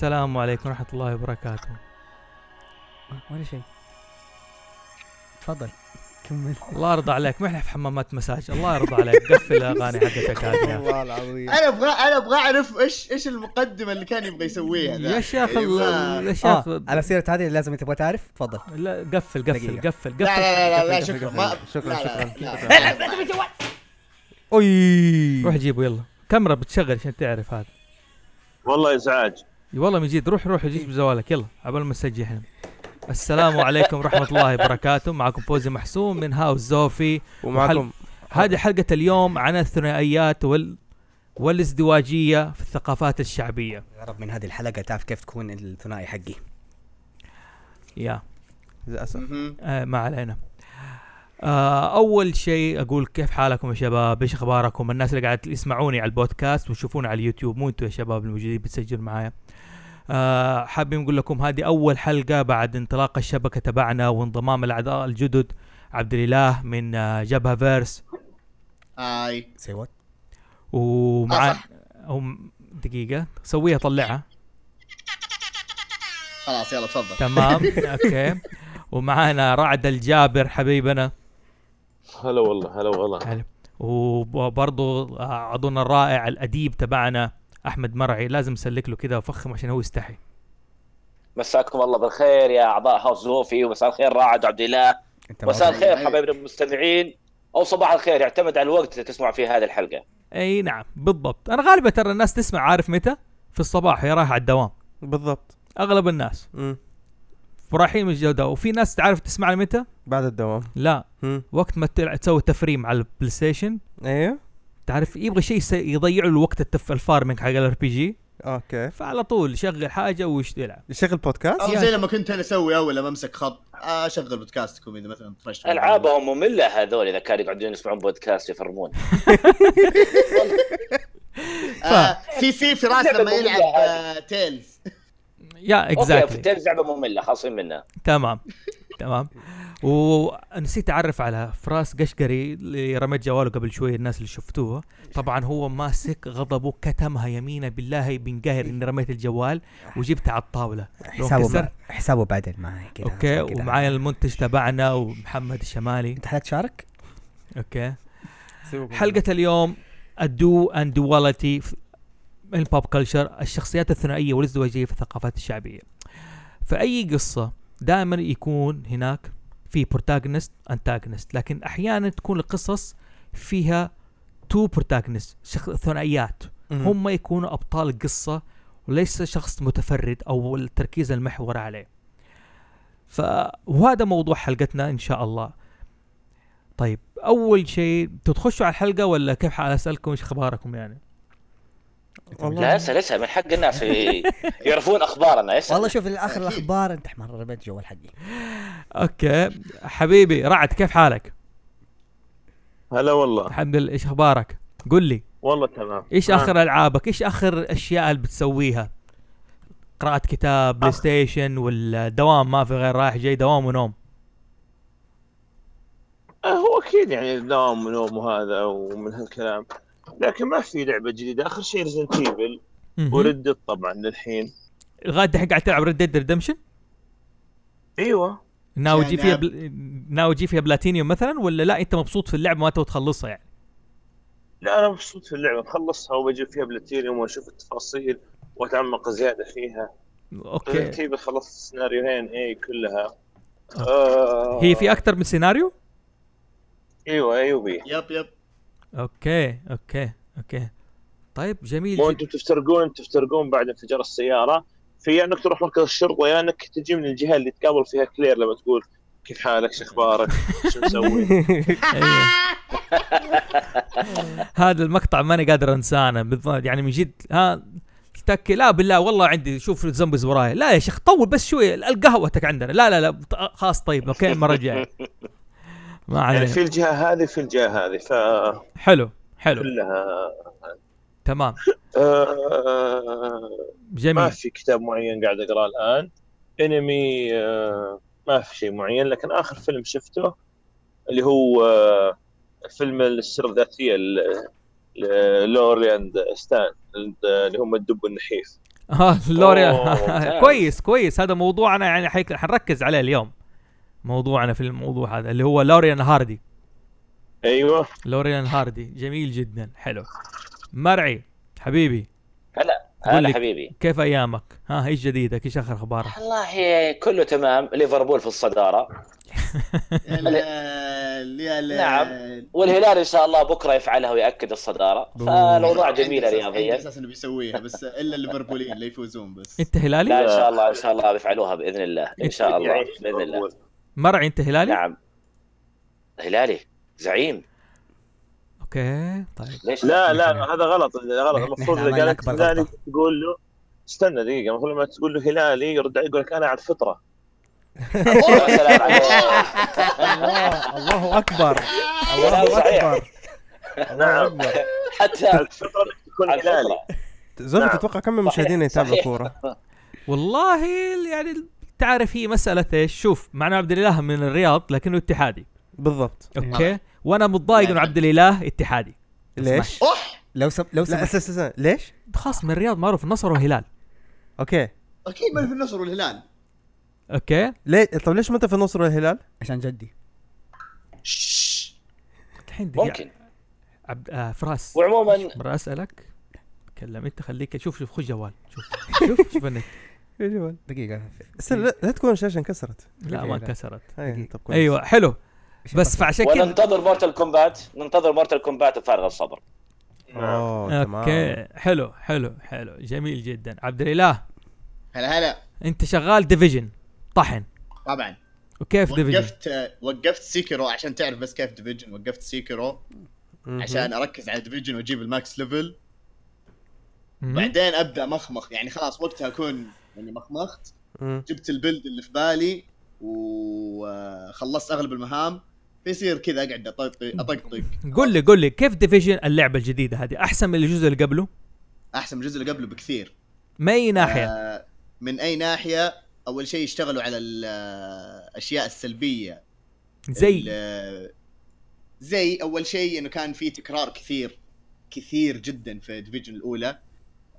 السلام عليكم ورحمة الله وبركاته. ولا شيء. تفضل. كمل. الله يرضى عليك. ما إحنا في حمامات مساج. الله يرضى عليك. قفل الاغاني حقتك هذه. والله العظيم. أنا أبغى أنا أبغى أعرف إيش إيش المقدمة اللي كان يبغى يسويها ذا. يا شيخ أيوة. يا شيخ. آه على سيرة هذه لازم تبغى تعرف تفضل. لا قفل قفل. قفل قفل. لا لا لا لا, شكرا. شكراً، شكراً. أوي. روح جيبه يلا. كاميرا بتشغل عشان تعرف هذا. والله إزعاج. والله من جد روح روح جيب جوالك يلا عبال ما نسجل إحنا. السلام عليكم ورحمة الله وبركاته. معكم فوزي محسوم من هاوس زوفي. ومعكم هذه حلقة اليوم عن الثنائيات وال والازدواجية في الثقافات الشعبية. يا رب من هذه الحلقة تعرف كيف تكون الثنائي حقي. يا. للأسف. آه ما علينا. آه أول شيء أقول كيف حالكم يا شباب؟ إيش أخباركم؟ الناس اللي قاعد يسمعوني على البودكاست ويشوفوني على اليوتيوب مو أنتم يا شباب الموجودين بتسجلوا معايا. آه حابين نقول لكم هذه أول حلقة بعد انطلاق الشبكة تبعنا وانضمام الأعضاء الجدد عبد الإله من آه جبهة فيرس. I. see what ومع آه، دقيقة. سويها طلعها. خلاص يلا تفضل. تمام. okay. ومعانا رعد الجابر حبيبنا. هلا والله هلا والله. حلو وبرضه عضونا الرائع الأديب تبعنا. أحمد مرعي لازم نسلك له كذا فخم عشان هو يستحي. مساكم الله بالخير يا أعضاء house زوفي ومساء الخير راعد وعبد الله. مساء. الخير حبايبنا المستمعين أو صباح الخير يعتمد على الوقت اللي تسمع فيه هذه الحلقة. أي نعم بالضبط. أنا غالبا ترى الناس تسمع عارف متى؟ في الصباح هي رايحه على الدوام. بالضبط. أغلب الناس. مم. ورايحين من الجودة. وفي ناس تعرف تسمع متى بعد الدوام. لا. مم. وقت ما تسوي تفريم على البلاي ستيشن. أيوه. تعرف يبغى شيء يضيع له الوقت التف ال farming حق ال RPG. okay. فعلى طول يشغل حاجة ويش يلعب. يشغل بودكاست؟ أو زي لما كنت أنا أسوي أول لما أمسك خط أشغل بودكاستكم إذا مثلا طفشت ألعابهم مملة هذول إذا كانوا يقعدون يسمعون بودكاست يفرمون. آه في في فراس لعبة لما يلعب مملة آه Tales. يا okay في exactly ال Tales لعبة مملة خاصين منها تمام. تمام. ونسيت أعرف على فراس قشقري اللي رميت جواله قبل شوي الناس اللي شفتوها طبعا هو ماسك غضبه كتمها يمينه بالله بنقهر إني رميت الجوال وجبتها على الطاولة. حسابه مع... حسابه بعدين معي كذا okay. ومعايا المنتج تبعنا ومحمد الشمالي. أنت حابب تشارك؟ okay. حلقة اليوم ال duo and duality من ال pop culture الشخصيات الثنائية والازدواجية في الثقافات الشعبية. في اي قصة دائما يكون هناك في protagonist antagonist لكن أحيانا تكون القصص فيها two protagonist شخص ثنائيات. هم يكونوا أبطال القصة وليس شخص متفرد أو التركيز المحور عليه. ف وهذا موضوع حلقتنا إن شاء الله. طيب أول شيء تخشوا على الحلقة ولا كيف حال اسالكم إيش أخباركم يعني؟ والله لا اسأل اسأل. من حق الناس يعرفون أخبارنا. اسأل. والله شوف آخر الأخبار أنت حمار رميت جوال حقي. أوكي. حبيبي رعد كيف حالك؟ هلا والله. الحمد لله. إيش أخبارك؟ قل لي. والله تمام. إيش آه. آخر ألعابك؟ إيش آخر أشياء اللي بتسويها؟ قراءة كتاب بلاي آخ. ستيشن والدوام ما في غير رايح جاي دوام ونوم. آه هو أكيد يعني دوام ونوم وهذا ومن هالكلام. لكن ما في لعبة جديدة. آخر شيء Resident Evil. وردت طبعا للحين. لغايه دحين قاعد تلعب Red Dead Redemption أيوه. ناوي يعني تجي فيها بل... ناوي تجي فيها بلاتينيوم مثلا ولا لا؟ أنت مبسوط في اللعبة ما تبغى تخلصها يعني؟ لا أنا مبسوط في اللعبة. بخلصها وبجيب فيها بلاتينيوم وأشوف التفاصيل وأتعمق زيادة فيها. okay. Evil خلصت السيناريوهين اي كلها. آه هي في أكثر من سيناريو أيوه أيوه. yep yep yep. okay okay okay. طيب جميل. مو. أنتم تفترقون تفترقون بعد انفجار السيارة. في يا إنك تروح مركز الشرطة يا إنك تجي من الجهة اللي تقابل فيها كلير لما تقول كيف حالك شو أخبارك شو مسوي. هذا المقطع ماني قادر أنسانه. بالضبط يعني من جد ها تك لا بالله والله عندي شوف الزومبيز وراي. لا يا شيخ طول بس شوي القهوتك عندنا. لا لا لا خلاص طيب أوكي المره الجايه ما يعني عليه في الجهة هذه في الجهة هذه فكلها حلو حلو. تمام. آه ما جميل في كتاب معين قاعد أقرأه الآن. انمي آه ما في شيء معين لكن آخر فيلم شفته اللي هو آه فيلم السيرة الذاتية لوري and ستان اللي هم الدب النحيف. آه ممتاز. كويس كويس. هذا موضوعنا يعني حنركز عليه اليوم. موضوعنا في الموضوع هذا اللي هو لوريل and هاردي أيوه لوريل and هاردي جميل جدا حلو مرعي حبيبي هلا هلا. حبيبي كيف أيامك؟ ها إيش جديدك؟ إيش آخر أخبارك؟ والله كله تمام ليفربول في الصدارة نعم. والهلال إن شاء الله بكرة يفعلها ويأكد الصدارة فالأوضاع جميلة رياضيا أساس إنه بيسويها بس إلا الليفربوليين اللي يفوزون بس أنت هلالي؟ لا إن شاء الله إن شاء الله بيفعلوها بإذن الله إن شاء الله بإذن الله. مرعي انت هلالي؟ نعم هلالي زعيم أوكي طيب ليش لا لا هذا غلط هذا غلط المفروض إذا قالت هلالي. تقول له استنى دقيقة المفروض لما تقول له هلالي يرد عليك يقول لك أنا على الفطرة يا سلام عليك. الله الله أكبر الله. اكبر نعم. حتى الفطرة انك تكون على هلالي الفطره نعم. تتوقع كم من المشاهدين يتابعوا. كورة والله يعني تعرف هي مسألة إيش؟ شوف معنا عبد الإله من الرياض لكنه اتحادي. بالضبط. أوكي؟ وأنا متضايق إنه عبد الإله اتحادي. ليش؟ أوح! لو سب لو لا سمحت. أساس ليش؟ خاص من الرياض معروف النصر وهلال أوكي. أكيد ما في النصر والهلال. أوكي؟ ليه؟ طب ليش ما أنت في النصر والهلال؟ عشان جدي. شش. الحين دقيقة. ممكن. عبد آه فراس. وعموما مرة أسألك. كلم انت خليك شوف شوف خذ جوال. شوف. شوف شوف النت. دقيقة. استنى لا, لا تكون الشاشه انكسرت. لا ما. انكسرت. أيوه حلو. بس فعشان كذا وننتظر Mortal Kombat ننتظر Mortal Kombat بفارغ الصبر. أوه تمام. okay حلو حلو حلو. جميل جدا. عبد الإله. هلا هلا. أنت شغال Division طحن. طبعا. وكيف Division وقفت وقفت Sekiro عشان تعرف بس كيف Division وقفت Sekiro. عشان أركز على Division وأجيب ال max level. بعدين أبدأ مخمخ. يعني خلاص وقتها أكون يعني مخمخت. جبت ال build اللي في بالي وخلصت أغلب المهام. فيصير كذا أقعد أطقطق. قول لي قول لي كيف Division اللعبة الجديدة هذه؟ أحسن من الجزء اللي قبله؟ أحسن من الجزء اللي قبله بكثير. من أي ناحية؟ آه من أي ناحية؟ أول شيء اشتغلوا على الأشياء السلبية. زي؟ زي أول شيء إنه كان في تكرار كثير كثير جدا في Division الأولى.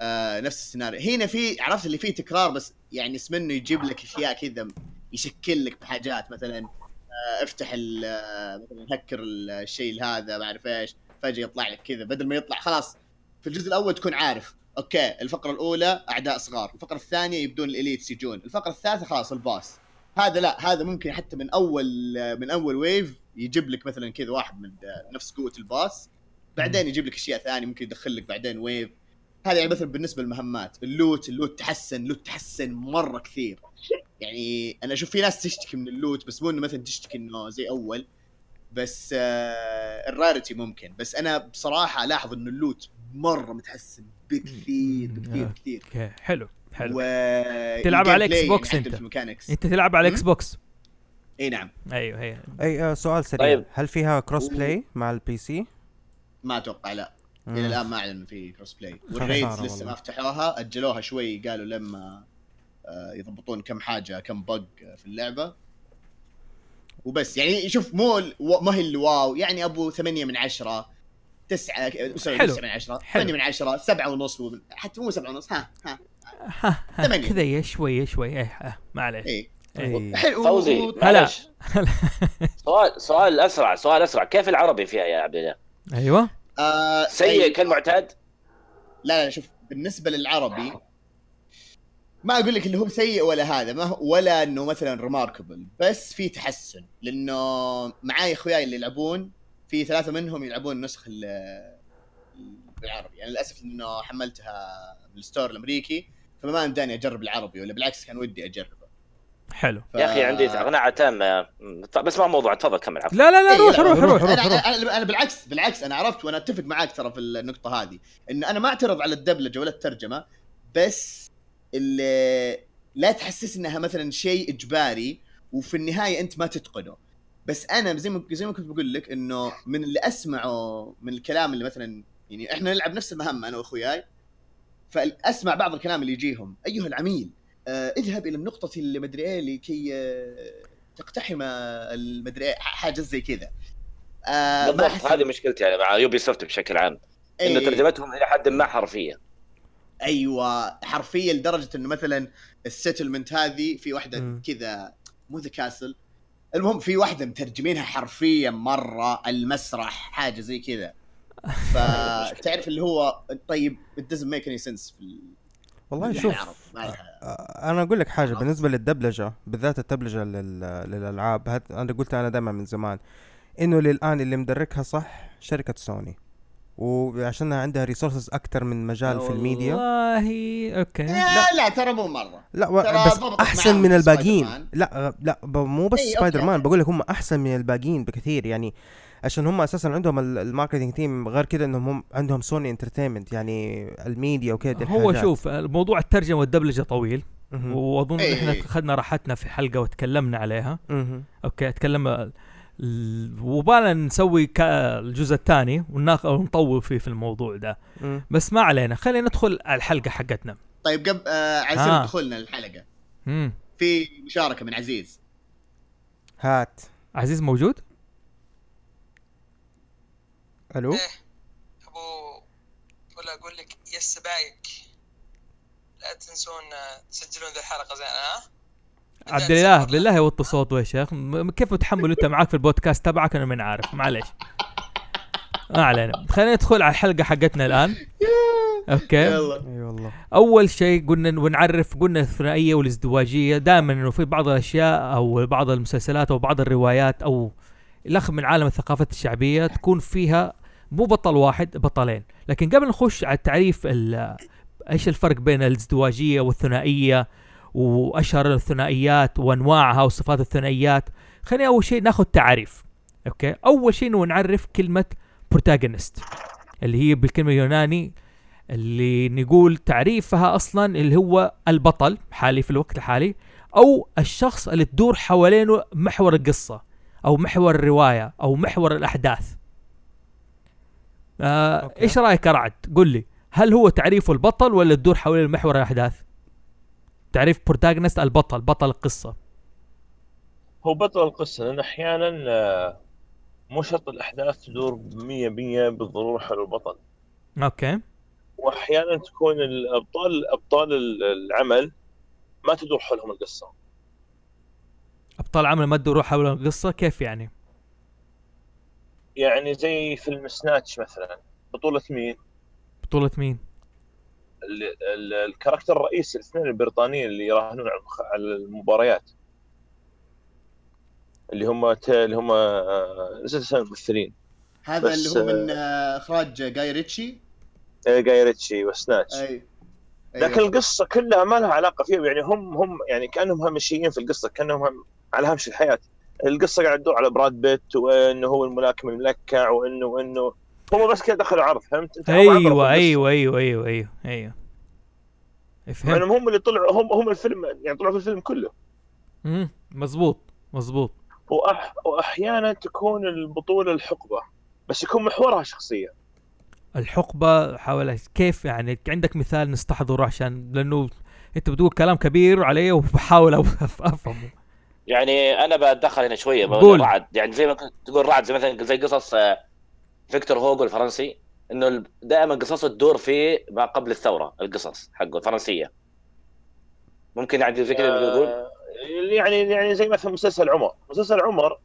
آه نفس السيناريو. هنا في عرفت اللي فيه تكرار بس يعني اسم إنه يجيب لك أشياء كذا يشكل لك بحاجات مثلا آه افتح آه، مثلا هكر الشيء هذا ما أعرف إيش فجأة يطلع لك كذا. بدل ما يطلع خلاص في الجزء الأول تكون عارف. okay الفقرة الأولى أعداء صغار الفقرة الثانية يبدون ال elites يجون الفقرة الثالثة خلاص ال boss. هذا لا هذا ممكن حتى من أول من أول wave يجيب لك مثلا كذا واحد من نفس قوة ال boss. بعدين يجيب لك أشياء ثانية ممكن يدخل لك بعدين wave هذا يعني مثلا بالنسبة للمهمات ال loot ال loot تحسن ال loot تحسن مرة كثير. يعني أنا أشوف في ناس تشتكي من ال loot بس مو إنه مثلا تشتكي إنه زي أول بس آه ال rarity ممكن. بس أنا بصراحة ألاحظ إنه ال loot مرة متحسن بكثير بكثير آه. كثير. okay حلو حلو. و تلعب على بلاي بوكس ال mechanics أنت. تلعب على مم؟ Xbox إي نعم. أيوه هي. أي آه سؤال سريع. طيب. هل فيها cross play مع ال PC؟ ما أتوقع لا. إلى الآن ما اعلنوا في cross play وال raids لسه. ما فتحوها أجلوها شوي قالوا لما آه، يضبطون كم حاجة كم bug في اللعبة. وبس يعني شوف مو ما هي ال wow يعني أبو ثمانية من عشرة تسعة sorry حلو. تسعة من عشرة حلو. ثمانية من عشرة سبعة ونص ومن- حتى مو سبعة ونص ها ها. ها ها ثمانية. كذا شوي شوي إيه آه، ما عليه إيه. إي. حلو. فوزي. هلا. سؤال سؤال أسرع سؤال أسرع. كيف العربي فيها يا عبد الله؟ أيوه. آه سيء أي- كالمعتاد؟ لا لا شوف بالنسبة للعربي ما أقول لك اللي هو سيء ولا هذا ما هو ولا إنه مثلا ريماركبل بس في تحسن لأنه معاي إخوياي اللي يلعبون في ثلاثة منهم يلعبون نسخ ال- بالعربي يعني للأسف إنه حملتها من الستور الأمريكي فما اداني أجرب العربي ولا بالعكس كان ودي اجربه حلو. ف... يا أخي عندي اقناع تامة. بس ما موضوع تفضل كمل عفوا. لا لا لا إيه، روح روح روح أنا, روح روح. أنا, أنا بالعكس بالعكس أنا عرفت وأنا أتفق معاك ترى في النقطة هذه إن أنا ما أعترض على الدبلجة ولا الترجمة بس اللي لا تحسس إنها مثلا شيء إجباري وفي النهاية أنت ما تتقنه. بس أنا زي ما زي ما كنت بقول لك إنه من اللي أسمعه من الكلام اللي مثلا يعني إحنا نلعب نفس المهمة أنا وأخوياي فأسمع بعض الكلام اللي يجيهم. أيها العميل. اذهب إلى النقطة اللي مدري إيه لكي آه تقتحم المدري إيه ح- حاجة زي كذا. آه ما بالضبط أحس- هذه مشكلتي يعني مع Ubisoft بشكل عام انه إيه. ترجمتهم إلى حد ما حرفية. أيوه حرفيا لدرجة إنه مثلا ال settlement هذه في واحدة. كذا مو the castle المهم في واحدة مترجمينها حرفيا مرة المسرح حاجة زي كذا. فتعرف اللي هو طيب it doesn't make any sense في ال- والله شوف أنا أقول لك حاجة. بالنسبة للدبلجة بالذات الدبلجة لل... للألعاب هت... أنا قلت أنا دائما من زمان إنه للآن اللي مدركها صح شركة سوني وعشانها عندها resources أكثر من مجال في الميديا والله okay لا لا ترى مو مرة لا و... ترى بس أحسن من الباقيين. لا لا ب... مو بس okay، Spider-Man. بقول لك هم أحسن من الباقيين بكثير يعني عشان هم أساسا عندهم ال- ال marketing team غير كذا إنهم هم عندهم Sony Entertainment يعني الميديا وكذا هو الحاجات. شوف موضوع الترجمة والدبلجة طويل. وأظن إيه. إحنا اخذنا راحتنا في حلقة وتكلمنا عليها. مهم. okay تكلم ال- ويبغالنا نسوي كا- الجزء الثاني ونطول فيه في الموضوع ده. مم. بس ما علينا خلينا ندخل على الحلقة حقتنا. طيب قبل آه على سبيل آه. دخولنا الحلقة امم في مشاركة من عزيز. هات. عزيز موجود؟ ألو؟ إيه أبو ولا أقول لك يا السبايك لا تنسون آه، تسجلون ذي الحلقة زين ها؟ عبد الاله بالله وطي صوته يا شيخ. كيف متحمل أنت معاك في البودكاست تبعك؟ أنا من عارف معليش. ما علينا. خلينا ندخل على الحلقة حقتنا الآن. okay. يلا. أي والله. أول شيء قلنا ونعرف قلنا الثنائية والازدواجية. دائما إنه في بعض الأشياء أو بعض المسلسلات أو بعض الروايات أو إلى آخره من عالم الثقافات الشعبية تكون فيها مو بطل واحد بطلين. لكن قبل نخش على التعريف ال- إيش الفرق بين الازدواجية والثنائية وأشهر الثنائيات وأنواعها وصفات الثنائيات؟ خلينا أول شيء ناخذ تعريف okay؟ أول شيء نعرف كلمة protagonist اللي هي بالكلمة اليوناني اللي نقول تعريفها أصلا اللي هو البطل حالي في الوقت الحالي أو الشخص اللي تدور حوالينه محور القصة أو محور الرواية أو محور الأحداث. آه أوكي. إيش رأيك يا رعد قل لي. هل هو تعريفه البطل ولا تدور حوالين محور الأحداث؟ تعريف protagonist البطل بطل القصة. هو بطل القصة لأن أحيانا آه، مو شرط الأحداث تدور 100% بالضرورة حول البطل. أوكي. وأحيانا تكون الأبطال أبطال ال- العمل ما تدور حولهم القصة. أبطال عمل ما تدور حول القصة؟ كيف يعني؟ يعني زي فيلم سناتش مثلا بطولة مين؟ بطولة مين؟ ال- ال- الكاركتر الرئيسي الاثنين البريطانيين اللي يراهنون على المباريات. اللي هم ت- اللي هم آه، نسيت اسامي الممثلين. هذا بس، اللي هو من آه، إخراج جاي ريتشي. آه، جاي ريتشي وسناتش. أي لكن القصة كلها ما لها علاقة فيهم. يعني هم هم يعني كأنهم هامشيين في القصة كأنهم هم على هامش الحياة. القصة قاعد تدور على براد بيت وإنه هو الملاكم الملكع وإنه وإنه هم بس كذا دخلوا عرض فهمت؟ انت في أيوه. أيوه أيوه أيوه أيوه أيوه. فهمت يعني هم اللي طلعوا هم هم الفيلم يعني طلعوا في الفيلم كله. مم، مزبوط مزبوط وأح وأحيانا تكون البطولة الحقبة بس يكون محورها شخصية. الحقبة حول كيف يعني عندك مثال نستحضره عشان لأنه أنت بتقول كلام كبير علي وبحاول أفهمه. يعني أنا بتدخل هنا شوية بقول قول. رعد يعني زي ما كنت تقول رعد زي مثلا زي قصص آه، فيكتور هوغو الفرنسي إنه دائما قصصه تدور في ما قبل الثورة القصص حقه الفرنسية. ممكن يعني زي كذا يقول؟ يعني يعني زي مثلا مسلسل عمر. مسلسل عمر.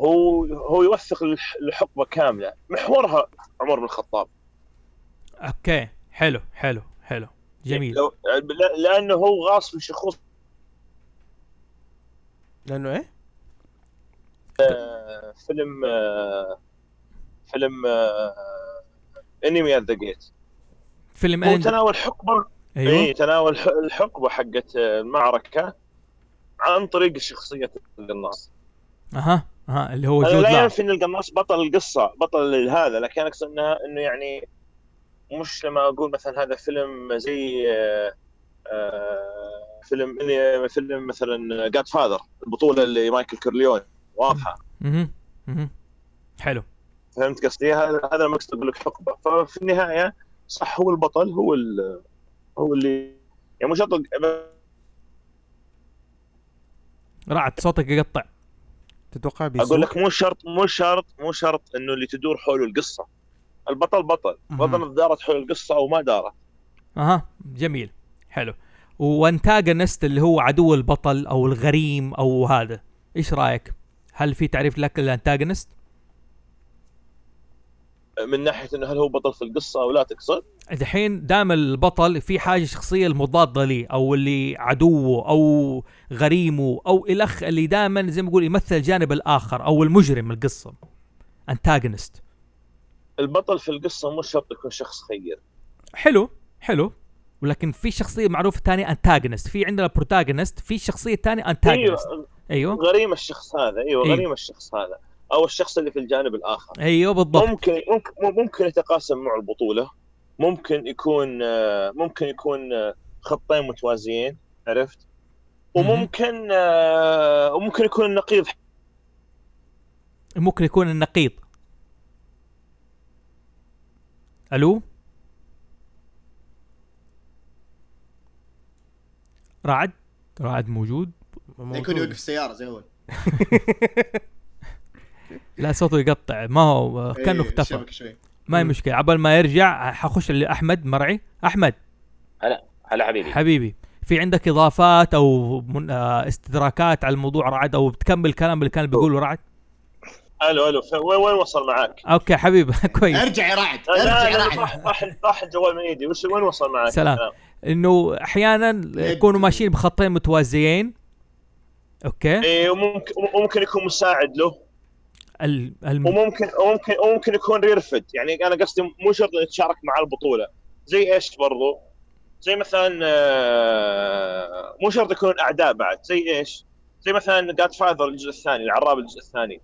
هو هو يوثق الح- الحقبة كاملة. محورها عمر بن الخطاب. أوكي. حلو حلو حلو. جميل. لو لأنه هو غاص في شخوص لأنه إيه؟ آه، فيلم آه، فيلم Enemy at the Gate فيلم هو تناول حقبة؟ أيوه. اي تناول ح- الحقبة حقت المعركة عن طريق شخصية القناص. أها أها اللي هو جود لو ينفي إن القناص بطل القصة بطل هذا لكن أقصد إنه إنه يعني مش لما أقول مثلا هذا فيلم زي آه، آه، فيلم إني- فيلم مثلا Godfather البطولة اللي مايكل كورليون واضحة. مهم. مهم. حلو. فهمت قصدي؟ هذا هذا المقصد أقول لك حقبة. ففي النهاية صح هو البطل هو ال- هو اللي يعني مش شرط رعد صوتك يقطع. تتوقع بيسوق أقول لك مو شرط مو شرط مو شرط إنه اللي تدور حوله القصة. البطل بطل. بطل دارت حول القصة أو ما دارت. أها. جميل. حلو. وانتاجونست اللي هو عدو البطل أو الغريم أو هذا. إيش رأيك؟ هل في تعريف لك الانتاجونست من ناحية إنه هل هو بطل في القصة أو لا تقصد؟ دحين دام البطل في حاجة شخصية المضادة لي أو اللي عدوه أو غريمه أو الاخ اللي دائما زي ما يقول يمثل الجانب الآخر أو المجرم من القصة. antagonist البطل في القصة مو شرط يكون شخص خير. حلو حلو. ولكن في شخصية معروفة ثانية antagonist في عندنا protagonist في شخصية ثانية antagonist أيوه أيوه. غريم الشخص هذا أيوه إيه. غريم الشخص هذا. أو الشخص اللي في الجانب الآخر. أيوه بالضبط. ممكن ممكن ممكن يتقاسم معه البطولة. ممكن يكون آه، ممكن يكون آه، خطين متوازيين عرفت؟ وممكن آه، وممكن يكون النقيض ممكن يكون النقيض. ألو؟ رعد؟ رعد موجود؟ يكون يوقف السيارة زي اول لا صوته يقطع. ما هو كأنه إيه، اختفى. ما هي مشكلة. عبال ما يرجع حخش لأحمد. مرعي. أحمد. هلا. حبيبي. حبيبي. في عندك إضافات أو من آه استدراكات على الموضوع رعد؟ أو بتكمل الكلام اللي كان بيقوله رعد؟ ألو ألو. وين وين وصل معاك؟ أوكي حبيبي. كويس. ارجع يا رعد. ارجع يا رعد. راح راح راح الجوال من إيدي. وش وين وصل معك؟ سلام. إنه أحيانا يكونوا ماشيين بخطين متوازيين. أوكي. إيه وممكن وممكن يكون مساعد له. الم... وممكن وممكن وممكن يكون ريرفد يعني أنا قصدي مو شرط انه يتشارك مع البطولة. زي إيش برضو؟ زي مثلا آه، مو شرط يكون أعداء بعد. زي إيش؟ زي مثلا Godfather الجزء الثاني العراب الجزء الثاني.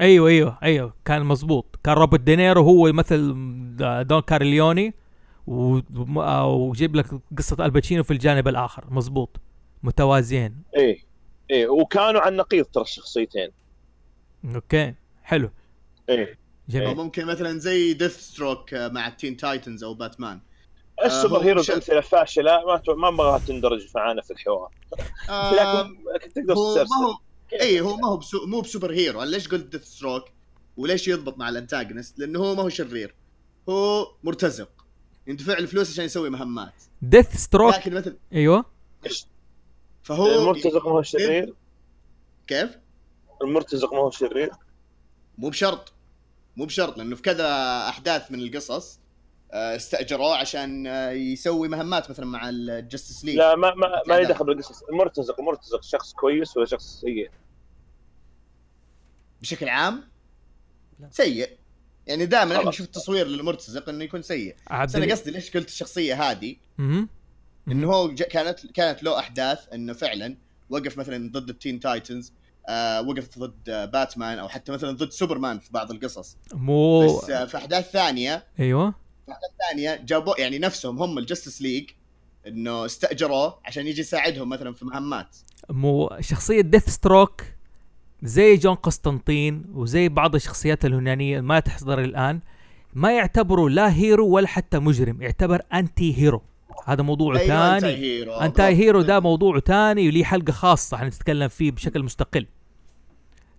أيوه أيوه أيوه كان مزبوط كان روبرت دينيرو هو يمثل دون كورليوني آه، وجيب لك قصة آل باتشينو في الجانب الآخر. مزبوط متوازيين. إيه إيه وكانوا على النقيض ترى الشخصيتين. أوكي حلو. إيه. أو جميل ممكن مثلا زي Deathstroke مع ال Teen Titans أو باتمان السوبر هو heroes أمثلة فاشلة ما ت- ما ابغاها تندرج معانا في الحوار. آه لكن تقدر هو ما هو اي هو ما هو بسو... مو ب superhero. أنا ليش قلت Deathstroke وليش يضبط مع ال antagonist لأنه هو ما هو شرير. هو مرتزق. يدفع له فلوس عشان يسوي مهمات. Deathstroke لكن مثلا أيوه. فهو المرتزق ما هو شرير؟ كيف؟ المرتزق ما هو شرير. مو بشرط. مو بشرط لأنه في كذا أحداث من القصص آه، استأجروه عشان آه، يسوي مهمات مثلا مع ال Justice League لا ما ما ما. لي دخل بالقصص. المرتزق المرتزق شخص كويس ولا شخص سيء؟ بشكل عام؟ سيء. يعني دائما إحنا. نشوف التصوير للمرتزق إنه يكون سيء. بس أنا قصدي ليش قلت الشخصيه هذه. إنه هو كانت كانت له أحداث إنه فعلا وقف مثلا ضد ال Teen Titans آه وقف ضد آه باتمان أو حتى مثلا ضد سوبرمان في بعض القصص. مو بس آه في أحداث ثانية. أيوه. ثانية جابوا يعني نفسهم هم ال Justice League إنه استأجروه عشان يجي يساعدهم مثلا في مهمات. مو شخصية Deathstroke زي جون قسطنطين وزي بعض الشخصيات اليونانية ما تحضر الآن ما يعتبروا لا hero ولا حتى مجرم يعتبر anti-hero هذا موضوع أيوة، ثاني. anti-hero. hero ده موضوع ثاني وليه حلقة خاصة حنتكلم فيه بشكل مستقل.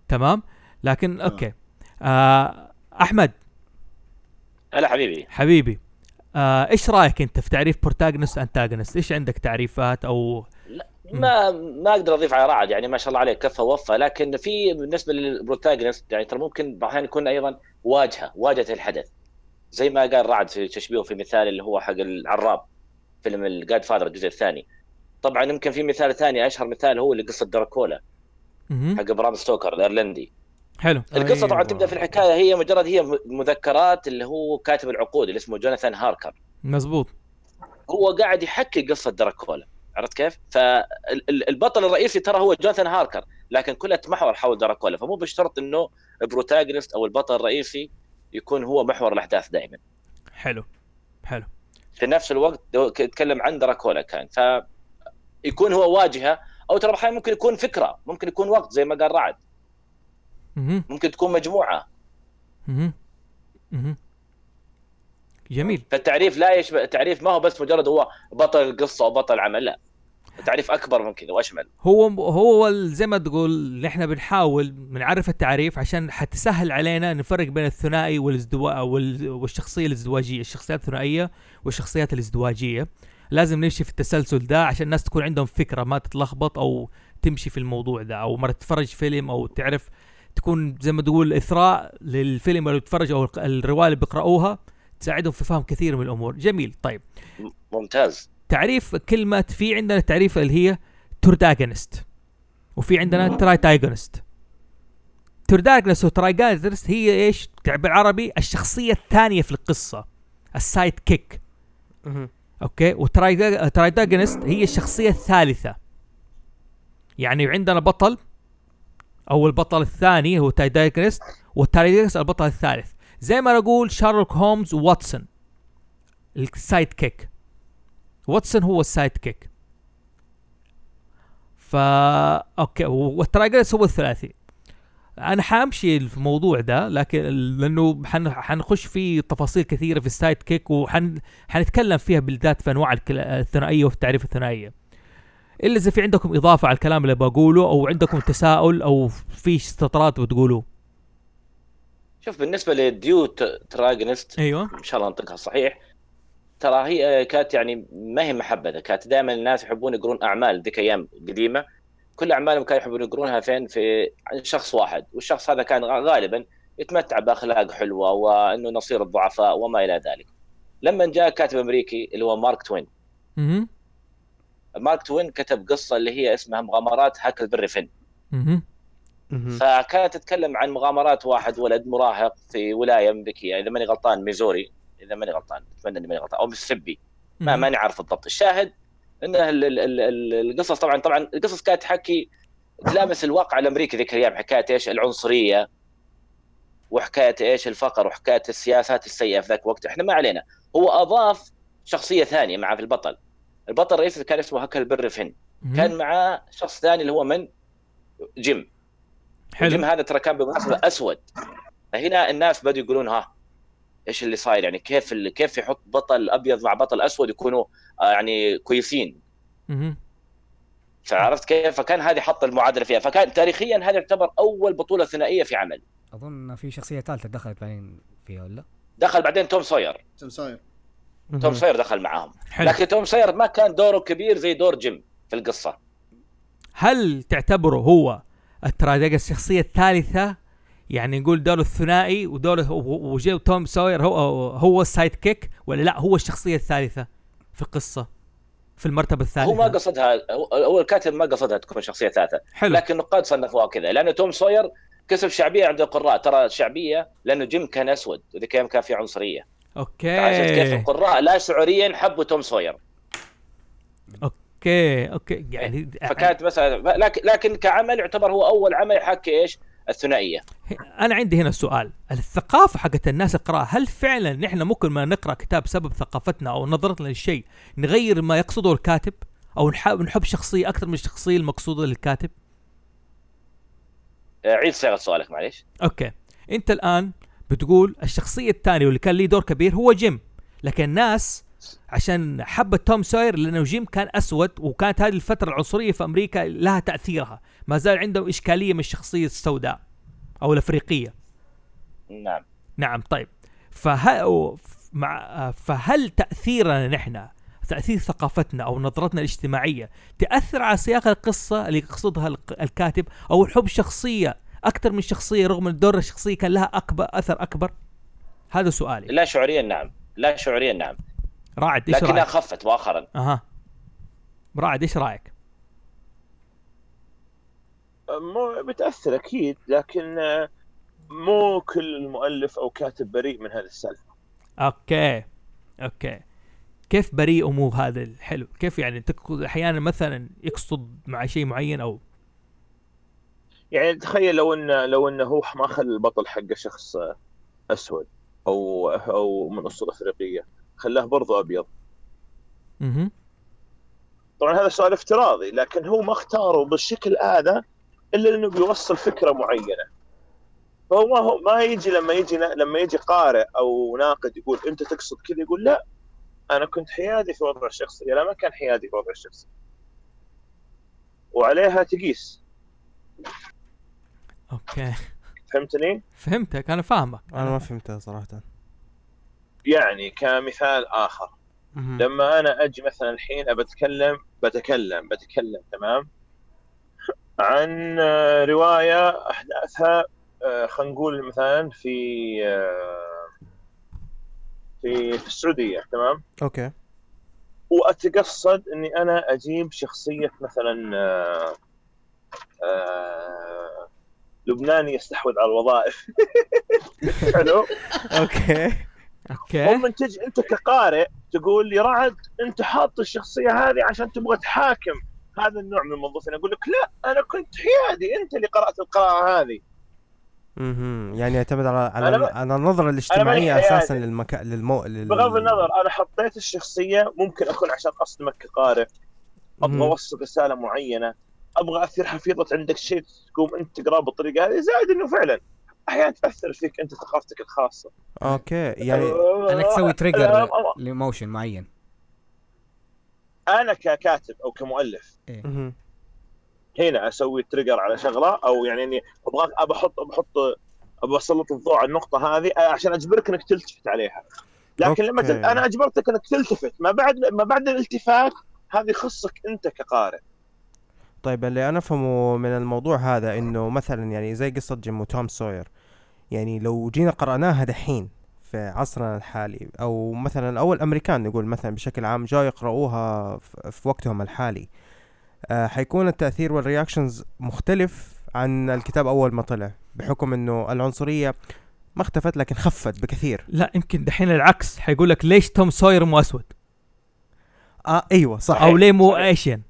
تمام؟ لكن أوكي. آه أحمد. هلا حبيبي. حبيبي. آه إيش رأيك أنت في تعريف protagonist antagonist إيش عندك تعريفات أو؟ ما ما أقدر أضيف على رعد يعني ما شاء الله عليه كفى ووفى. لكن في بالنسبة لل protagonist يعني ترى ممكن أحيانا يكون أيضا واجهة واجهة الحدث. زي ما قال رعد في تشبيهه في مثال اللي هو حق العراب. فيلم ال Godfather الجزء الثاني. طبعا يمكن في مثال ثاني أشهر مثال هو اللي قصه دراكولا. حق برام ستوكر الإيرلندي. حلو. القصة طبعا أيوة. تبدأ في الحكاية هي مجرد هي مذكرات اللي هو كاتب العقود اللي اسمه جوناثان هاركر. مزبوط هو قاعد يحكي قصة دراكولا عرفت كيف؟ فالبطل الرئيسي ترى هو جوناثان هاركر لكن كلها تمحور حول دراكولا فمو بالشرط إنه protagonist أو البطل الرئيسي يكون هو محور الأحداث دائما. حلو. حلو. في نفس الوقت يتكلم عن دراكولا كان. ف يكون هو واجهة أو ترى أحيانا ممكن يكون فكرة ممكن يكون وقت زي ما قال رعد. ممكن تكون مجموعة. جميل. فالتعريف لا يشبه التعريف ما هو بس مجرد هو بطل القصة أو بطل العمل لا. تعريف أكبر من كذا وأشمل. هو هو زي ما تقول نحن بنحاول بنعرف التعريف عشان حتسهل علينا نفرق بين الثنائي والازدواء وال- والشخصية الازدواجية الشخصيات الثنائية والشخصيات الازدواجية. لازم نمشي في التسلسل ده عشان الناس تكون عندهم فكرة ما تتلخبط أو تمشي في الموضوع ده أو مرة تتفرج فيلم أو تعرف تكون زي ما تقول إثراء للفيلم اللي تتفرج أو الرواية اللي بيقرأوها تساعدهم في فهم كثير من الأمور. جميل طيب. ممتاز. تعريف كلمة في عندنا تعريف اللي هي deuteragonist وفي عندنا tritagonist deuteragonist و tritagonist هي إيش؟ بالعربي الشخصية الثانية في القصة ال sidekick. Okay؟ و tritagonist هي الشخصية الثالثة. يعني عندنا بطل أو البطل الثاني هو deuteragonist وال tritagonist البطل الثالث. زي ما نقول شارلوك هومز واتسون ال sidekick واتسون هو ال sidekick. فا okay وال tritagonist هو الثلاثي. أنا حأمشي في الموضوع ده لكن لأنه حن حنخش في تفاصيل كثيرة في ال sidekick وحن حنتكلم فيها بالذات في أنواع الثنائية وفي التعريف الثنائية. إلا إذا في عندكم إضافة على الكلام اللي بقوله أو عندكم تساؤل أو في استطراد بتقولوه. شوف بالنسبة ل deuteragonist أيوه. إن شاء الله انطقها صحيح ترى هي كانت يعني ما هي محبذه كانت دائما الناس يحبون يقرون أعمال ذيك أيام قديمة. كل أعمالهم كانوا يحبون يقرونها فين؟ في عن شخص واحد. والشخص هذا كان غالبا يتمتع بأخلاق حلوة وإنه نصير الضعفاء وما إلى ذلك. لما جاء كاتب أمريكي اللي هو مارك توين. مارك توين كتب قصة اللي هي اسمها مغامرات هاكلبري فين. فكانت تتكلم عن مغامرات واحد ولد مراهق في ولاية أمريكية إذا ماني غلطان ميزوري. إذا ماني غلطان أتمنى إني ماني غلطان أو ميسيسيبي ما ماني عارف بالضبط. الشاهد إن ال- ال- ال- ال- القصص طبعا طبعا القصص كانت تحكي تلامس الواقع الأمريكي ذيك الأيام حكاية إيش؟ العنصرية وحكاية إيش؟ الفقر وحكاية السياسات السيئة في ذاك الوقت إحنا ما علينا. هو أضاف شخصية ثانية معه في البطل. البطل الرئيسي كان اسمه هكل بر فين. كان معاه شخص ثاني اللي هو من؟ جيم. جيم حلو هذا ترى كان بالمناسبه أسود. فهنا الناس بدوا يقولون ها إيش اللي صاير؟ يعني كيف ال- كيف يحط بطل أبيض مع بطل أسود يكونوا آه، يعني كويسين؟ أها فعرفت كيف؟ فكان هذه حط المعادلة فيها. فكان تاريخيا هذا يعتبر أول بطولة ثنائية في عمل. أظن في شخصية ثالثة دخلت بعدين فيها ولا؟ دخل بعدين توم سوير. توم ساير توم سوير دخل معاهم. حلو. لكن توم سوير ما كان دوره كبير زي دور جيم في القصة. هل تعتبره هو ال tritagonist الشخصية الثالثة يعني نقول دوره الثنائي ودوره وجيم توم سوير هو هو ال sidekick ولا لا؟ هو الشخصية الثالثة في القصة في المرتبة الثالثة. هو ما قصدها هو- الكاتب ما قصدها تكون شخصية ثالثة. حلو. لكن النقاد صنفوها كذا لأنه توم سوير كسب شعبية عند القراء. ترى شعبية لأنه جيم كان أسود وذيك الأيام كان في عنصرية. عشان كيف أوكي القراء لا شعوريا حبوا توم سوير okay okay. يعني فكانت مثلا لكن لكن كعمل يعتبر هو أول عمل يحكي إيش؟ الثنائية. أنا عندي هنا سؤال. الثقافة حقت الناس القراء هل فعلا نحن ممكن ما نقرأ كتاب بسبب ثقافتنا أو نظرتنا للشيء نغير ما يقصده الكاتب؟ أو نحب نحب شخصية أكثر من الشخصية المقصودة للكاتب؟ آه، عيد صياغة سؤالك معليش. Okay. أنت الآن بتقول الشخصية الثانية واللي كان ليه دور كبير هو جيم لكن الناس عشان حبت توم سوير لأنه جيم كان أسود وكانت هذه الفترة العنصرية في أمريكا لها تأثيرها. ما زال عندهم إشكالية من الشخصية السوداء أو الأفريقية. نعم. نعم طيب. فهل مع فهل تأثيرنا نحن تأثير ثقافتنا أو نظرتنا الاجتماعية تأثر على سياق القصة اللي يقصدها الكاتب أو الحب شخصية أكثر من شخصية رغم إن دور الشخصية كان لها اكبر أثر أكبر؟ هذا سؤالي. لا شعوريا نعم. لا شعوريا نعم. راعد إيش لكنها رايك خفت مؤخرا. أها. راعد إيش رأيك؟ مو بتأثر أكيد لكن آه، مو كل مؤلف أو كاتب بريء من هذه السالفة. Okay. Okay. كيف بريء مو هذا الحلو؟ كيف يعني تقصد أحيانا مثلا يقصد مع شيء معين أو؟ يعني تخيل لو انه لو انه هو ما خلى البطل حقه شخص آه، أسود أو أو من اصول أفريقية. خلاه برضو أبيض. أها طبعا هذا سؤال افتراضي لكن هو ما اختاره بالشكل هذا إلا إنه بيوصل فكرة معينة. فهو ما هو ما يجي لما يجي لما يجي قارئ أو ناقد يقول أنت تقصد كذا يقول لا أنا كنت حيادي في وضع الشخصي. لا ما كان حيادي في وضع الشخصي. وعليها تقيس. أوكي. فهمتني؟ فهمتك أنا فاهمك. أنا ما فهمتها صراحة. يعني كمثال آخر. لما أنا أجي مثلا الحين ابى اتكلم بتكلم بتكلم تمام؟ عن رواية أحداثها آه، خلينا نقول مثلا في آه، في في السعودية تمام؟ Okay. وأتقصد إني أنا أجيب شخصية مثلا آه، لبناني يستحوذ على الوظائف. حلو؟ Okay. Okay ممكن تجي أنت كقارئ تقول لي رعد أنت حاط الشخصية هذه عشان تبغى تحاكم هذا النوع من الموظفين أقول لك لا أنا كنت حيادي أنت اللي قرأت القراءة هذه مهم. يعني يعتمد على على, أنا ما- على النظرة الاجتماعية. أساسا للمكان للمو لل... بغض النظر أنا حطيت الشخصية ممكن أكون عشان أصدمك كقارئ أبغى. أوصل رسالة معينة أبغى أثير حفيظة عندك شيء تقوم أنت تقرأه بالطريقة هذه زائد إنه فعلا أحيانا تأثر فيك أنت ثقافتك الخاصة. Okay يعني إنك تسوي trigger ل emotion معين. أنا ككاتب أو كمؤلف مهم. هنا أسوي trigger على شغلة أو يعني إني أبغى ابى أحط ابى أحط ابى أسلط الضوء على النقطة هذه عشان أجبرك إنك تلتفت عليها. لكن لما Okay. تل... أنا أجبرتك إنك تلتفت ما بعد ما بعد الالتفات هذه يخصك أنت كقارئ. طيب اللي أنا أفهمه من الموضوع هذا إنه مثلا يعني زي قصة جيم وتوم سوير يعني لو جينا قرأناها دحين في عصرنا الحالي أو مثلا أو الأمريكان نقول مثلا بشكل عام جاوا يقرأوها في وقتهم الحالي آه حيكون التأثير وال reactions مختلف عن الكتاب أول ما طلع بحكم إنه العنصرية ما اختفت لكن خفت بكثير. لا يمكن دحين العكس حيقول لك ليش توم سوير مو أسود؟ آه أيوه صح أو ليه مو. Asian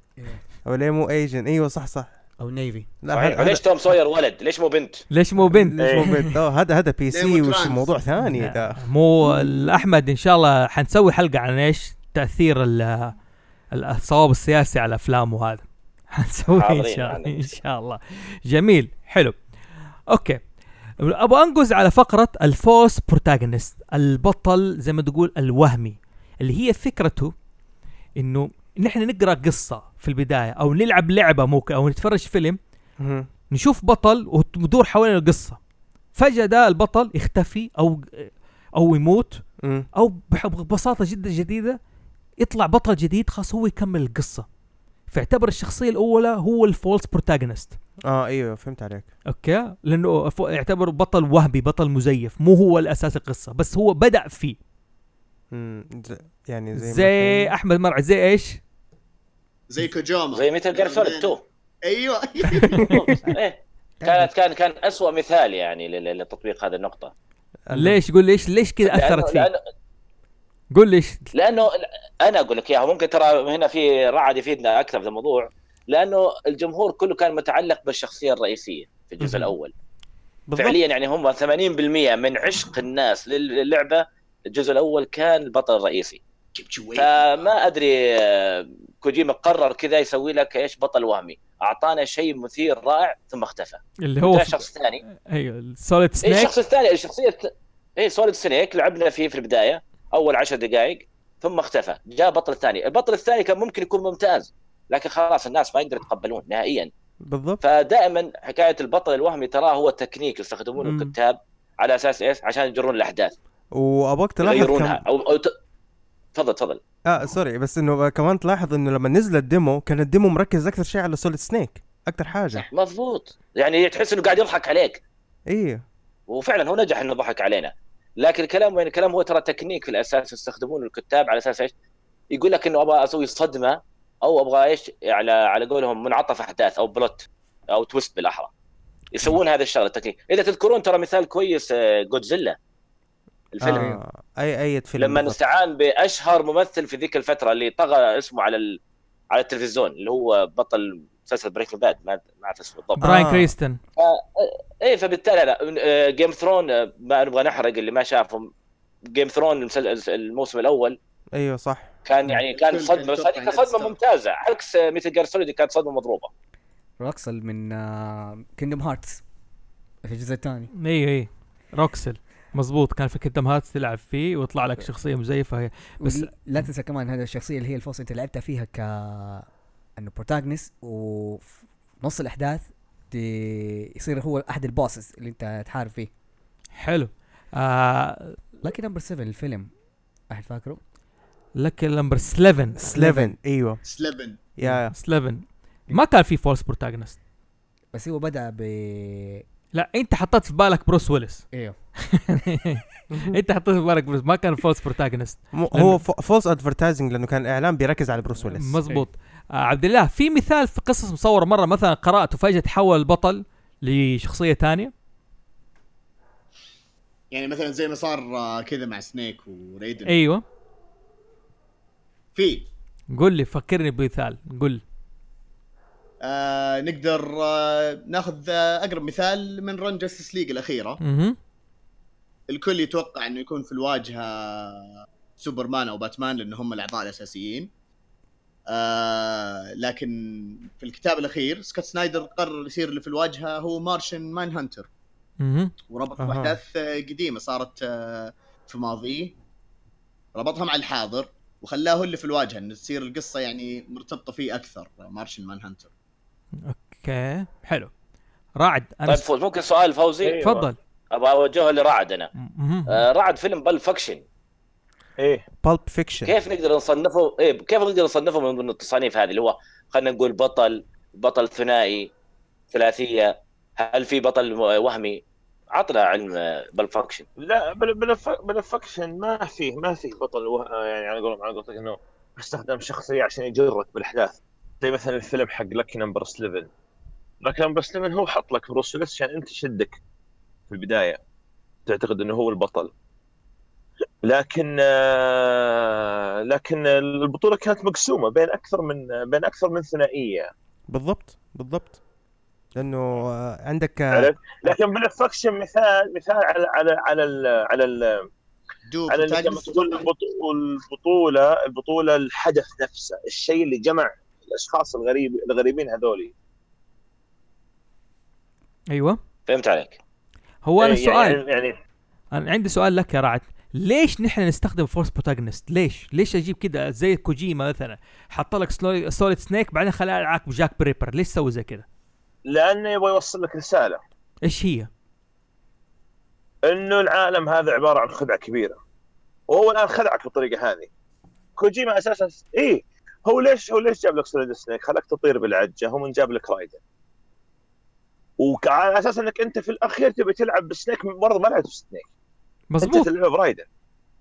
أو ليه مو Asian أيوه صح صح. أو نيفي لا وليش توم سوير ولد؟ ليش مو بنت؟ ليش مو بنت؟ ليش مو بنت؟ أوه، هذا هذا PC وش؟ موضوع ثاني ده. مو احمد إن شاء الله حنسوي حلقة عن إيش تأثير ال- ال- الصواب السياسي على افلامه هذا حنسوي إن شاء الله إن شاء الله. جميل حلو. Okay. أبغى أنقز على فقرة ال false protagonist البطل زي ما تقول الوهمي اللي هي فكرته إنه نحن نقرأ قصة في البداية أو نلعب لعبة ممكن أو نتفرج فيلم. نشوف بطل وتدور حوالين القصة. فجأة ده البطل يختفي أو أو يموت. أو ببساطة جدا جديدة يطلع بطل جديد خلاص هو يكمل القصة. فاعتبر الشخصية الأولى هو ال false protagonist آه أيوه فهمت عليك. okay؟ لأنه يعتبر بطل وهمي بطل مزيف مو هو الأساس القصة بس هو بدأ فيه. مم. ز- يعني زي, زي أحمد مرعي زي إيش؟ زي كوجيما. زي Metal Gear Solid 2 أيوه. إيه. كانت كان كان اسوء مثال يعني لل- لتطبيق هذه النقطة. ليش؟ قول ليش ليش كذا أثرت فيه؟ لأنه, قول ليش. لأنه أنا أقول لك إياها ممكن ترى هنا في رعد يفيدنا أكثر في الموضوع. لأنه الجمهور كله كان متعلق بالشخصية الرئيسية في الجزء. الأول. بالضبط. فعليا يعني هم 80% من عشق الناس للعبة الجزء الأول كان البطل الرئيسي فما أدري آه، كوجيما قرر كذا يسوي لك إيش؟ بطل وهمي. أعطانا شيء مثير رائع ثم اختفى. اللي هو في- شخص ثاني. أيوه Solid Snake الشخص الثاني الشخصية اي Solid Snake لعبنا فيه في البداية أول عشر دقائق ثم اختفى. جاء بطل الثاني البطل الثاني كان ممكن يكون ممتاز لكن خلاص الناس ما يقدروا يتقبلون نهائيا. بالضبط. فدائما حكاية البطل الوهمي تراه هو تكنيك يستخدمونه. الكتاب على أساس إيش؟ عشان يجرون الأحداث. وأبغاك تلاحظ كم... أو. تفضل تفضل. آه sorry بس إنه كمان تلاحظ إنه لما نزل ال demo كان ال demo مركز أكثر شيء على Solid Snake أكثر حاجة. مضبوط يعني تحس إنه قاعد يضحك عليك. أيوه وفعلا هو نجح إنه ضحك علينا. لكن الكلام وين الكلام هو ترى تكنيك في الأساس يستخدمونه الكتاب على أساس إيش؟ يقول لك إنه أبغى أسوي صدمة أو أبغى إيش؟ على على قولهم منعطف أحداث أو plot أو twist بالأحرى. يسوون هذا الشغلة التكنيك. إذا تذكرون ترى مثال كويس آه، جودزيلا الفيلم. آه. اي أي فيلم لما بالضبط. استعان بأشهر ممثل في ذيك الفترة اللي طغى اسمه على ال... على التلفزيون اللي هو بطل مسلسل Breaking Bad ما ما أعرف اسمه بالضبط. براين آه. كرانستون. إيه فبالتالي لا Game of Thrones ما نبغى نحرق اللي ما شافهم Game of Thrones الموسم الأول أيوه صح. كان يعني كان صدمة بس هذه كانت صدمة ممتازة. عكس Metal Gear Solid كانت صدمة مضروبة. روكساس من Kingdom Hearts في الجزء الثاني. اي اي روكساس مزبوط كان في Kingdom Hearts تلعب فيه ويطلع لك شخصية مزيفة. هي بس- لا تنسى كمان هذه الشخصية اللي هي ال false أنت لعبتها فيها ك إنه protagonist وفي نص الأحداث دي يصير هو أحد ال bosses اللي أنت تحارب فيه. حلو. آه Lucky Number 7 الفيلم. أحد فاكره؟ Lucky Number 11 11 أيوه. Slevin يا 11 ما كان في false protagonist بس هو بدأ ب لا انت حطيت في بالك بروس ويلس أيوه انت حطيت في بالك بروس ما كان false protagonist هو false advertising لأنه كان إعلان بيركز على بروس ويلس مزبوط. آه عبد الله في مثال في قصص مصورة مرة مثلا قرأت وفجأة تحول البطل لشخصية ثانية؟ يعني مثلا زي ما صار آه، كذا مع سنيك وريدن أيوه. في. قل لي فكرني بمثال. قل آه نقدر آه ناخذ آه أقرب مثال من run Justice League الأخيرة. أها الكل يتوقع إنه يكون في الواجهة سوبرمان أو باتمان لأن هم الأعضاء الأساسيين. آه لكن في الكتاب الأخير سكوت سنايدر قرر يصير اللي في الواجهة هو Martian Manhunter وربط أها. بأحداث آه، قديمة صارت آه، في ماضيه. ربطها مع الحاضر وخلاه اللي في الواجهة انه تصير القصة يعني مرتبطة فيه أكثر Martian Manhunter okay. حلو. راعد أنا طيب. فوز. ممكن سؤال فوزي؟ أيوة. تفضل. أبغى أوجهه لرعد أنا. آه، رعد فيلم Pulp Fiction إيه. Pulp Fiction كيف نقدر نصنفه؟ إيه كيف نقدر نصنفه من ضمن التصانيف هذه؟ اللي هو خلينا نقول بطل بطل ثنائي ثلاثية. هل في بطل وهمي؟ عطنا فيلم Pulp Fiction لا Pulp Fiction ما فيه ما فيه بطل وه... يعني على قولهم على قولتك إنه استخدم شخصية عشان يجرك بالأحداث. زي مثلا الفيلم حق Lucky Number 11 Lucky Number 11 هو حط لك بروس ويلس عشان أنت تشدك في البداية. تعتقد إنه هو البطل. لكن آه، لكن البطولة كانت مقسومة بين أكثر من بين أكثر من ثنائية. بالضبط بالضبط. لأنه آه، عندك آه، لكن Pulp Fiction مثال مثال على على على ال على ال دو على اللي لما تقول البطو- البطولة البطولة الحدث نفسه. الشيء اللي جمع الأشخاص الغريب الغريبين هذولي. أيوه. فهمت عليك. هو أنا يعني- السؤال يعني, يعني أنا عندي سؤال لك يا رعد. ليش نحن نستخدم false protagonist ليش؟ ليش أجيب كده زي كوجيما مثلا؟ حط لك Solid Snake بعدين خلاه يلعب Jack the Ripper. ليش سوى زي كده؟ لأنه يبغى يوصل لك رسالة. إيش هي؟ إنه العالم هذا عبارة عن خدعة كبيرة. وهو الآن خدعك بالطريقة هذه. كوجيما أساسا إيه هو ليش هو ليش جاب لك Solid Snake؟ خلاك تطير بالعجة هو من جاب لك رايدن. وعلى أساس إنك أنت في الأخير تبي تلعب بسنيك برضه ما لعبت بسنيك. أنت مزبوط تلعب برايدن.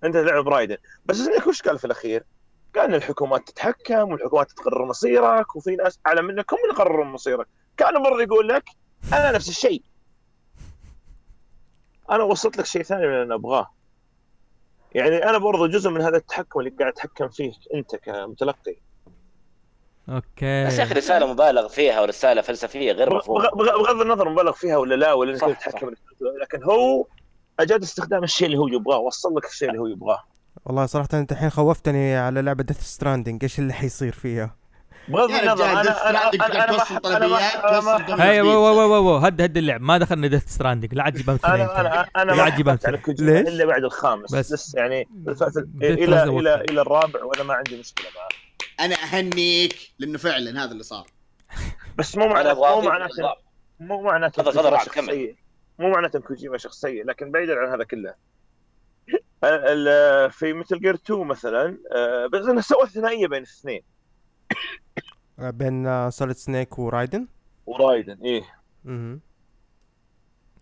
أنت تلعب برايدن. بس سنيك وش قال في الأخير؟ قال إن الحكومات تتحكم والحكومات تقرر مصيرك وفي ناس اعلى منك هم اللي يقررون مصيرك. كان مره يقول لك أنا نفس الشيء. أنا وصلت لك شيء ثاني من اللي أنا أبغاه. يعني أنا برضو جزء من هذا التحكم اللي قاعد أتحكم فيه أنت كمتلقي. أوكي. بس يا أخي رسالة مبالغ فيها ورسالة فلسفية غير مفهومة. بغ- بغض النظر مبالغ فيها ولا لا ولا انك صح، تتحكم لكن هو أجاد استخدام الشيء اللي هو يبغاه وصل لك الشيء اللي هو يبغاه. والله صراحة أنت الحين خوفتني على لعبة Death Stranding إيش اللي حيصير فيها؟ بغض النظر أنا أنا أنا أنا توصل ما- طلبيات، توصل هي جديد. و و و و هد هد اللعب. ما دخلنا Death Stranding لا عاد جيبان أنا أنا أنا لا. كوجيما ليش؟ إلا بعد الخامس. بس. بس يعني إلى إلى إلى, الرابع وأنا ما عندي مشكلة معاه أنا اهنيك لأنه فعلا هذا اللي صار بس مو أنا معناته مو معناته. مو معناته كمل. شخصيه مو معناته كوجيما شخصيه لكن بعيدا عن هذا كله في Metal Gear 2 مثلا آه، بس إنه سوى ثنائية بين الاثنين آه، بين سوليد سنيك ورايدن ورايدن إيه.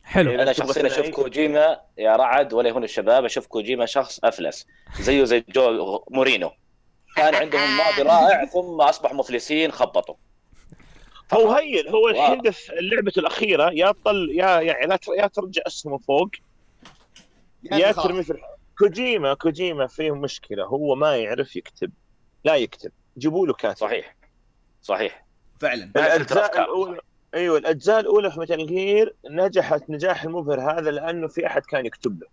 حلو إيه. أنا شخصيا أشوف؟ كوجيما يا رعد ولا يهون الشباب أشوف كوجيما شخص أفلس زيه زي جو مورينيو كان عندهم ماضي رائع ثم أصبحوا مفلسين خبطوا. هو هين هو في لعبته الأخيرة يا طل يا يعني لا تر- يا ترجع اسهمه فوق. يا. ترمي في كوجيما كوجيما فيه مشكلة هو ما يعرف يكتب لا يكتب جيبوا له كاتب. صحيح صحيح. فعلا. الأجزاء. الاولى أيوه الأجزاء الأولى في متل جير نجحت نجاح المبهر هذا لأنه في أحد كان يكتب له.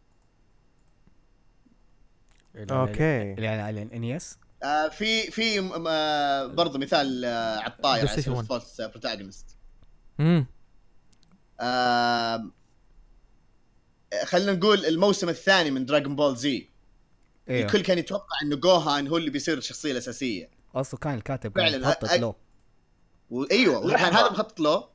أوكي. اللي على على الانيس آه في في آه برضه مثال آه على الطاري على PlayStation سبيل 1. false protagonist امم خلينا نقول الموسم الثاني من Dragon Ball Z أيوه الكل كان يتوقع إنه جوهان هو اللي بيصير الشخصية الأساسية. اصله كان الكاتب فعلاً، أ- له. وايوه وكان. هذا مخطط له.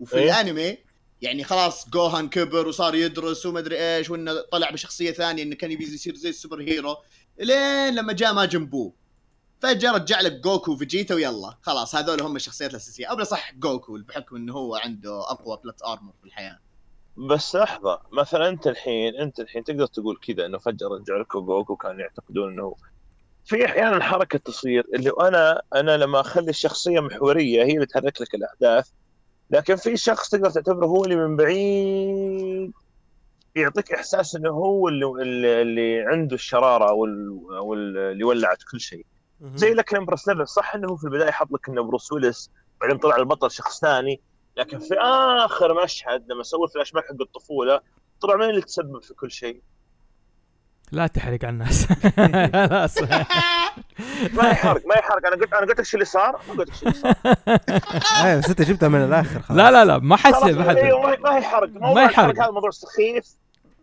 وفي إيه. الأنمي يعني خلاص جوهان كبر وصار يدرس وما أدري إيش وإنه طلع بشخصية ثانية إنه كان يبي يصير زي ال superhero. لين لما جاء ما جنبوه فجأة رجع لك جوكو وفيجيتا ويلا. خلاص هذول هم الشخصيات الأساسية. أو صح جوكو بحكم إنه هو عنده أقوى plot armor في الحياة. بس لحظة مثلا أنت الحين أنت الحين تقدر تقول كذا إنه فجأة رجع لكم جوكو كانوا يعتقدون إنه في أحيانا حركة تصير اللي أنا أنا لما أخلي الشخصية محورية هي اللي تحرك لك الأحداث لكن في شخص تقدر تعتبره هو اللي من بعيد يعطيك إحساس إنه هو اللي اللي, عنده الشرارة أو ال- أو ال- اللي ولعت كل شيء. زي Lucky Number Slevin صح إنه في البداية حط لك انه بروس ويلس بعدين طلع البطل شخص ثاني. لكن في آخر مشهد لما سووا الفلاش باك حق الطفولة طلع مين اللي تسبب في كل شيء؟ لا تحرق على الناس. ما يحرق ما يحرق. أنا قلت أنا قلت لك شو اللي صار؟ ما قلت لك شو اللي صار. إيه بس أنت جبتها من الآخر خلاص. لا لا لا ما خلاص حسب ما أيوه حد ما- ما يحرق. موضوع ما يحرق. هذا موضوع سخيف.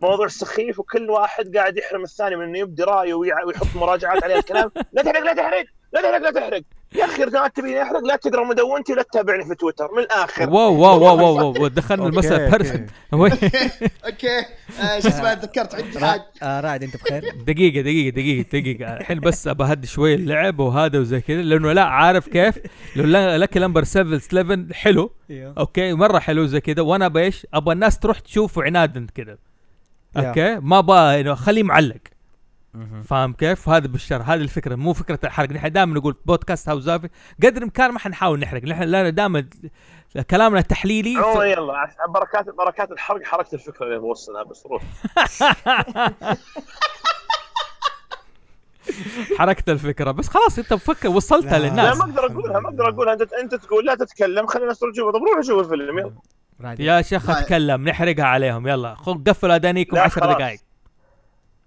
موضوع سخيف وكل واحد قاعد يحرم الثاني من انه يبدي رأيه ويع- ويحط مراجعات عليه الكلام. لا تحرق لا تحرق لا تحرق لا تحرق. يا أخي إذا تبيني احرق لا تقرا مدونتي ولا تتابعني في تويتر من الآخر. wow wow wow wow, wow. دخلنا. بيرسون وي- أوكي. آه شو اسمه تذكرت عندي را... حاجة. آه رائد أنت بخير؟ دقيقة دقيقة دقيقة دقيقة. الحين بس ابى أهدي شوي اللعب وهذا وزي كذا لأنه لا عارف كيف؟ لو Lucky Number Slevin حلو. إيوه. أوكي مرة حلو زي كذا. وأنا بإيش؟ أبغى الناس تروح تشوفه عنادا كذا. أوكي؟ ما أبغى إنه خليه معلق. فاهم كيف؟ هذا بالشر هذه الفكرة مو فكرة الحرق. نحن دائما نقول بودكاست هاوس زافي قدر الامكان ما حنحاول نحرق. نحن لا دائما كلامنا تحليلي ف... يلا بركات بركات الحرق. حركت الفكرة اللي بوصلها بس روح. حركت الفكرة بس خلاص أنت مفكر وصلتها لا. لا للناس ما أقدر أقولها ما أقدر أقولها. انت أنت تقول لا تتكلم خلي الناس تروح تشوفها طب روح شوف الفيلم يلا. يا شيخ. أتكلم نحرقها عليهم يلا. خذ قفلوا اذانيكم لا، 10 خلاص. دقائق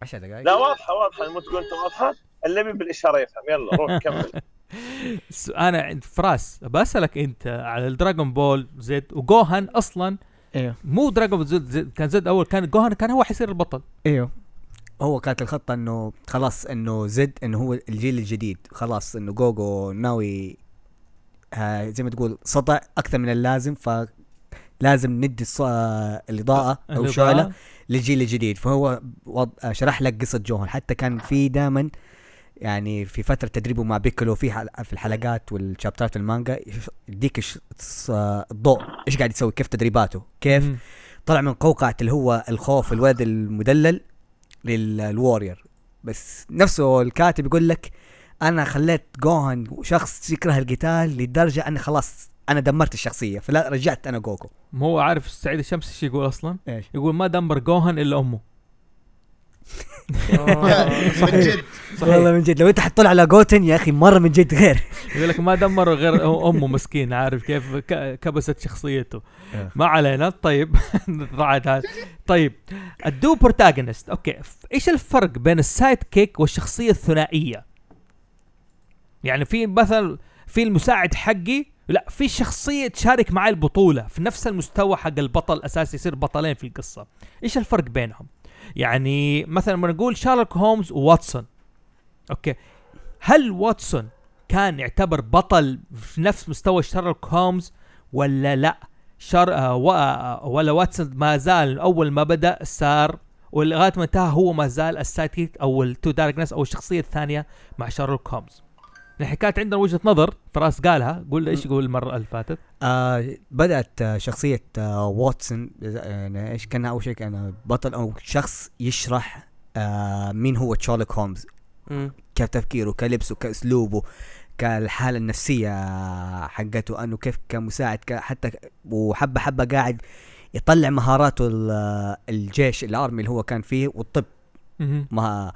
10 دقائق لا واضحة واضحة مو تقول انت واضحة. اللي بالإشارة يفهم. يلا روح كمل. أنا عند فراس بسألك أنت على ال Dragon Ball Z وجوهان أصلا. أيوه مو Dragon Ball Z, Z كان Z أول كان جوهان كان هو حيصير البطل. أيوه هو كانت الخطة إنه خلاص إنه زد إنه هو الجيل الجديد. خلاص إنه جوجو ناوي آه زي ما تقول سطع أكثر من اللازم فلازم ندي الص... آه الإضاءة أو. الشعله للجيل الجديد فهو وض... آه شرح لك قصة جوهان حتى كان في دائما يعني في فترة تدريبه مع بيكولو في حل... في الحلقات والشابترات المانجا يديك آه، الضوء. إيش قاعد يسوي؟ كيف تدريباته؟ كيف. طلع من قوقعة اللي هو الخوف الولد المدلل للوارير بس نفسه الكاتب يقول لك أنا خليت جوهان شخص يكره القتال لدرجة أني خلاص أنا دمرت الشخصية فلا رجعت أنا جوكو. ما هو عارف سعيد الشمس إيش يقول أصلا؟ إيش؟ يقول ما دمر جوهان إلا أمه. من جد. والله من جد. لو أنت حتطلع على جوتن يا أخي مرة من جد غير. يقول لك ما دمر غير أمه مسكين عارف كيف؟ ك- كبست شخصيته. إيه. ما علينا. طيب. هذا. طيب. ال dual protagonist أوكي. إيش الفرق بين ال sidekick والشخصية الثنائية؟ يعني في مثلا في المساعد حقي لا في شخصية تشارك معي البطولة في نفس المستوى حق البطل الاساسي يصير بطلين في القصة. إيش الفرق بينهم؟ يعني مثلا لما نقول شارلوك هومز وواتسون أوكي. هل واتسون كان يعتبر بطل في نفس مستوى شارلوك هومز ولا لا؟ شار آه و... آه ولا واتسون ما زال أول ما بدأ صار ولغاية ما انتهى هو ما زال ال sidekick أو ال deuteragonist أو الشخصية الثانية مع شارلوك هومز نحن كانت عندنا وجهة نظر فراس قالها قول إيش يقول المرة اللي فاتت آه بدأت آه شخصية آه واتسون يعني إيش كان أول شيء كان بطل أو شخص يشرح آه مين هو شارلوك هومز مم. كيف تفكيره كلبسه كأسلوبه كالحالة النفسية حقته أنه كيف كمساعد ك- حتى وحبة حبة قاعد يطلع مهاراته ال- الجيش ال army اللي هو كان فيه والطب. ما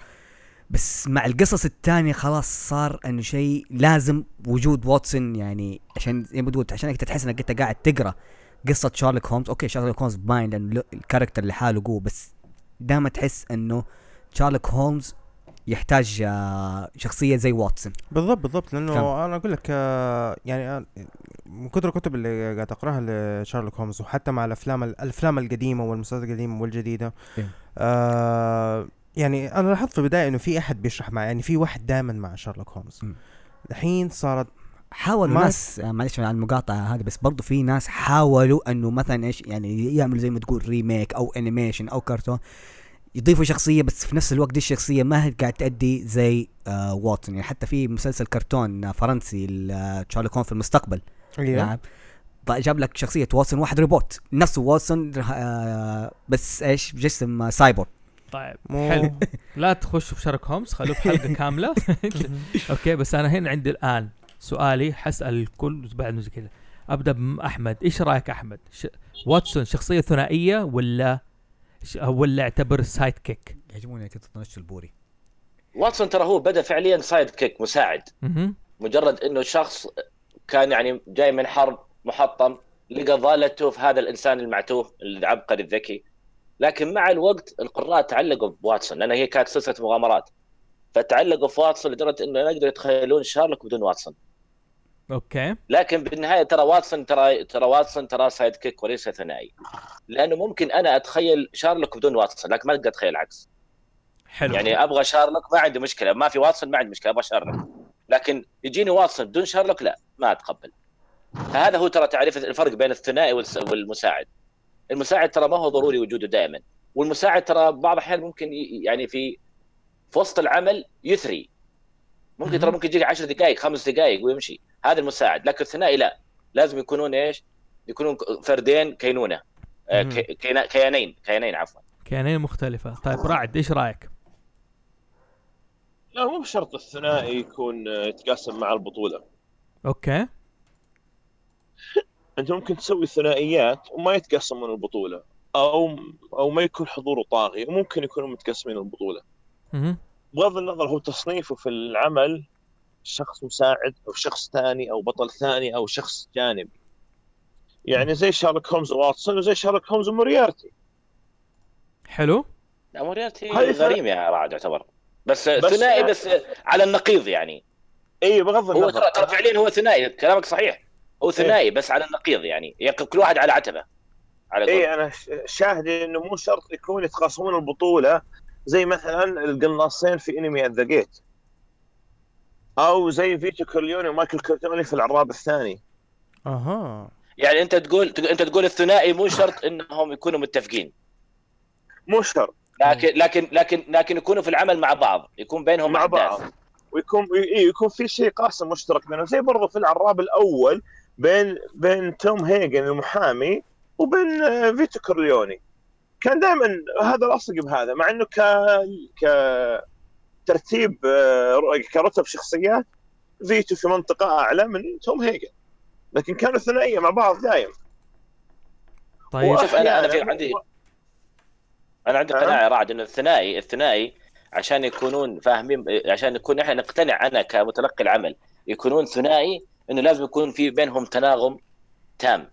بس مع القصص الثانية خلاص صار إنه شيء لازم وجود واتسون يعني عشان زي ما تقول عشان أنت تحس إنك أنت قاعد تقرأ قصة شارلوك هومز أوكي شارلوك هومز باين لأنه ال character لحاله قوة بس دائما تحس إنه شارلوك هومز يحتاج آه، شخصية زي واتسون بالضبط بالضبط لأنه؟ أنا أقول لك آه، يعني آه، من كثر الكتب اللي قاعد أقرأها لشارلوك هومز وحتى مع الأفلام الأفلام القديمة والمسلسلات القديمة والجديدة إيه. آه يعني أنا لاحظت في البداية إنه في أحد بيشرح مع يعني في واحد دائما مع شارلوك هومز م. الحين صارت حاولوا ما- ناس آه، معلش على المقاطعة هذه بس برضو في ناس حاولوا إنه مثلا إيش يعني يعملوا زي ما تقول remake أو animation أو كرتون يضيفوا شخصية بس في نفس الوقت دي الشخصية ما هي قاعد تأدي زي آه واتسون يعني حتى في مسلسل كرتون آه، فرنسي شارلوك هومز في المستقبل. أيوه. نعم. جاب لك شخصية واتسون واحد روبوت نفسه واتسون آه بس إيش جسم آه، سايبورغ طيب مو حلو. لا تخشوا في شارلوك هومز خلوه في حلقة كاملة. أوكي بس أنا هنا عندي الآن سؤالي حسأل الكل بعد زي كذا. أبدأ باحمد إيش رأيك أحمد؟ ش... واتسون شخصية ثنائية ولا ش... ولا اعتبر سايد كيك يعجبوني كذا تنشل البوري. واتسون ترى هو بدأ فعليا side kick مساعد. مجرد إنه شخص كان يعني جاي من حرب محطم لقى ضالته في هذا الإنسان المعتوه العبقري الذكي. لكن مع الوقت القراء تعلقوا بواتسون لأن هي كانت سلسلة مغامرات. فتعلقوا في واتسون لدرجة إنه يقدروا يتخيلون شارلوك بدون واتسون. أوكي. لكن بالنهاية ترى واتسون ترى ترى واتسون ترى side kick وليس ثنائي. لأنه ممكن أنا أتخيل شارلوك بدون واتسون لكن ما أقدر أتخيل العكس. حلو. يعني أبغى شارلوك ما عندي مشكلة. ما في واتسون ما عندي مشكلة. أبغى شارلوك. لكن يجيني واتسون بدون شارلوك لا ما أتقبل. فهذا هو ترى تعريف الفرق بين الثنائي والمساعد. المساعد ترى ما هو ضروري وجوده دائما. والمساعد ترى بعض الأحيان ممكن يعني في في وسط العمل يثري. ممكن ترى. ممكن يجيك 10 دقائق خمس دقائق ويمشي. هذا المساعد. لكن الثنائي لا. لازم يكونون إيش؟ يكونون فردين كينونة. آه، كيانين. كيانين عفوا. كيانين مختلفة. طيب رعد إيش رأيك؟ لا مو بشرط الثنائي يكون آه، يتقاسم مع البطولة. أوكي. انت ممكن تسوي ثنائيات وما يتقسمون البطولة. أو أو ما يكون حضوره طاغي وممكن يكونوا متقسمين البطولة. بغض النظر هو تصنيفه في العمل شخص مساعد أو شخص ثاني أو بطل ثاني أو شخص جانبي. يعني زي شارلوك هومز وواتسون وزي شارلوك هومز وموريارتي حلو. لا موريارتي غريم يا رعد يعتبر. بس, بس- ثنائي بس على النقيض يعني. اي بغض هو النظر. ترى ترى فعليا هو ثنائي كلامك صحيح. هو ثنائي بس على النقيض يعني. يق- كل واحد على عتبة على قول. اي أنا ش- شاهد إنه مو شرط يكون يتقاسمون البطولة زي مثلا القناصين في enemy at the gates أو زي فيتو كورليوني ومايكل كورليوني في العراب الثاني. أها. يعني أنت تقول أنت تقول الثنائي مو شرط إنهم يكونوا متفقين. مو شرط. لكن لكن لكن لكن يكونوا في العمل مع بعض يكون بينهم مع أحداث. بعض. ويكون إيه يكون في شيء قاسم مشترك بينهم. زي برضو في العراب الأول بين بين توم هيجن المحامي وبين آه، فيتو كورليوني. كان دائما هذا لاصق بهذا مع إنه ك ك ترتيب آه، كرتب شخصيات فيتو في منطقة أعلى من توم هيجن. لكن كانوا ثنائيه مع بعض دايم طيب. شوف، أنا- أنا في عندي- أنا عندي نعم. قناعة رعد إنه الثنائي الثنائي عشان يكونون فاهمين عشان نكون إحنا نقتنع أنا كمتلقي العمل يكونون ثنائي إنه لازم يكون في بينهم تناغم تام.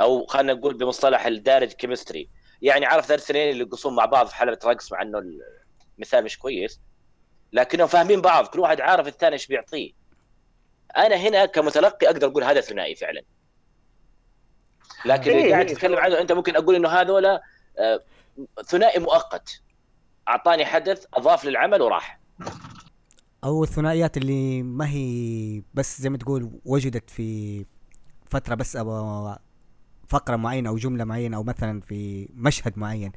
أو خلينا نقول بمصطلح الدارج chemistry يعني عارف ذا الاثنين اللي يقصون مع بعض في حلبة رقص مع إنه المثال مش كويس. لكنهم فاهمين بعض كل واحد عارف الثاني إيش بيعطيه. أنا هنا كمتلقي أقدر أقول هذا ثنائي فعلا. لكن اللي قاعد إيه. تتكلم عنه أنت ممكن أقول إنه هذولا آه، ثنائي مؤقت. أعطاني حدث أضاف للعمل وراح. أو الثنائيات اللي ما هي بس زي ما تقول وجدت في فترة بس أو فقرة معينة أو جملة معينة أو مثلا في مشهد معين.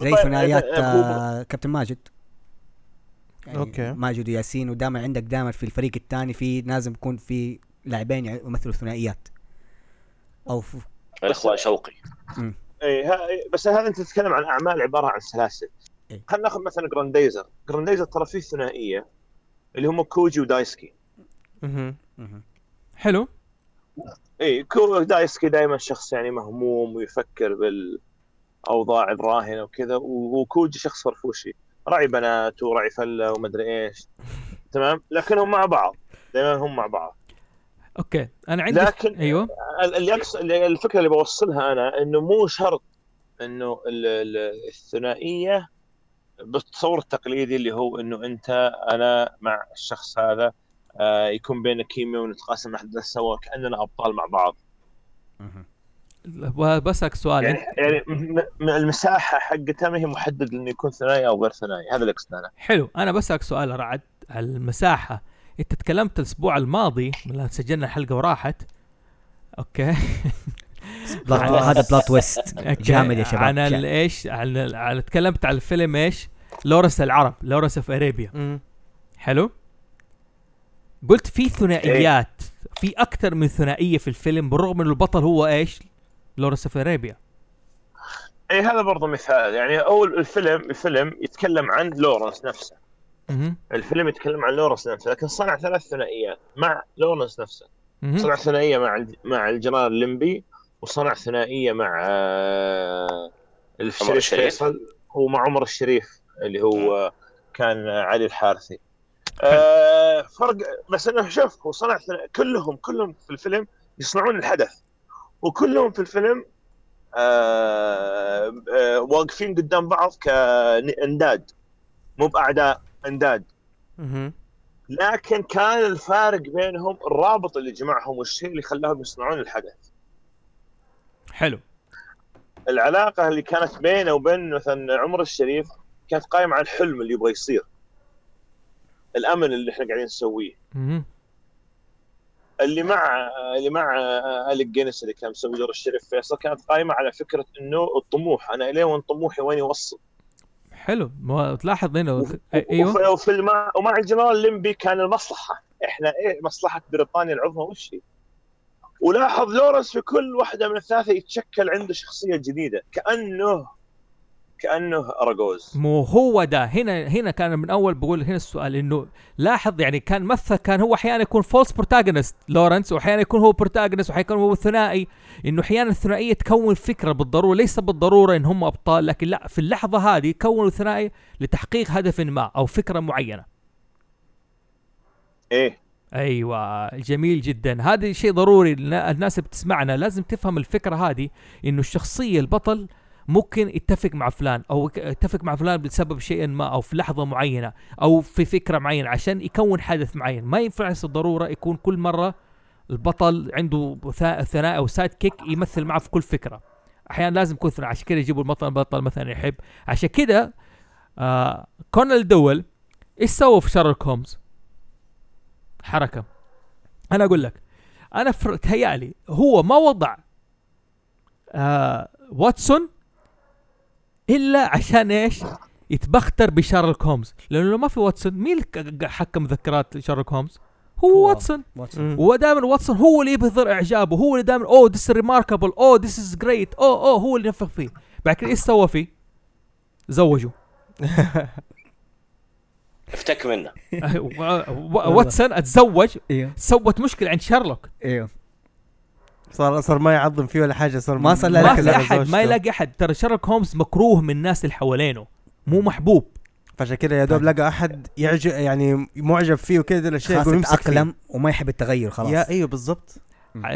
زي طيب، ثنائيات آه، كابتن ماجد. يعني أوكي. ماجد وياسين ودائما عندك دائما في الفريق الثاني في لازم يكون في لاعبين يمثلوا ثنائيات. أو في الإخوان شوقي. اي ها- بس هذا أنت تتكلم عن أعمال عبارة عن سلاسل. إيه. خلينا ناخذ مثلا جرانديزر جرانديزر ترى فيه ثنائية. اللي هم كوجي ودايسكي. مهم. مهم. حلو. اي هو دايسكي دائما شخص يعني مهموم ويفكر بالأوضاع الراهنة وكذا وكوجي شخص فرفوشي. راعي بنات وراعي فلة ومدري إيش. تمام؟ لكنهم مع بعض. دائما هم مع بعض. أوكي. أنا عندي لكن- أيوه. ال- اللي اللي- الفكرة اللي بوصلها أنا إنه مو شرط إنه ال- ال- الثنائية بالتصور التقليدي اللي هو إنه أنت أنا مع الشخص هذا آه، يكون بيننا كيمياء ونتقاسم احداث سوا كأننا أبطال مع بعض. بسألك سؤال. يعني يعني المساحة حقتها ما هي محدد إنه يكون ثنائي أو غير ثنائي. هذا اللي أقصده أنا. حلو. أنا بسألك سؤال رعد. على المساحة. أنت تكلمت الأسبوع الماضي لما سجلنا الحلقة وراحت أوكي؟ هذا plot twist أوكي. جامد يا شباب. جامد. إيش؟ عن ال- عن تكلمت عن الفيلم إيش؟ لورنس العرب Lawrence of Arabia. حلو؟ قلت في ثنائيات في أكثر من ثنائية في الفيلم بالرغم ان البطل هو إيش؟ Lawrence of Arabia اي هذا برضه مثال. يعني أول الفيلم الفيلم يتكلم عن لورنس نفسه. الفيلم يتكلم عن لورنس نفسه لكن صنع ثلاث ثنائيات مع لورنس نفسه. صنع ثنائية مع مع الجنرال الليمبي وصنع ثنائية مع آه، الشريف. فيصل ومع عمر الشريف اللي هو كان علي الحارثي. آه، فرق بس إنه شوف هو صنع كلهم كلهم في الفيلم يصنعون الحدث. وكلهم في الفيلم آه، آه، واقفين قدام بعض كانداد مو بأعداء إنداد. لكن كان الفارق بينهم الرابط اللي جمعهم والشيء اللي خلاهم يصنعون الحدث. حلو. العلاقة اللي كانت بينه وبين مثلا عمر الشريف كانت قائمه على الحلم اللي يبغى يصير. الامن اللي إحنا قاعدين نسويه. اللي مع اللي مع أليك جينيس اللي كان مسوي دور الشريف فيصل كانت قائمه على فكرة إنه الطموح. أنا الين وين طموحي وين يوصل. حلو. ما تلاحظ هنا وف- أيوه. وف- وفي الم... ومع الجنرال اللنبي كان المصلحة. إحنا إيه مصلحة بريطانيا العظمى وش هي؟ ولاحظ لورنس في كل واحدة من الثلاثة يتشكل عنده شخصية جديدة. كأنه كأنه اراجوز مو هو ده. هنا هنا كان من أول بقول هنا السؤال إنه لاحظ يعني كان مثل كان هو أحيانا يكون false protagonist لورنس وأحيانا يكون هو protagonist وأحيانا هو ثنائي. إنه أحيانا الثنائية تكون فكرة بالضرورة ليس بالضرورة إن هم أبطال لكن لا في اللحظة هذه كونوا ثنائي لتحقيق هدف ما أو فكرة معينة. إيه. أيوه جميل جدا. هذا شيء ضروري النا- الناس بتسمعنا لازم تفهم الفكرة هذه إنه الشخصية البطل ممكن يتفق مع فلان أو يتفق مع فلان بسبب شيء ما أو في لحظة معينة أو في فكرة معينة عشان يكون حدث معين. ما ينفع بالضروره يكون كل مرة البطل عنده ثنائي أو سايد كيك يمثل معه في كل فكرة. أحيانا لازم يكون ثنائي عشان كذا يجيبوا البطل بطل مثلا يحب. عشان كذا آه كونان دويل إيش سووا في شارلوك هومز حركة. أنا أقول لك أنا فر- تهيألي هو ما وضع آه واتسون إلا عشان إيش؟ يتبختر بشارلوك هومز لأنه لو ما في واتسون مين حكم مذكرات شارلوك هومز هو. واتسون. ودائما واتسون هو اللي يبهر إعجابه هو اللي دائما oh this remarkable oh this is great oh oh هو اللي نفخ فيه. بعد كده إيش سوى فيه؟ زوجوا افتك منه. واتسون اتزوج أيوه سوت مشكلة عند شارلوك. أيوه صار صار ما يعظم فيه ولا حاجة صار ما صار لا ما في أحد ما يلاقي أحد. ترى شارلوك هومز مكروه من الناس اللي حوالينه. مو محبوب. فعشان كده يا دوب لقى أحد يعجب يعني معجب فيه وكذا الاشياء خلاص يقول. اتاقلم وما يحب التغير خلاص. يا إيوه بالضبط.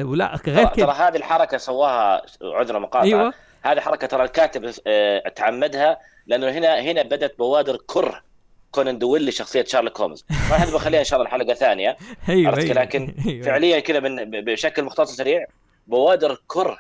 ولا غير ترى ترى هذه الحركة سواها عذر مقاطعه إيوه. هذه حركة ترى الكاتب آه، تعمدها لأنه هنا هنا بدأت بوادر كره. كونان دويل لشخصية شارلوك هومز. ما هذا بخليها إن شاء الله الحلقة ثانية. أيوه عرفت لكن أيوة. فعليا كذا من بشكل مختصر سريع بوادر كره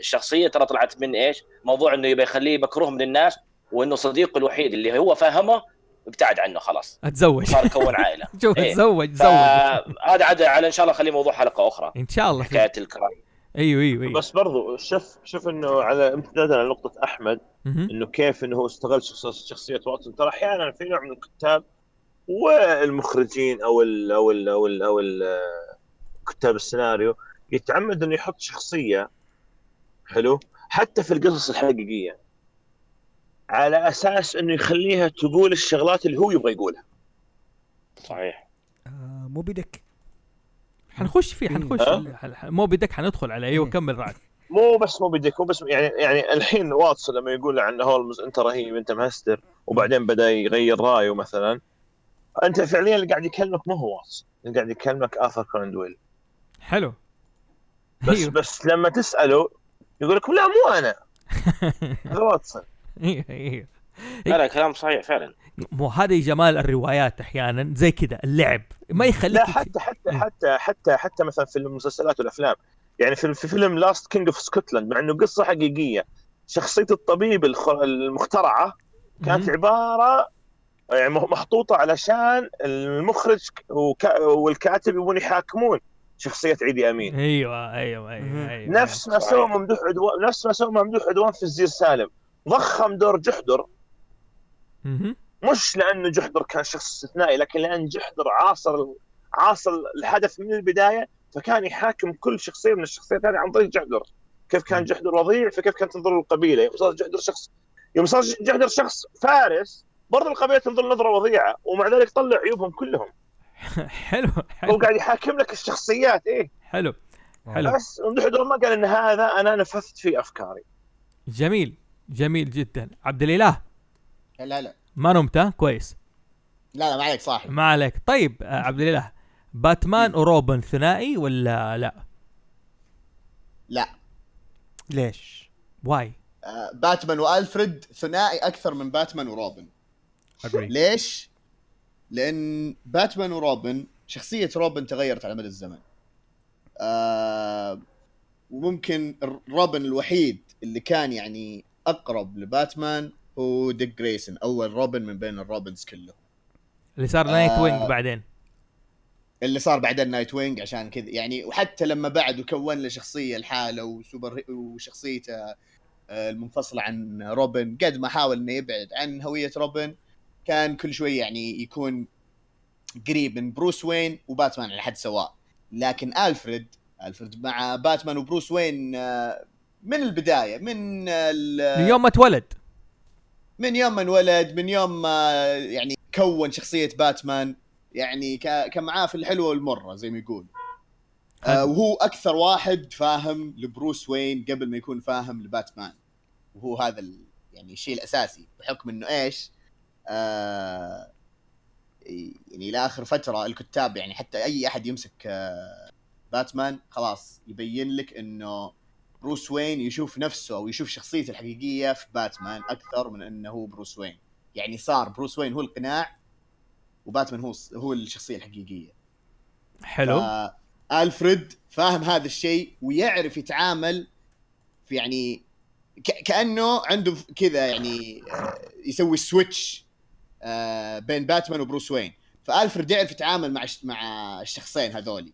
الشخصية ترى طلعت من إيش؟ موضوع إنه يبي يخليه مكروه من الناس وإنه صديقه الوحيد اللي هو فاهمه ابتعد عنه خلاص. أتزوج. صار كون عائلة. شوف إيه. أتزوج تزوج فهذا عاد على إن شاء الله خليه موضوع حلقة أخرى. إن شاء الله حكاية الكراهيه أيوه أيوه أيوه. بس برضو شوف شوف إنه على امتدادا على نقطه احمد. إنه كيف إنه هو استغل شخص- شخصية واتسون. ترى أحيانا في نوع من الكتاب والمخرجين أو ال أو ال أو ال أو ال كتاب السيناريو يتعمد إنه يحط شخصية حلو؟ حتى في القصص الحقيقية. على أساس إنه يخليها تقول الشغلات اللي هو يبغى يقولها. صحيح. آه، موبي ديك حنخش فيه حنخش. أه؟ مو بدك حندخل عليه أيوه. كمل رعد مو بس مو بديك مو بس يعني يعني الحين واتسون لما يقول عن هولمز أنت رهيب أنت مهستر وبعدين بدأ يغير رأيه مثلا. أنت فعليا اللي قاعد يكلمك مو هو واتسون اللي قاعد يكلمك آثر كونان دويل حلو. بس أيوه. بس لما تسأله يقول لك لا مو أنا. هذا واتسون أيوه أيوه. لا لا كلام صحيح فعلا مو هذه جمال الروايات أحيانا زي كذا اللعب ما يخليك لا حتى حتى حتى حتى حتى مثلا في المسلسلات والأفلام يعني في في فيلم Last King of Scotland مع إنه قصة حقيقية شخصية الطبيب الخ- المخترعة كانت. عبارة يعني محطوطة علشان المخرج وك- والكاتب يبون يحاكمون شخصية عيدي أمين أيوه أيوه أيوه. أيوة. نفس ما سوى ممدوح عدوان نفس ما سوى ممدوح عدوان في الزير سالم ضخم دور جحدر. مش لأنه جحدر كان شخص استثنائي لكن لأن جحدر عاصر عاصر الحدث من البداية فكان يحاكم كل شخصية من الشخصيات هذه عن طريق جحدر. كيف كان جحدر وضيع فكيف كانت تنظر القبيله يوم صار جحدر شخص يوم صار جحدر شخص فارس برضه القبيلة تنظر نظرة وضيعة ومع ذلك طلع عيوبهم كلهم. حلو هو قاعد يحاكم لك الشخصيات إيه. حلو حلو. بس عدوان ما قال إن هذا أنا نفذت في أفكاري. جميل جميل جدا. عبد الإله. لا لا. ما نمت ها؟ كويس. لا لا ما عليك صاحي. ما عليك. طيب آه، عبد الإله باتمان وروبن ثنائي ولا لا؟ لا. ليش؟ واي؟ آه، باتمان وألفريد ثنائي أكثر من باتمان وروبن. اجري ليش؟ لأن باتمان وروبن شخصية روبن تغيرت على مدى الزمن. آه وممكن روبن الوحيد اللي كان يعني أقرب لباتمان هو ديك جريسون أول روبن من بين الروبنز كلهم. اللي صار نايت آه. وينج بعدين. اللي صار بعدين نايت وينج عشان كذا. يعني وحتى لما بعد وكون له شخصية لحاله وسوبر وشخصيته آه، المنفصلة عن روبن قد ما حاول إنه يبعد عن هوية روبن كان كل شوي يعني يكون قريب من بروس وين وباتمان على حد سواء. لكن ألفريد ألفريد مع باتمان وبروس وين آه، من البداية من ال- من يوم ما اتولد من يوم ما انولد من يوم ما يعني كون شخصية باتمان يعني كا- كان معاه في الحلوة والمرة زي ما يقول آه. وهو أكثر واحد فاهم لبروس وين قبل ما يكون فاهم لباتمان وهو هذا ال... يعني الشيء الأساسي بحكم إنه إيش آه يعني إلى آخر فترة الكتاب يعني حتى أي أحد يمسك آه باتمان خلاص يبين لك إنه بروس وين يشوف نفسه أو يشوف شخصيته الحقيقية في باتمان أكثر من إنه هو بروس وين. يعني صار بروس وين هو القناع وباتمان هو هو الشخصية الحقيقية. حلو. ألفريد فاهم هذا الشيء ويعرف يتعامل في يعني ك- كأنه عنده كذا يعني آه، يسوي switch آه، بين باتمان وبروس وين. فألفريد يعرف يتعامل مع مع الشخصين هذولي.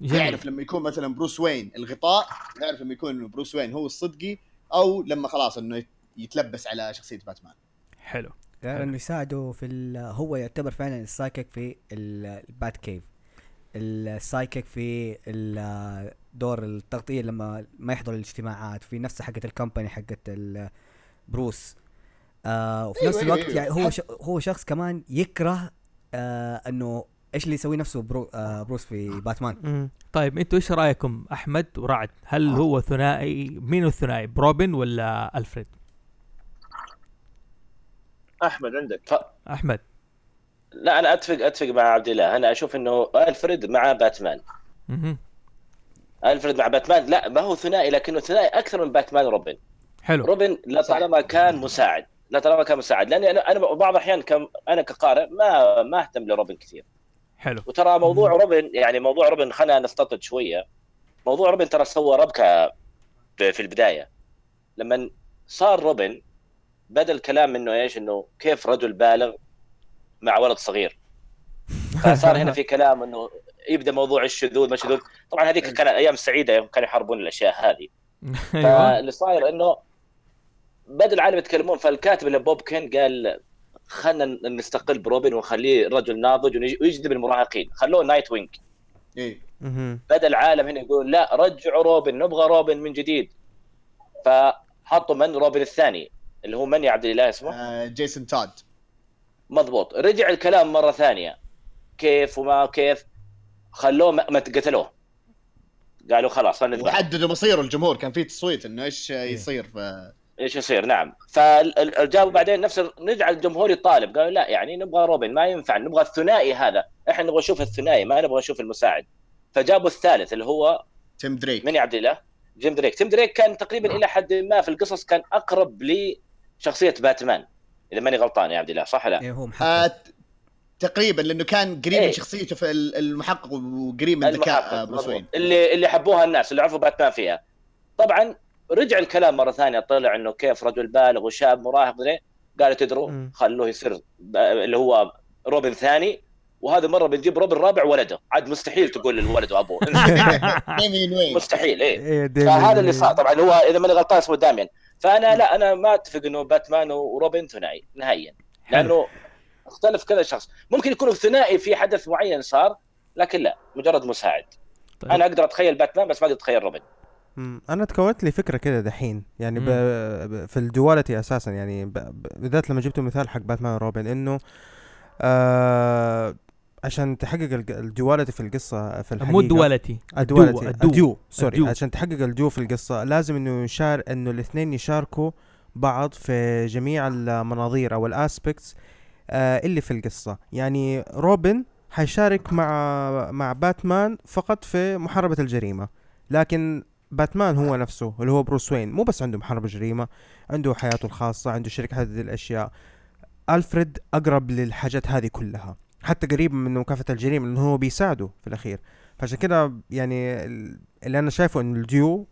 جميل يعرف لما يكون مثلا بروس وين الغطاء يعرف لما يكون بروس وين هو الصدقي أو لما خلاص إنه يت- يتلبس على شخصية باتمان. حلو. لأنه يساعده في ال- هو يعتبر فعلا ال sidekick في ال- ال Batcave. ال sidekick في ال- دور التغطية لما ما يحضر الاجتماعات في نفس حقة ال company حقة ال- بروس. آه وفي أيوة، نفس أيوة، الوقت أيوة. يعني هو. هو شخص كمان يكره آه إنه إيش اللي يسويه نفسه برو آه بروس في باتمان؟ مم. طيب أنتوا إيش رأيكم؟ أحمد ورعد هل هو ثنائي؟ مين الثنائي؟ بروبن ولا ألفريد؟ أحمد عندك. أحمد. لا أنا أتفق أتفق مع عبد الله. أنا أشوف إنه ألفريد مع باتمان. مهم. ألفريد مع باتمان لا ما هو ثنائي لكنه ثنائي أكثر من باتمان وروبن. حلو. روبن لا صح. طالما كان مساعد لا طالما كان مساعد. لأني أنا أنا بعض الأحيان كم أنا كقارئ ما ما أهتم لروبن كثير. حلو. وترى موضوع روبن يعني موضوع روبن خلينا نستطرد شوية. موضوع روبن ترى سوى ربكة في البداية. لما صار روبن بدأ الكلام إنه إيش؟ إنه كيف رجل بالغ مع ولد صغير. فصار هنا في كلام إنه يبدأ موضوع الشذوذ ما شذوذ. طبعا هذيك كانت أيام سعيدة يوم كانوا يحاربون الأشياء هذه. أيوه. فاللي صاير إنه بدأ العالم يتكلمون فالكاتب اللي بوب كين قال خلينا نستقل بروبن ونخليه رجل ناضج ويجذب المراهقين. خلوه نايت وينج. إيه. بدا العالم هنا يقول لا رجعوا روبن نبغى روبن من جديد. فحطوا من؟ روبن الثاني اللي هو من يا عبد الإله اسمه. آه جيسون تود. مضبوط. رجع الكلام مرة ثانية. كيف وما كيف؟ خلوه ما قتلوه. قالوا خلاص خلينا وحددوا مصيره الجمهور. كان في تصويت إنه إيش يصير ف إيش يصير؟ نعم. فجابوا بعدين نفس رجع الجمهور يطالب. قالوا لا يعني نبغى روبن ما ينفع نبغى الثنائي هذا. إحنا نبغى نشوف الثنائي ما نبغى نشوف المساعد. فجابوا الثالث اللي هو تيم دريك. من يا عبد الله؟ جيم دريك. تيم دريك كان تقريبا إلى حد ما في القصص كان أقرب لشخصية باتمان إذا ماني غلطان يا عبد الله صح ولا إيه هو محقق. آه تقريبا لأنه كان قريب إيه. من شخصيته في ال- المحقق وقريب من ذكاء المحقق، بروس. وين اللي اللي حبوها الناس اللي عرفوا باتمان فيها. طبعا رجع الكلام مرة ثانية طلع إنه كيف رجل بالغ وشاب مراهق. قالوا تدروا. خلوه يصير اللي هو روبن ثاني. وهذه مرة بنجيب روبن رابع ولده. عاد مستحيل تقول للولد وأبوه. مستحيل إيه. إيه فهذا اللي صار. طبعا هو إذا ماني غلطان اسمه دامين. فأنا لا أنا ما أتفق إنه باتمان وروبن ثنائي نهائيا. لأنه اختلف كذا شخص. ممكن يكونوا ثنائي في حدث معين صار لكن لا مجرد مساعد. طيب. أنا أقدر أتخيل باتمان بس ما أقدر أتخيل روبن. أنا تكونت لي فكرة كده دحين. يعني ب... ب... في ال duality أساسا. يعني ب... ب... بالذات لما جبت مثال حق باتمان وروبن إنه آه... عشان تحقق ال duality في القصة في الحقيقة. مو duality الدواليتي الدو. الديو سوري الديو. عشان تحقق الديو في القصة لازم إنه يشار إنه الاثنين يشاركوا بعض في جميع المناظير أو ال aspects آه اللي في القصة. يعني روبن حيشارك مع مع باتمان فقط في محاربة الجريمة. لكن باتمان هو نفسه اللي هو بروس وين. مو بس عنده محاربه جريمة عنده حياته الخاصة عنده شركة هذه الأشياء. ألفريد أقرب للحاجات هذه كلها. حتى قريب من مكافحة الجريمة لأنه هو بيساعده في الأخير. فعشان كده يعني ال- اللي أنا شايفه انه الديو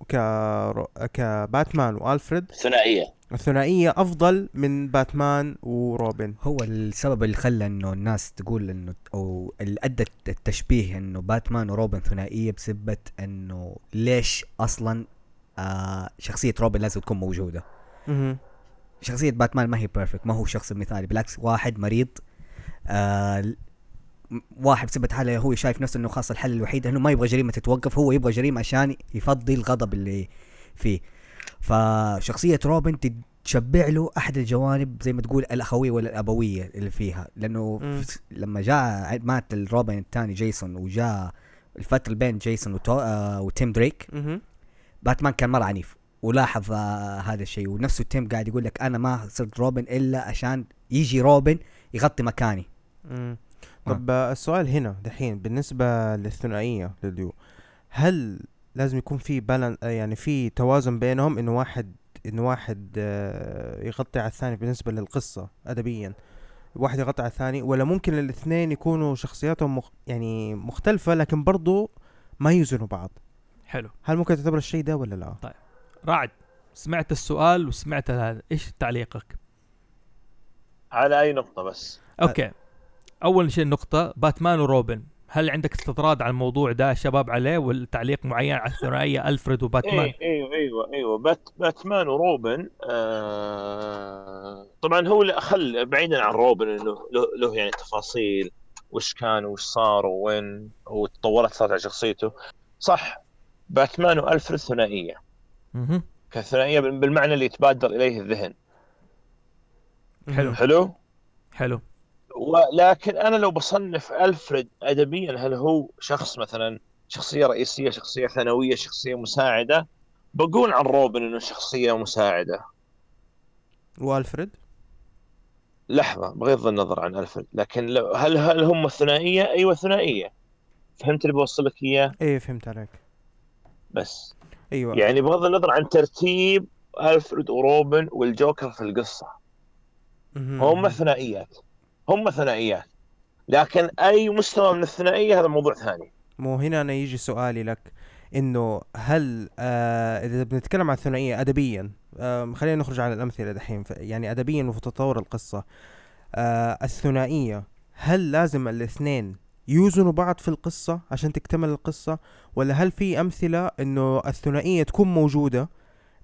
كباتمان وألفريد ثنائيه الثنائية أفضل من باتمان وروبن. هو السبب اللي خلى إنه الناس تقول إنه أو اللي أدى التشبيه إنه باتمان وروبن ثنائية بسبه إنه ليش أصلا آه شخصية روبن لازم تكون موجودة. مهم. شخصية باتمان ما هي perfect ما هو شخص مثالي بالعكس واحد مريض آه واحد بسبة حالة هو شايف نفسه إنه خاص الحل الوحيد إنه ما يبغى جريمة تتوقف هو يبغى جريمة عشان يفضي الغضب اللي فيه. فشخصية روبن تشبع له أحد الجوانب زي ما تقول الأخوية ولا الابويه اللي فيها لأنه لما جاء مات الروبن الثاني جيسون وجاء الفترة بين جيسون وتو آه وتيم دريك. باتمان كان مرة عنيف ولاحظ آه هذا الشيء ونفسه تيم قاعد يقول لك أنا ما صرت روبن إلا عشان يجي روبن يغطي مكاني مم. طب آه. السؤال هنا دحين بالنسبة للثنائية للديو هل لازم يكون في balance آه، يعني في توازن بينهم انه واحد انه واحد آه، يغطي على الثاني بالنسبة للقصة ادبيا. واحد يغطي على الثاني ولا ممكن الاثنين يكونوا شخصياتهم مخ يعني مختلفة لكن برضو ما يوزنوا بعض. حلو. هل ممكن تعتبر الشيء ده ولا لا؟ رعد سمعت السؤال وسمعت هذا إيش تعليقك؟ على أي نقطة بس؟ أوكي. أول شيء نقطة باتمان وروبن. هل عندك استطراد على الموضوع ده شباب عليه ولا تعليق معين على الثنائية ألفريد وباتمان؟ أيوه أيوه إيوه إيوه. بات باتمان وروبن آه طبعا هو اللي خل بعيدا عن روبن إنه له, له يعني تفاصيل. وش كان وش صار وين وتطورت صارت على شخصيته. صح باتمان وألفريد ثنائية. كثنائية بال- بالمعنى اللي يتبادر إليه الذهن. حلو. حلو؟ حلو. ولكن أنا لو بصنف ألفريد ادبيا هل هو شخص مثلا شخصية رئيسية شخصية ثانوية شخصية مساعدة؟ بقول عن روبن إنه شخصية مساعدة. وألفريد؟ لحظة بغض النظر عن ألفريد لكن لو هل هل هم ثنائية؟ أيوه ثنائية. فهمت اللي بوصلك إياه؟ إيه فهمت عليك. بس. أيوه. يعني بغض النظر عن ترتيب ألفريد وروبن والجوكر في القصة. هم ثنائيات. هم ثنائيات. لكن أي مستوى من الثنائية هذا موضوع ثاني. مو هنا أنا يجي سؤالي لك إنه هل آه بنتكلم عن الثنائية ادبيا آه خلينا نخرج على الأمثلة دحين. يعني ادبيا وفي تطور القصة. آه الثنائية هل لازم الاثنين يوزنوا بعض في القصة عشان تكتمل القصة؟ ولا هل في أمثلة إنه الثنائية تكون موجودة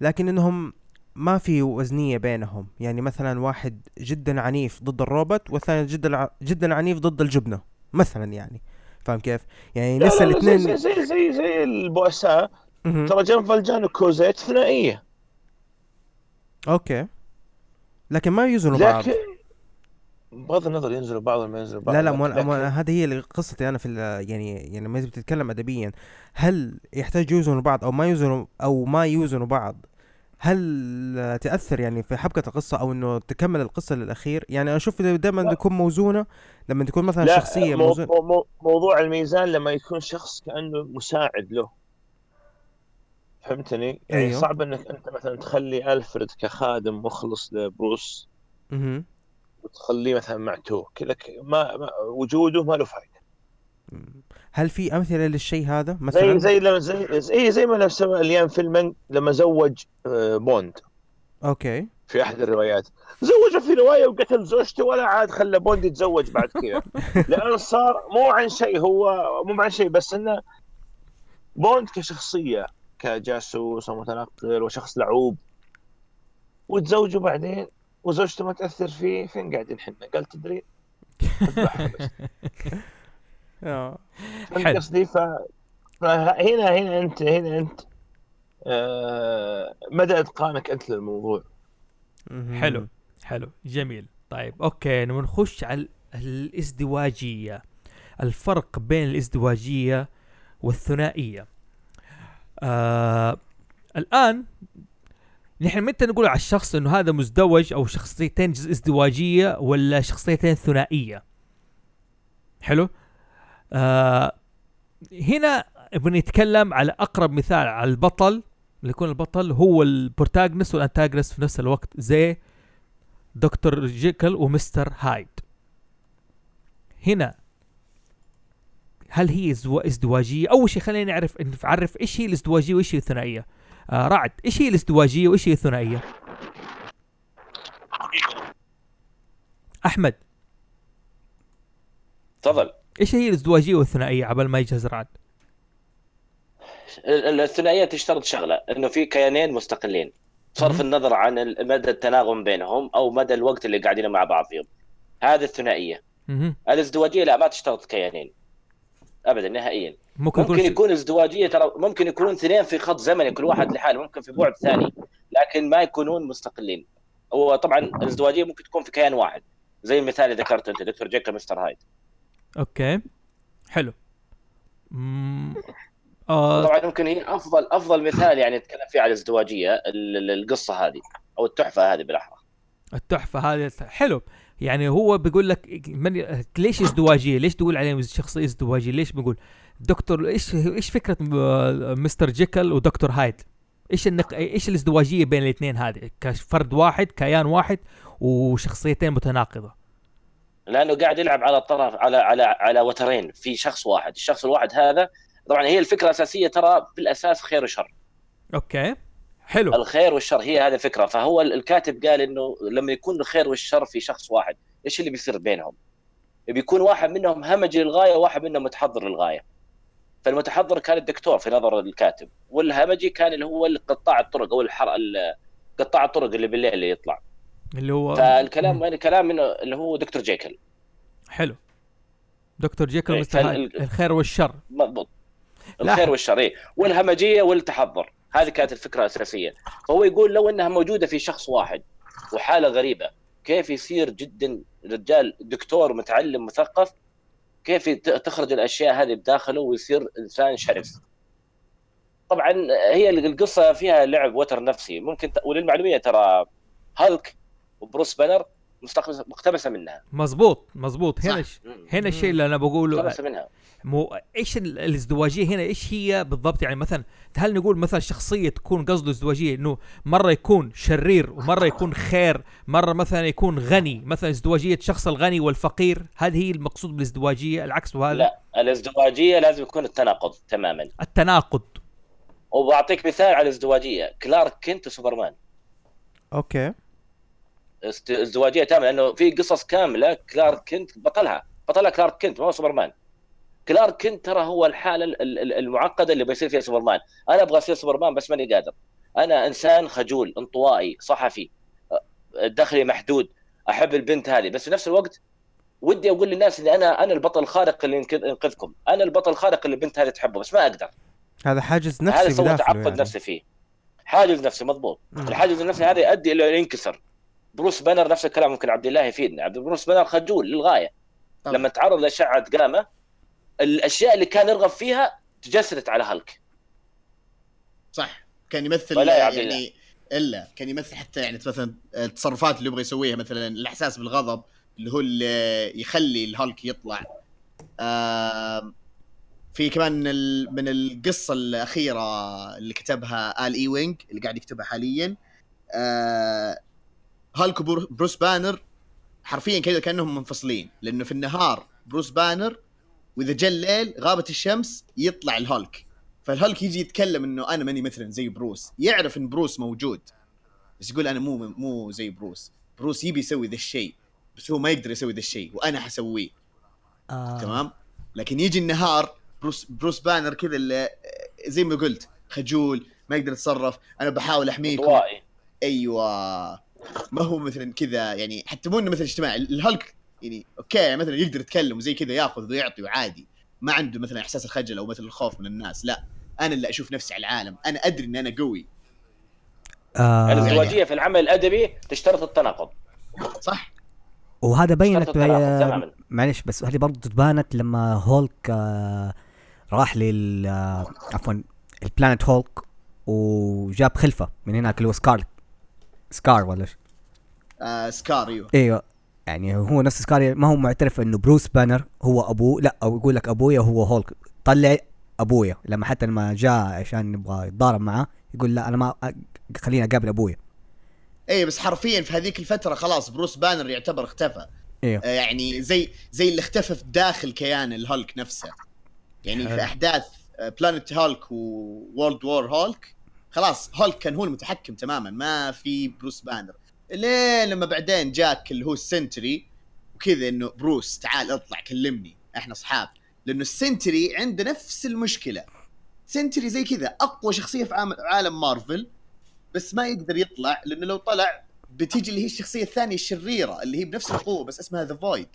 لكن إنهم ما في وزنية بينهم. يعني مثلا واحد جدا عنيف ضد الروبوت والثاني جدا جدا عنيف ضد الجبنة مثلا يعني. فاهم كيف؟ يعني لا لسه الاثنين زي, زي زي زي البؤساء. ترى جان فالجان وكوزيت ثنائية. أوكي. لكن ما يوزنوا بعض. لكن بغض النظر ينزلوا بعض ولا ما ينزلوا بعض لا لا مو لكن- هذه هي اللي قصتي أنا في يعني يعني لما بتتكلم ادبيا هل يحتاج يوزنوا بعض أو ما يوزنوا أو ما يوزنوا بعض؟ هل تأثر يعني في حبكة القصة أو إنه تكمل القصة للأخير يعني أشوف دائما. تكون موزونة لما تكون مثلا لا شخصية مو موزونة مو مو موضوع الميزان لما يكون شخص كأنه مساعد له فهمتني؟ يعني أيوه. صعب إنك أنت مثلا تخلي ألفريد كخادم مخلص لبروس مهم. وتخليه مثلا مع تو كذا ما, ما وجوده ما له فائده هل في أمثلة للشيء هذا؟ مثلا زي زي لما زي زي, زي ما سوى إيان فليمنج لما زوج آه، بوند. أوكي. في أحد الروايات. زوجه في رواية وقتل زوجته ولا عاد خلى بوند يتزوج بعد كذا. لأنه صار مو عن شيء هو مو عن شيء بس إنه بوند كشخصية كجاسوس ومتنقل وشخص لعوب. وتزوجوا بعدين وزوجته ما تأثر فيه فين قاعدين إحنا؟ قال تدري؟ حلو. قصدي ف... فهنا هنا انت هنا أنت آه... مدى إتقانك أنت للموضوع. حلو. حلو. جميل. طيب أوكي نبغى نخش على ال- الإزدواجية. الفرق بين الإزدواجية والثنائية. آه الآن نحن متى نقول على الشخص إنه هذا مزدوج أو شخصيتين إزدواجية ولا شخصيتين ثنائية؟ حلو؟ آه هنا بنتكلم على أقرب مثال على البطل اللي يكون البطل هو ال protagonist وال antagonist في نفس الوقت زي دكتور جيكل ومستر هايد. هنا هل هي ازدوا- ازدواجية؟ أول شيء خلينا نعرف نعرف إيش هي الازدواجية وإيش هي الثنائية. آه رعد إيش هي الازدواجية وإيش هي الثنائية؟ أحمد. تفضل. إيش هي الازدواجية والثنائية عبال ما يجهز رعد ال- ال- الثنائية تشترط شغلة إنه في كيانين مستقلين. بصرف. النظر عن مدى التناغم بينهم أو مدى الوقت اللي قاعدين مع بعض فيهم. هذه الثنائية. الازدواجية لا ما تشترط كيانين. ابدا نهائيا. ممكن ممكن يكون ازدواجية ترى ممكن يكونون اثنين في خط زمني كل واحد لحاله ممكن في بعد ثاني لكن ما يكونون مستقلين. هو طبعا الازدواجية ممكن تكون في كيان واحد. زي المثال اللي ذكرته أنت دكتور جيكل مستر هايد. أوكي حلو مم. آه طبعا ممكن هي أفضل أفضل مثال يعني نتكلم فيه على الازدواجيه ال- ال- القصة هذه أو التحفة هذه بالأحرى التحفة هذه حلو يعني هو بيقول لك من ليش ازدواجية؟ ليش تقول عليهم شخصية ازدواجية؟ ليش بيقول دكتور إيش إيش فكرة مستر جيكل ودكتور هايد؟ إيش النق... إيش الازدواجية بين الاثنين هذه؟ كفرد واحد كيان واحد وشخصيتين متناقضة. لأنه قاعد يلعب على طرف على على على وترين في شخص واحد. الشخص الواحد هذا طبعا هي الفكرة الأساسية ترى بالأساس خير وشر. أوكي. حلو. الخير والشر هي هذه الفكرة. فهو الكاتب قال إنه لما يكون الخير والشر في شخص واحد إيش اللي بيصير بينهم؟ بيكون واحد منهم همجي للغاية وواحد منهم متحضر للغاية. فالمتحضر كان الدكتور في نظر الكاتب والهمجي كان اللي هو قطاع الطرق أو الحر ال- قطاع الطرق اللي بالليل اللي يطلع. اللي هو فالكلام مم. يعني كلام منه اللي هو دكتور جيكل. حلو. دكتور جيكل إيه، ال- الخير والشر. مضبوط. الخير والشر إيه. والهمجية والتحضر. هذه كانت الفكرة الأساسية. فهو يقول لو إنها موجودة في شخص واحد وحالة غريبة كيف يصير جدا رجال دكتور متعلم مثقف؟ كيف تخرج الأشياء هذه بداخله ويصير إنسان شرس؟ طبعا هي القصة فيها لعب وتر نفسي. ممكن ت... وللمعلومية ترى هالك وبروس بانر مستقبس- مقتبسة منها. مزبوط مزبوط هنا صح. هنا الشيء اللي أنا بقوله مقتبسة منها. مو إيش ال- الازدواجية هنا إيش هي بالضبط؟ يعني مثلا هل نقول مثلا شخصية تكون قصده ازدواجية إنه مرة يكون شرير ومرة يكون خير مرة مثلا يكون غني مثلا ازدواجية شخص الغني والفقير هذه هي المقصود بالازدواجية؟ العكس وهذا؟ لا الازدواجية لازم يكون التناقض تماما. التناقض. وبعطيك مثال على الازدواجية. كلارك كنت وسوبرمان أوكي. ازدواجية تامة لأنه في قصص كاملة كلارك كنت بطلها. بطلها كلارك كنت ما هو سوبرمان. كلارك كنت ترى هو الحالة ال- ال- المعقدة اللي بيصير فيها سوبرمان. أنا أبغى أصير سوبرمان بس ماني قادر. أنا إنسان خجول انطوائي صحفي دخلي محدود. أحب البنت هذه. بس في نفس الوقت ودي أقول للناس إني أنا أنا البطل الخارق اللي ينقذ- ينقذكم. أنا البطل الخارق اللي البنت هذه تحبه بس ما أقدر. هذا حاجز هذا نفسي سوى بداخله تعقد يعني. نفسي فيه. حاجز نفسي مضبوط. الحاجز النفسي هذا يؤدي إلى ينكسر. بروس بانر نفس الكلام ممكن عبد الله يفيدنا عبد بروس بانر خجول للغاية. طبعا. لما تعرض لأشعة جاما الأشياء اللي كان يرغب فيها تجسدت على هالك صح. كان يمثل يعني إلا كان يمثل حتى يعني مثلا التصرفات اللي يبغى يسويها مثلا الإحساس بالغضب اللي هو اللي يخلي الهالك يطلع. آم، في كمان من القصة الأخيرة اللي كتبها آل إيوينج اللي قاعد يكتبها حاليا. آه، هالك بروس بانر حرفيا كذا كأنهم منفصلين لأنه في النهار بروس بانر وإذا جاء الليل غابت الشمس يطلع الهالك فالهالك يجي يتكلم إنه أنا ماني مثلا زي بروس يعرف إن بروس موجود بس يقول أنا مو مو زي بروس. بروس يبي يسوي ذا الشيء بس هو ما يقدر يسوي ذا الشيء وأنا حسويه. آه. تمام؟ لكن يجي النهار بروس بروس بانر كذا اللي زي ما قلت خجول ما يقدر يتصرف أنا بحاول أحميكم. أيوه. ما هو مثلا كذا يعني حتى مو إنه مثلا اجتماعي الهلك يعني أوكي يعني مثلا يقدر يتكلم وزي كذا يأخذ ويعطي وعادي. ما عنده مثلا إحساس الخجل أو مثلا الخوف من الناس لا. أنا اللي أشوف نفسي على العالم. أنا أدري إن أنا قوي. آه الازدواجيه في العمل الأدبي تشترط التناقض. صح. وهذا بينت تشترط التناقض ب- تماما. معلش بس هذه برضه تبانت لما هولك آه راح لل آه عفوا البلانت هولك وجاب خلفة من هناك اللي هو سكار سكار ولا ش- آه سكار أيوه. أيوه. يعني هو نفس سكار ما هو معترف إنه بروس بانر هو أبوه لا أو يقول لك أبويا هو هولك. طلع أبويا لما حتى لما جاء عشان يبغى يتضارب معاه يقول لا أنا ما خليني أقابل أبويا. اي بس حرفيا في هذيك الفترة خلاص بروس بانر يعتبر اختفى. أيوه آه يعني زي زي اللي اختفى في داخل كيان الهولك نفسه. يعني. في أحداث Planet Hulk و World War Hulk خلاص هولك كان هو المتحكم تماما ما في بروس بانر. لين لما بعدين جاك اللي هو السنتري وكذا إنه بروس تعال اطلع كلمني إحنا أصحاب. لأنه السنتري عنده نفس المشكلة. سنتري زي كذا أقوى شخصية في عالم مارفل بس ما يقدر يطلع لأنه لو طلع بتيجي اللي هي الشخصية الثانية الشريرة اللي هي بنفس القوة بس اسمها The Void.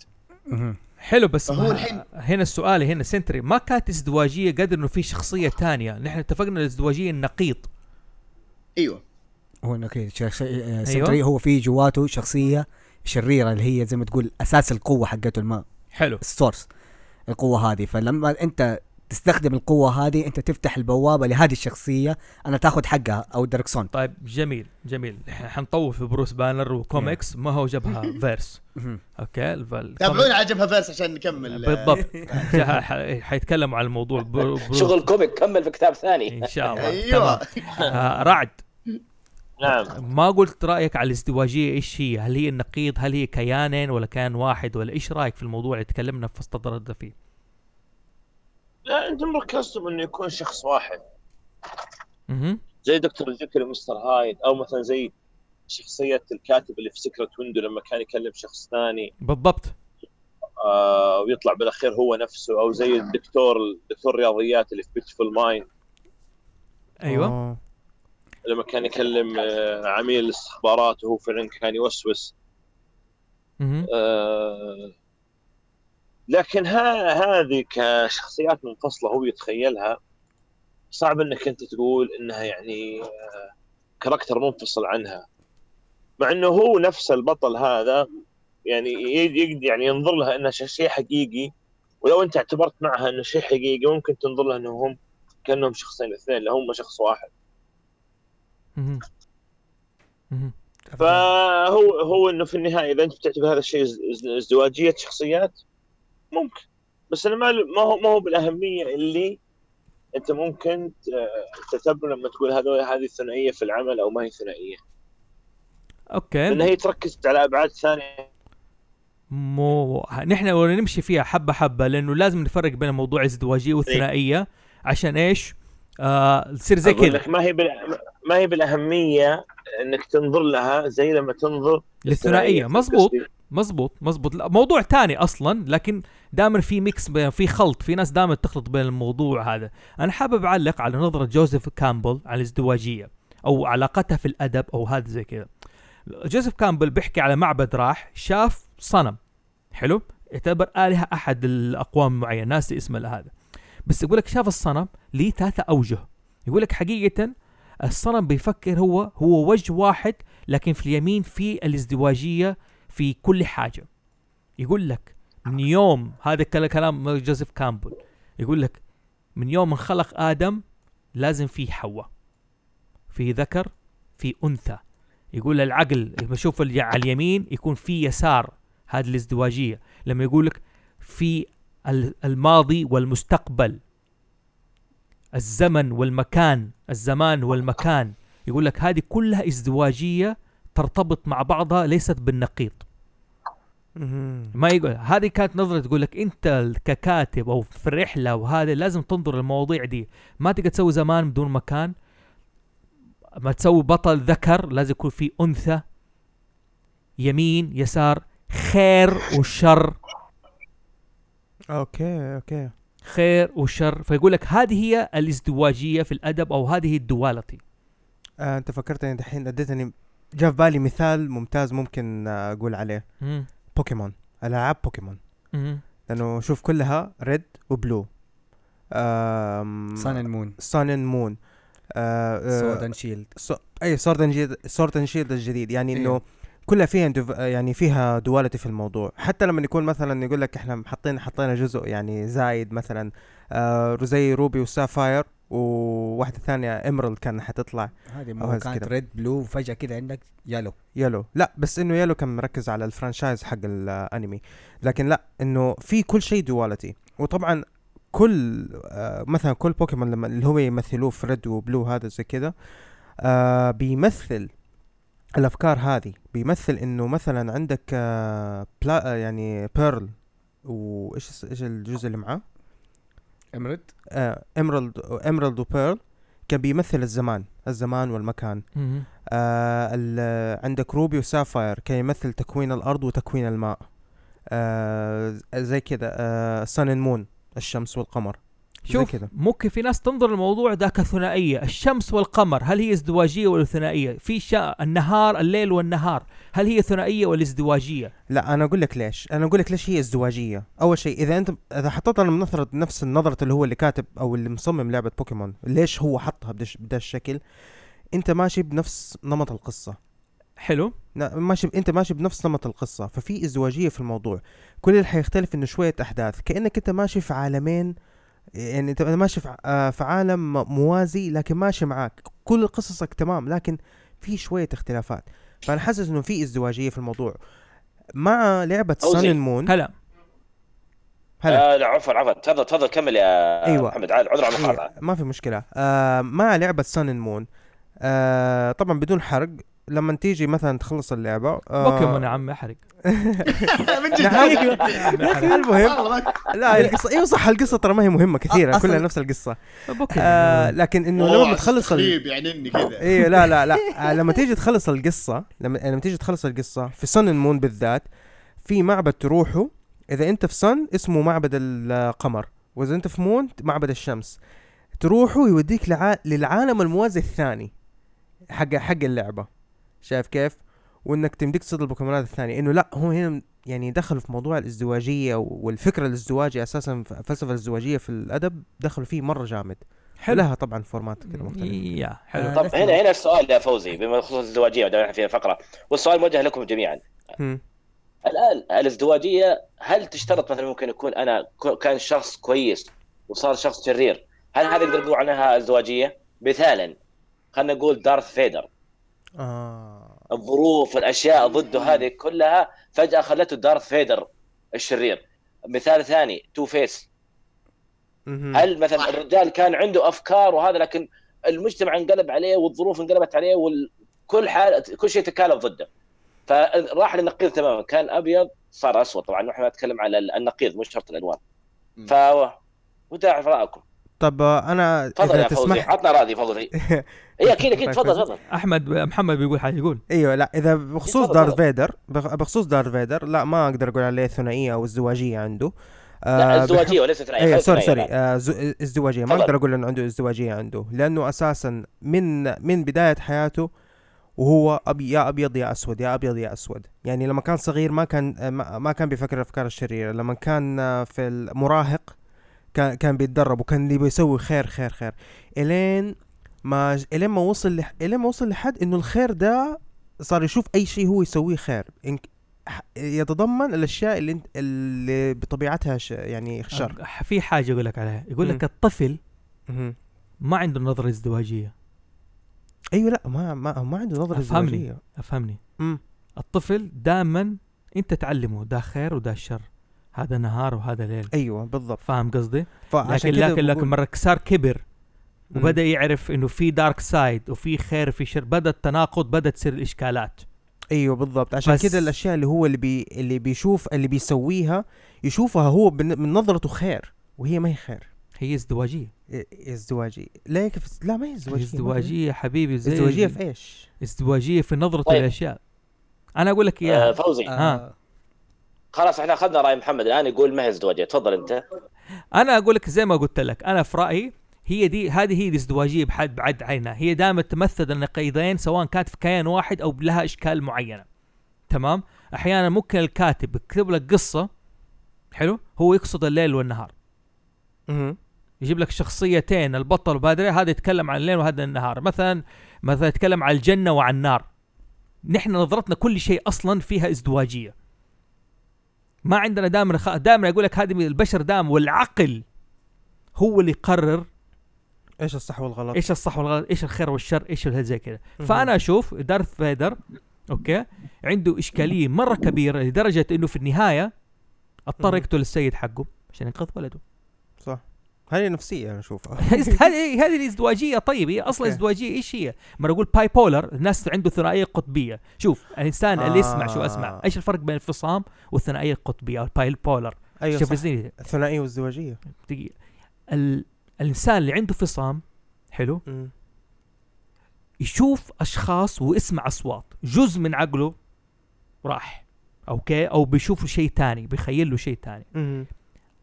حلو بس ما- الحين- هنا السؤال هنا سنتري ما كانت ازدواجية قدر إنه في شخصية تانية نحن اتفقنا الازدواجية النقيض. إيوه. هو إنه كذا شخص- آه، سنتري هو في جواته شخصية شريرة اللي هي زي ما تقول أساس القوة حقته الماء. حلو. السورس القوة هذه. فلما أنت تستخدم القوة هذه أنت تفتح البوابة لهذه الشخصية أنا تاخذ حقها أو داركسون طيب جميل جميل. حنطوف في بروس بانر وكوميكس ما هو جابها فيرس. أوكي تابعونا على جبهة فيرس عشان نكمل. بالضبط. حيتكلموا عن الموضوع. برو- شغل comic كمل في كتاب ثاني. إن شاء الله. أيوه. تمام. آه رعد. نعم ما قلت رأيك على الازدواجية إيش هي؟ هل هي النقيض؟ هل هي كيانين ولا كيان واحد ولا إيش رأيك في الموضوع اللي تكلمنا في استطرد فيه؟ لا أنتم ركزتم إنه يكون شخص واحد أها زي دكتور جيكل ومستر هايد أو مثلا زي شخصية الكاتب اللي في Secret Window لما كان يكلم شخص ثاني بالضبط آه ويطلع بالأخير هو نفسه أو زي الدكتور دكتور الرياضيات اللي في Beautiful Mind أيوه آه. لما كان يكلم آه عميل الاستخبارات وهو فعلا كان يوسوس. آه لكن ها هذه كشخصيات منفصلة هو يتخيلها. صعب إنك أنت تقول إنها يعني آه، character منفصل عنها. مع إنه هو نفس البطل هذا يعني يقدر يعني ينظر لها إنها شيء حقيقي. ولو أنت اعتبرت معها إنه شيء حقيقي ممكن تنظر لها إنهم هم كأنهم شخصين اثنين لا هم شخص واحد. فهو هو إنه في النهاية إذا أنت بتعتبر هذا الشيء از- از- ازدواجيه شخصيات ممكن. بس أنا ما ما هو ما هو بالأهمية اللي أنت ممكن تعتبره لما تقول هذول هذه ثنائيه في العمل أو ما هي ثنائية. أوكي. لأن هي تركز على أبعاد ثانية. مو نحن نمشي فيها حبة حبة لأنه لازم نفرق بين موضوع الازدواجيه والثنائية عشان إيش؟ آه تصير زي كذا. ما هي بال... ما هي بالأهمية إنك تنظر لها زي لما تنظر للثنائية. مزبوط. مزبوط مزبوط موضوع تاني أصلا لكن دائما في mix في خلط في ناس دائما تخلط بين الموضوع هذا. أنا حابب أعلق على نظرة جوزيف كامبل على الازدواجية أو علاقتها في الأدب أو هذا زي كذا. جوزيف كامبل بيحكي على معبد راح شاف صنم. حلو؟ يعتبر آلهة أحد الأقوام معين ناسي اسمه هذا بس يقول لك شاف الصنم ليه ثلاثة أوجه. يقول لك حقيقة الصنم بيفكر هو هو وجه واحد لكن في اليمين في الازدواجية في كل حاجة. يقول لك من يوم هذا كلا- كلام جوزيف كامبل. يقول لك من يوم انخلق آدم لازم في حواء في ذكر في أنثى. يقول العقل لما الي- على اليمين يكون في يسار هذه الازدواجية. لما يقول لك في ال- الماضي والمستقبل الزمن والمكان الزمان والمكان. يقول لك هذه كلها ازدواجية ترتبط مع بعضها ليست بالنقيض. ما يقول هذه كانت نظرة تقول لك أنت ككاتب أو في الرحلة وهذا لازم تنظر للمواضيع دي. ما تقدر تسوي زمان بدون مكان. ما تسوي بطل ذكر لازم يكون في أنثى يمين يسار خير وشر. أوكي أوكي. خير وشر. فيقول لك هذه هي الازدواجية في الأدب أو هذه ال duality. آه أنت فكرتني دحين أديتني جاء في بالي مثال ممتاز ممكن آه، أقول عليه. مم. بوكيمون ألعاب بوكيمون. مم. لأنه شوف كلها Red و Blue. Sun and Moon Sun and Moon Sword and Shield أي Sword and Shield Sword and Shield الجديد. يعني إنه إيه. كلها فيها. يعني فيها duality في الموضوع. حتى لما يكون مثلا يقول لك إحنا حاطين حطينا جزء يعني زايد مثلا آه زي Ruby و Sapphire وواحدة ثانية Emerald كان حتطلع. هذه كانت. Red Blue فجأة كده عندك Yellow Yellow لا بس إنه Yellow كان مركز على ال franchise حق الانمي لكن لا إنه في كل شيء duality وطبعا كل آه مثلا كل بوكيمون لما اللي هو يمثلوه في Red و Blue هذا زي كذا آه بيمثل الأفكار هذه بيمثل إنه مثلا عندك آه بلا آه يعني Pearl وإيش إيش الجزء اللي معاه؟ امرد آه امرالد امرالد وبيرل كان بيمثل الزمان الزمان والمكان. مم. آه عندك روبي وسافاير كان يمثل تكوين الأرض وتكوين الماء. آه زي كذا آه سان مون الشمس والقمر. شوف كذا. ممكن في ناس تنظر الموضوع ده كثنائيه الشمس والقمر هل هي ازدواجية ولا ثنائية؟ في شا... النهار الليل والنهار هل هي ثنائية ولا ازدواجية؟ لا أنا أقول لك ليش. أنا أقول لك ليش هي ازدواجية. أول شيء إذا أنت إذا حطيتها من نظره نفس النظرة اللي هو اللي كاتب أو اللي مصمم لعبة بوكيمون ليش هو حطها بدش- بدا الشكل أنت ماشي بنفس نمط القصة. حلو. لا ماشي أنت ماشي بنفس نمط القصة ففي ازدواجية في الموضوع. كل اللي حيختلف إنه شوية أحداث. كأنك أنت ماشي في عالمين يعني انت ماشي في آه، في عالم موازي لكن ماشي معاك. كل قصصك تمام لكن في شوية اختلافات. فأنا حاسس إنه في ازدواجية في الموضوع. مع لعبة. Sun Moon هلا. هلا. آه لا عفوا عفوا. تفضل تفضل كمل يا أيوة. محمد. عاد عذر على المقاطعه إيه، ما في مشكلة. آه مع لعبة Sun Moon آه طبعا بدون حرق. لما تيجي مثلا تخلص اللعبة آه بوكيمون يا عم أحرق. من جد. المهم؟ لا القصة أيوه صح القصة ترى ما هي مهمة كثيرة أصلاً- كلها نفس القصة. بوكيمون آه لكن إنه لما بتخلص ال... يعني إني كذا. إيه لا لا لا. آه لما تيجي تخلص القصة لما لما تيجي تخلص القصة في Sun Moon بالذات في معبد تروحه. إذا أنت في Sun اسمه معبد القمر. وإذا أنت في Moon معبد الشمس. تروحوا يوديك لع... للعالم الموازي الثاني حق حق اللعبة. شايف كيف؟ وإنك تمديك تصيد البوكيمونات الثانية. إنه لا هو هنا يعني دخلوا في موضوع الازدواجية والفكرة الازدواجية أساسا الفلسفه الازدواجية في الأدب دخلوا فيه مرة جامد. حلو. لها طبعا format كذا مختلف. يا حلو. آه، طب بس هنا هنا السؤال يا فوزي بما خصوص الازدواجية ودائما إحنا في فقرة. والسؤال موجه لكم جميعا. هم. الآن الازدواجية هل تشترط مثلا ممكن يكون أنا كان شخص كويس وصار شخص شرير هل هذا نقدر نقول عنها ازدواجية؟ مثالا خلينا نقول دارث فيدر. آه. الظروف الأشياء ضده هذه كلها فجأة خلته دارث فيدر الشرير. مثال ثاني Two-Face. هل مثلا الرجال كان عنده أفكار وهذا لكن المجتمع انقلب عليه والظروف انقلبت عليه وكل حال كل شيء تكالب ضده. فراح للنقيض تماما. كان أبيض صار أسود. طبعا نحن نتكلم على النقيض مش شرط الألوان. ف ودي اعرف رأيكم. طب آه، أنا تفضل إذا يا فوزي تسمح عطنا راضي فوزي. اي أكيد أكيد تفضل تفضل. أحمد محمد بيقول حاجة يقول. أيوه لا إذا بخصوص دارث. فيدر بخ- بخصوص دارث فيدر لا ما أقدر أقول عليه ثنائيه أو ازدواجيه عنده. لا آه، ازدواجيه وليس ثنائيه إيه خلي sorry sorry. آه ازدواجيه ما. أقدر أقول إنه عنده ازدواجيه عنده لأنه أساسا من من بداية حياته وهو أبي يا أبيض يا أسود يا أبيض يا أسود. يعني لما كان صغير ما كان آه، ما ما كان بيفكر الافكار الشريرة. لما كان آه، في المراهق كان كان بيتدرب وكان اللي بيسوي خير خير خير. إلين ما إلين ما وصل لح... إلين ما وصل لحد إنه الخير ده صار يشوف أي شيء هو يسويه خير. إن... يتضمن الأشياء اللي انت... اللي بطبيعتها ش... يعني شر. في حاجة أقول لك عليها. يقول لك. الطفل. ما عنده نظرة ازدواجية. أيوه لا ما ما ما عنده نظرة أفهمني. ازدواجية. أفهمني. امم الطفل دائما أنت تعلمه ده خير وده شر. هذا نهار وهذا ليل. أيوه بالضبط. فاهم قصدي؟ فعشان لكن كده لكن لكن مرة صار كبر. وبدأ يعرف إنه في دارك سايد وفي خير وفي شر بدأ التناقض بدات تصير الإشكالات. أيوه بالضبط. عشان بس- كده الأشياء اللي هو اللي بي اللي بيشوف اللي بيسويها يشوفها هو بن- من نظرته خير وهي ما هي خير. هي ازدواجية. إيه، ازدواجي ليه كيف لا ما هي ازدواجية ازدواجية حبيبي زي ازدواجية في إيش؟ ازدواجية في نظرة طيب. الأشياء. أنا أقول لك آه اياها فوزي ها. خلاص إحنا أخذنا رأي محمد. الآن يقول ما هي ازدواجيه تفضل أنت. أنا أقول لك زي ما قلت لك أنا في رأيي هي دي هذه هي الازدواجية بحد بعد عينها. هي دائما تمثل النقيضين سواء كانت في كيان واحد أو لها إشكال معينة. تمام؟ أحيانا ممكن الكاتب يكتب لك قصة حلو؟ هو يقصد الليل والنهار. مهم. يجيب لك شخصيتين البطل وبادري هذا يتكلم عن الليل وهذا النهار. مثلا مثلا يتكلم عن الجنة وعن النار. نحن نظرتنا كل شيء أصلا فيها ازدواجية. ما عندنا دائما دائما يقول لك هذه البشر دائما والعقل هو اللي يقرر إيش الصح والغلط؟ إيش الصح والغلط إيش الخير والشر إيش زي كذا. فأنا أشوف دارث فيدر okay عنده إشكالية مرة كبيرة لدرجة إنه في النهاية اضطر. يقتل السيد حقه عشان ينقذ ولده هذه نفسية أنا أشوفها؟ هذه هذه الإزدواجية طيب هي أصلا okay. إزدواجية إيش هي؟ ما أقول bipolar الناس عنده ثنائية قطبية. شوف الإنسان اللي يسمع شو أسمع. آه. إيش الفرق بين الانفصام والثنائية القطبية أو ال bipolar؟ أيوه شوف الثنائيه والازدواجيه دقيقة. ال... الإنسان اللي عنده فصام حلو؟ مم. يشوف أشخاص ويسمع أصوات. جزء من عقله راح. okay؟ أو بيشوف شيء تاني بيخيل له شيء تاني.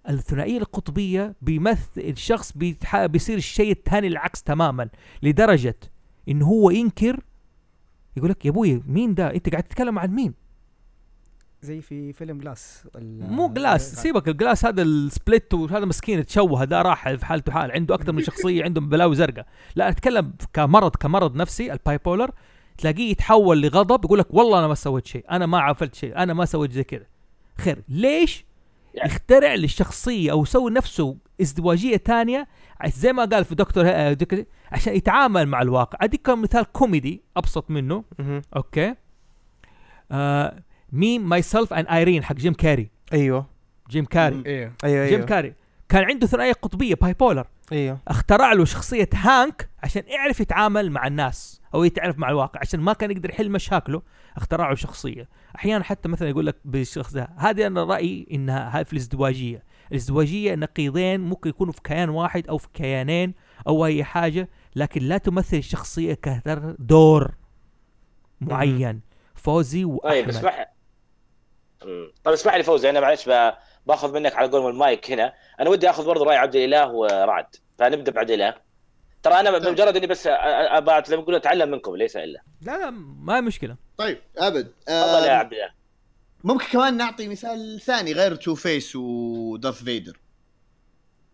الثنائية القطبية بيمثل الشخص. بيصير الشيء الثاني العكس تماما لدرجة إن هو ينكر يقول لك يا أبوي مين ده؟ أنت قاعد تتكلم عن مين؟ زي في فيلم Glass مو Glass سيبك ال Glass هذا ال Split وهذا مسكين تشوه ده راح في حالته حال عنده أكثر من شخصية عنده بلاوي زرقاء. لا أتكلم كمرض كمرض نفسي ال bipolar تلاقيه يتحول لغضب يقول لك والله أنا ما سويت شيء أنا ما فعلت شيء أنا ما سويت زي كذا. خير ليش يعني- يخترع للشخصيه أو يسوي نفسه ازدواجية تانية زي ما قال في دكتور آه، دك- عشان يتعامل مع الواقع. أديك مثال كوميدي أبسط منه. okay. آه Me Myself and Irene حق جيم كاري. أيوه. جيم كاري. مم. أيوه أيوه. جيم كاري. كان عنده ثنائية قطبية bipolar إيوه. اخترع له شخصية هانك عشان يعرف يتعامل مع الناس أو يتعرف مع الواقع عشان ما كان يقدر يحل مشاكله اخترع له شخصية. أحيانا حتى مثلا يقول لك بالشخص ده هذه أنا رأيي إنها هاي في الازدواجية. الازدواجية نقيضين ممكن يكونوا في كيان واحد أو في كيانين أو أي حاجة لكن لا تمثل الشخصية كدور معين. فوزي طيب واحمد اسمح مم. طيب اسمح لي فوزي أنا معلش ب- باخذ منك على قولهم المايك هنا. أنا ودي أخذ برضه رأي عبد الإله ورعد. فنبدأ بعبد الإله. ترى أنا طيب. بمجرد إني بس ابى زي ما يقولوا أتعلم منكم ليس إلا. لا لا ما هي مشكلة. طيب أبد. تفضل يا آه عبد الإله. ممكن كمان نعطي مثال ثاني غير Two-Face ودارث فيدر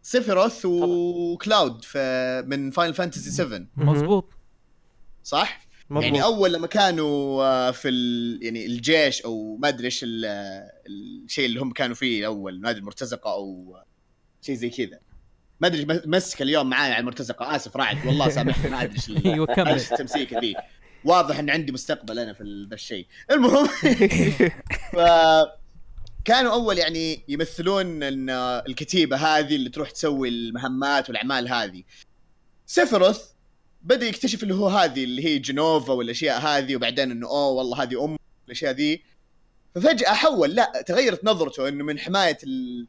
سيفيروث وكلاود في من Final Fantasy 7 مظبوط. صح؟ مظبوط يعني أول لما كانوا آه، في ال... يعني الجيش أو ما أدري إيش ال- الشيء اللي هم كانوا فيه اول ما أدري المرتزقه أو شيء زي كذا. ما أدري مسك اليوم معايا على المرتزقة. آسف راعد والله سامحني ما أدري إيش أيوه كمل التمسيكه ذي. واضح إن عندي مستقبل أنا في ذا الشيء. المهم ف كانوا أول يعني يمثلون إن الكتيبة هذه اللي تروح تسوي المهمات والأعمال هذه. سيفيروث بدأ يكتشف اللي هو هذه اللي هي جنوفا والأشياء هذه وبعدين إنه أوه والله هذه أم الاشياء ذي. ففجأة حول لا تغيرت نظرته إنه من حماية ال-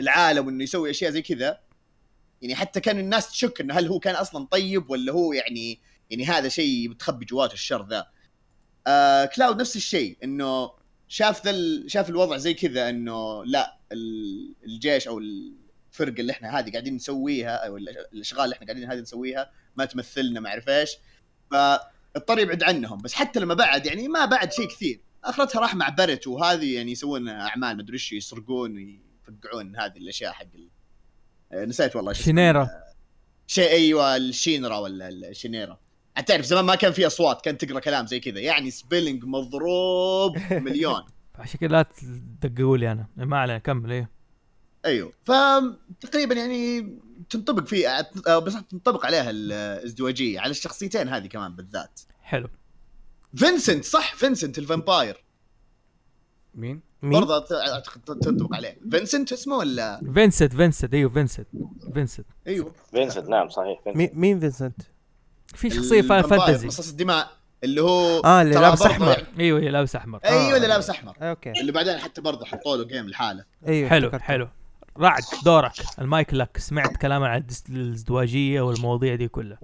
العالم وانه يسوي أشياء زي كذا. يعني حتى كان الناس تشك إنه هل هو كان أصلا طيب ولا هو يعني يعني هذا شيء متخبي جواته الشر ذا. آه كلاود نفس الشيء إنه شاف ذا شاف الوضع زي كذا إنه لا ال- الجيش أو الفرقة اللي إحنا هذه قاعدين نسويها أو ال- الأشغال اللي إحنا قاعدين هذه نسويها ما تمثلنا ما أعرف إيش. فاضطر يبعد عنهم. بس حتى لما بعد يعني ما بعد شيء كثير. اخرتها راح مع برت وهذه يعني يسوون أعمال مدري إيش يسرقون ويفقعون هذه الأشياء حق ال... نسيت والله. شينيرا. شيء أيوه الشينرا ولا الشينيرا تعرف زمان ما كان في أصوات كانت تقرأ كلام زي كذا. يعني سبيلنج مضروب مليون. عشان كذا لا تدققوا لي أنا. ما علينا كمل إيه. أيوه. فتقريبا يعني تنطبق في آه، بس تنطبق عليها الازدواجية على الشخصيتين هذه كمان بالذات. حلو. فينسنت صح؟ فينسنت ال vampire. مين؟ مين؟ برضه ت- أعتقد تنطبق عليه. فينسنت اسمه ولا؟ فينسنت فينسنت. أيوه فينسنت. فينسنت. أيوه. فينسنت نعم صحيح. فينسنت. مين مين فينسنت؟ في شخصية Fantasy مصاص الدماء اللي هو آه اللي لابس برضه أحمر. يعني- أيوه هي لابس أحمر. أيوه. اللي لابس أحمر. okay. اللي بعدين حتى برضه حطوا له game لحاله. أيوه حلو. حلو. رعد دورك. المايك لك. سمعت كلام عن الازدواجية والمواضيع دي كلها.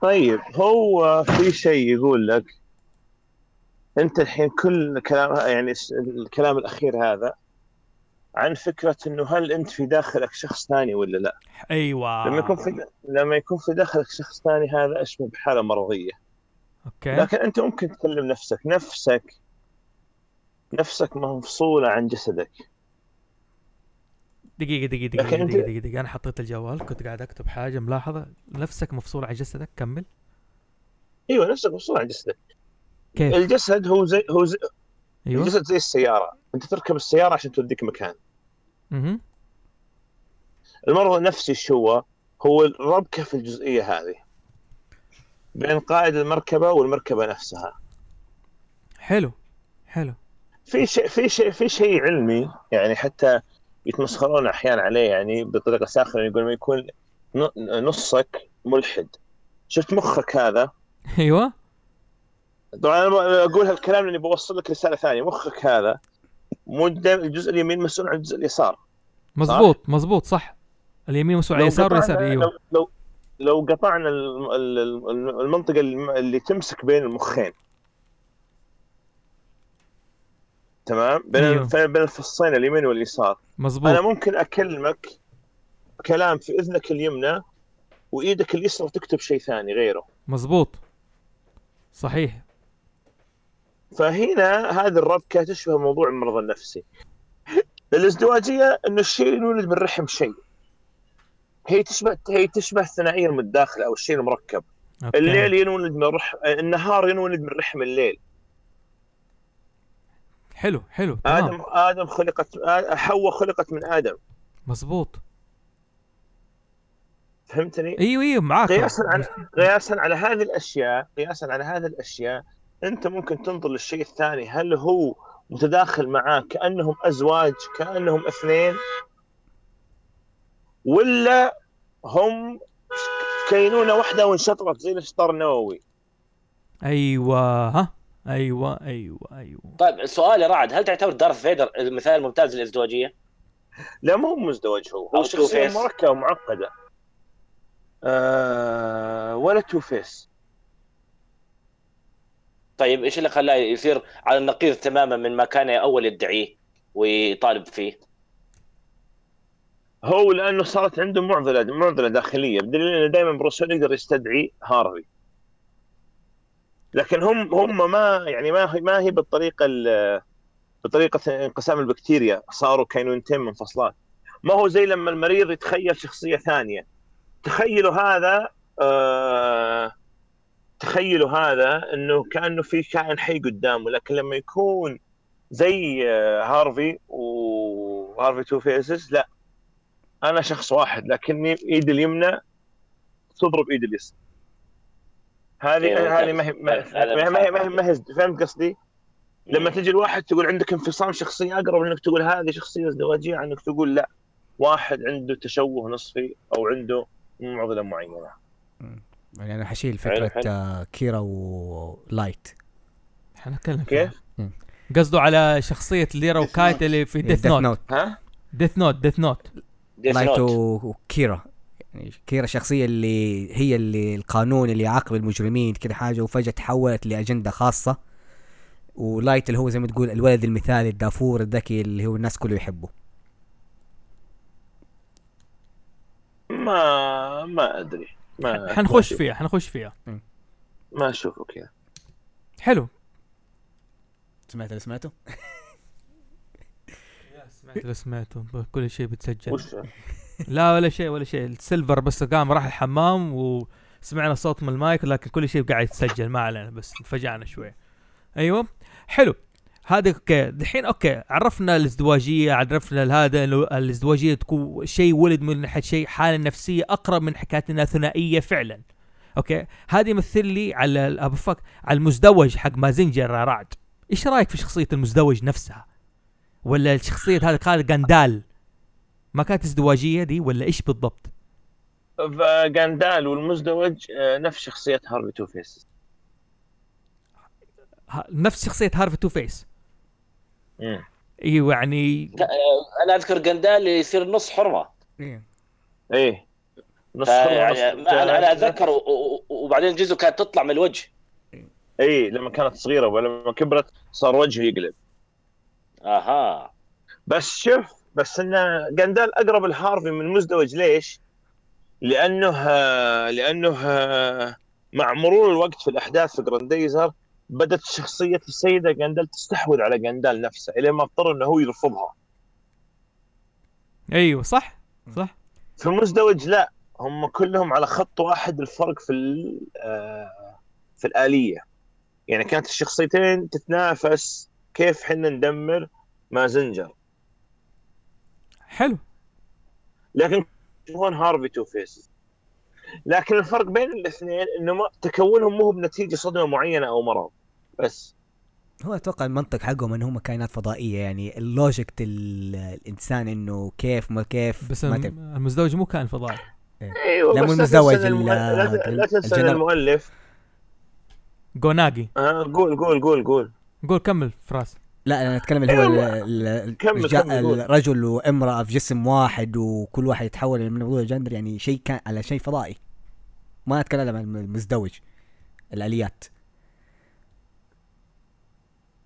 طيب هو في شيء يقول لك. أنت الحين كل كلام يعني الكلام الأخير هذا عن فكرة إنه هل أنت في داخلك شخص ثاني ولا لا؟ أيوه. لما يكون في لما يكون في داخلك شخص ثاني هذا اشبه بحالة مرضية، أوكي. لكن أنت ممكن تكلم نفسك، نفسك نفسك مفصولة عن جسدك، دقيقة دقيقة دقيقة أنت- دقيقة, دقيقة, دقيقة. أنا حطيت الجوال كنت قاعد أكتب حاجة ملاحظة. نفسك مفصول عن جسدك؟ كمل. أيوه نفسك مفصوله عن جسدك، كيف؟ الجسد هو زي هو زي أيوه. الجسد زي السيارة، أنت تركب السيارة عشان توديك مكان، أها. المرض النفسي شو هو؟ هو الربكة في الجزئية هذه. بين قائد المركبة والمركبة نفسها. حلو حلو. في شيء في شيء في شيء علمي يعني حتى يتمسخرون أحيانا عليه يعني بطريقة ساخرة يقول ما يكون نصك ملحد. شفت مخك هذا؟ أيوه. طبعا أنا أقول هالكلام لأني بوصل لك رسالة ثانية. مخك هذا مو الجزء اليمين مسؤول عن الجزء اليسار. مزبوط مزبوط صح. اليمين مسؤول لو اليسار واليسار أيوه. لو لو لو قطعنا الم- ال- ال- المنطقة الم- اللي تمسك بين المخين. تمام؟ بين أيوه. بين الفصين اليمين واليسار. أنا مزبوط ممكن أكلمك كلام في إذنك اليمنى وإيدك اليسرى تكتب شيء ثاني غيره. مزبوط صحيح. فهنا هذه الربكة تشبه موضوع المرض النفسي. الازدواجية انه الشيء اللي يولد من الرحم شيء. هي تشبه هي تشبه الثنائيه المتداخله أو الشيء المركب. أوكي. الليل ينولد من رحم النهار ينولد من رحم الليل. حلو حلو تمام. آدم آدم خلقت حواء خلقت من آدم. مزبوط فهمتني؟ إيوه إيوه معاك. قياسا على قياسا على هذه الأشياء قياسا على هذه الأشياء أنت ممكن تنظر للشيء الثاني. هل هو متداخل معاه كأنهم أزواج كأنهم اثنين؟ ولا هم كينونة واحدة وانشطرت زي الانشطار النووي أيوه ها. أيوه أيوه أيوه طيب سؤالي رعد هل تعتبر دارث فيدر المثال الممتاز للازدواجية؟ لا مو مزدوج هو هو Two-Face. مركبة ومعقدة آه ولا Two-Face طيب إيش اللي خلاه يصير على النقيض تماما من ما كان أول يدعيه ويطالب فيه؟ هو لأنه صارت عنده معضلة معضلة داخلية بدليل إنه دائما بروس وين يقدر يستدعي هارفي لكن هم هم ما يعني ما هي ما هي بالطريقة ال- بطريقه انقسام البكتيريا. صاروا كينونتين منفصلات. ما هو زي لما المريض يتخيل شخصية ثانية. تخيلوا هذا آه تخيلوا هذا إنه كأنه في كائن حي قدامه. لكن لما يكون زي آه، هارفي وهارفي Two-Face لا. أنا شخص واحد لكني إيدي اليمنى تضرب إيدي اليسرى. هذه أيوة، هذه ما هي ما هي ما هي- فهمت قصدي؟ لما تجي الواحد تقول عندك انفصام شخصيه أقرب انك تقول هذه شخصية ازدواجية عن إنك تقول لا. واحد عنده تشوه نصفي أو عنده معضلة معينة. يعني أنا حشيل فكرة حلو. آه، كيرا ولايت حنتكلم كيف؟ قصده على شخصية كيرا ولايت. اللي في Death Death Note ها؟ Death Note Death Note Death لايت وكيرا. يعني كيرا الشخصية اللي هي اللي القانون اللي يعاقب المجرمين كده حاجة وفجأة تحولت لأجندة خاصة. ولايت اللي هو زي ما تقول الولد المثالي الدافور الذكي اللي هو الناس كله يحبه ما ما أدري. ما حنخش فيها حنخش فيها. ما اشوفه كذا حلو. سمعت اللي سمعته؟ سمعت اللي سمعته. كل شيء بتسجل. وش؟ لا ولا شيء ولا شيء. السيلفر بس قام راح الحمام وسمعنا صوت من المايك لكن كل شيء قاعد يتسجل ما علينا بس انفجعنا شوي. أيوه. حلو. هذا okay. الحين okay. عرفنا الازدواجية عرفنا هذا الازدواجية تكون شيء ولد من ناحية شيء حالة نفسية أقرب من حكايه انها ثنائية فعلا. okay. هذا يمثل لي على ال- أبو فك على المزدوج حق مازنجر رعد. إيش رأيك في شخصية المزدوج نفسها؟ ولا الشخصية هذا قال جاندال ما كانت ازدواجيه دي ولا إيش بالضبط؟ فجاندال والمزدوج آه، نفس شخصية هارفي Two-Face. نفس شخصية هارفي Two-Face. مم. إيوه يعني آه، أنا أذكر جندال يصير نص حرمة. إيه. إيه. نص حرة يعني أنا أنا. أتذكر وبعدين جزء كانت تطلع من الوجه. اي لما كانت صغيرة ولما كبرت صار وجهه يقلب. أها. بس شوف بس إن جندال أقرب لهارفي من مزدوج ليش؟ لأنه لأنه مع مرور الوقت في الأحداث في جرانديزر بدت شخصية السيدة جندال تستحوذ على جندال نفسه إلى ما اضطر إنه هو يرفضها. أيوه صح صح. في مزدوج لا هم كلهم على خط واحد الفرق في ال- في الآلية. يعني كانت الشخصيتين تتنافس كيف حنا ندمر مازنجر. حلو. لكن يشوفون هارفي Two-Face. لكن الفرق بين الاثنين إنه ما تكونهم مو بنتيجة صدمة معينة أو مرض. بس. هو أتوقع المنطق حقهم إن هم كائنات فضائية يعني ال logic ال- الإنسان إنه كيف ما كيف بس ما تم- المزدوج مو كان فضائي. أيوه لا، مو المزدوج، لا- تنسى المؤلف جو ناجاي. آه قول قول قول قول. قول كمل فراس. لا أنا أتكلم اللي هو ال- أيوة. الرجل وامرأة في جسم واحد وكل واحد يتحول من موضوع الجندر يعني شيء كان على شيء فضائي. ما أتكلم عن المزدوج الآليات.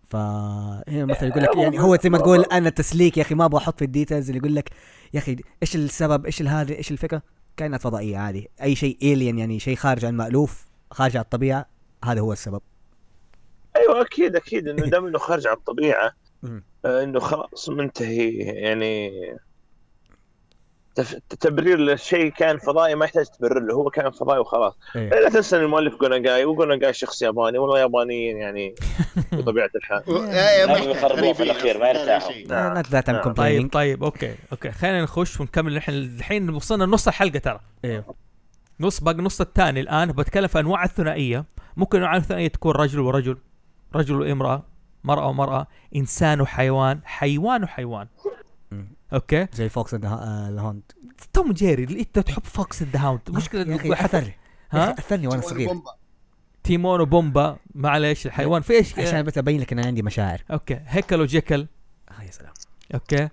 فهنا مثلا يقول لك يعني هو زي ما تقول أنا تسليك يا أخي ما أبغى أحط في ال details اللي يقول لك يا أخي إيش السبب إيش هذا إيش الفكرة؟ كائنات فضائية عادي. أي شيء الين يعني شيء خارج عن المالوف خارج عن الطبيعة هذا هو السبب. أيوه أكيد أكيد إنه دام إنه خارج عن الطبيعة. آه، إنه خلاص منتهي يعني تف- تبرير للشيء كان فضائي ما يحتاج تبرر له هو كان فضائي وخلاص. إيه. لا تنسى إن المؤلف جوناجاي وجوناجاي شخص ياباني والله يابانيين يعني بطبيعة الحال. يخربوه في الأخير، ما يرتاحوا. نعم. طيب طيب okay okay. خلينا نخش ونكمل. الحين الحين وصلنا نص الحلقة ترى. أيوه نص باقي نص الثاني الآن. بتكلم في أنواع الثنائية. ممكن أنواع الثنائية تكون رجل ورجل. رجل وامراه مرأة ومراه إنسان وحيوان حيوان وحيوان مم. okay؟ زي Fox and the Hound توم جيري اللي أنت تحب Fox the Hound حتى أثر. ها؟ أثرني وأنا صغير. تيمون وبومبا معلش الحيوان. في إيش؟ عشان بس أبين لك إن أنا عندي مشاعر. okay. هيكل وجيكل آه يا سلام. okay.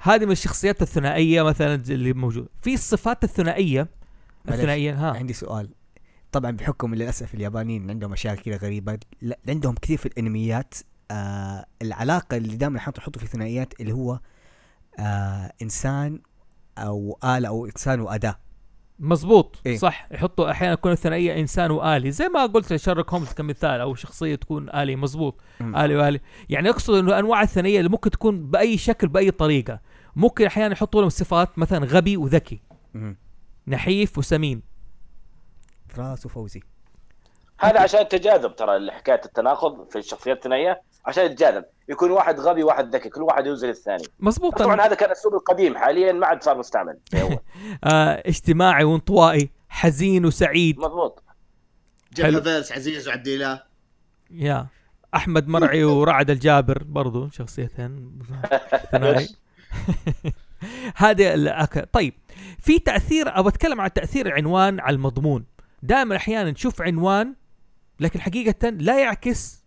هذه من الشخصيات الثنائية مثلا اللي موجود. في الصفات الثنائية. الثنائية ها. عندي سؤال. طبعا بحكم للأسف اليابانيين عندهم أشياء كذا غريبة. لا عندهم كثير في الأنميات. آه العلاقة اللي دائما يحطوا يحطوا في الثنائيات اللي هو آه إنسان أو آلة أو إنسان وأداة. مزبوط إيه؟ صح. يحطوا أحيانا تكون الثنائية إنسان وآلي. زي ما قلت شارلوك هومز كمثال أو شخصية تكون آلي. مزبوط. مم. آلي وآلي. يعني أقصد إنه أنواع الثنائية اللي ممكن تكون بأي شكل بأي طريقة. ممكن أحيانا يحطوا لهم صفات مثلا غبي وذكي. مم. نحيف وسمين. فراس وفوزي هذا عشان التجاذب ترى حكاية التناقض في الشخصيات الثنائيه عشان يتجاذب. يكون واحد غبي واحد ذكي كل واحد يوزن الثاني. مزبوط طبعا هذا كان الاسلوب القديم حاليا ما عاد صار مستعمل. زي اول آه اجتماعي وانطوائي حزين وسعيد. مضبوط. جبهه فيلس عزيز وعديله يا. أحمد مرعي ورعد الجابر برضو شخصيتين. ثنائي. هذه طيب في تأثير ابى أتكلم عن تأثير العنوان على المضمون. دائما أحيانا نشوف عنوان لكن حقيقه لا يعكس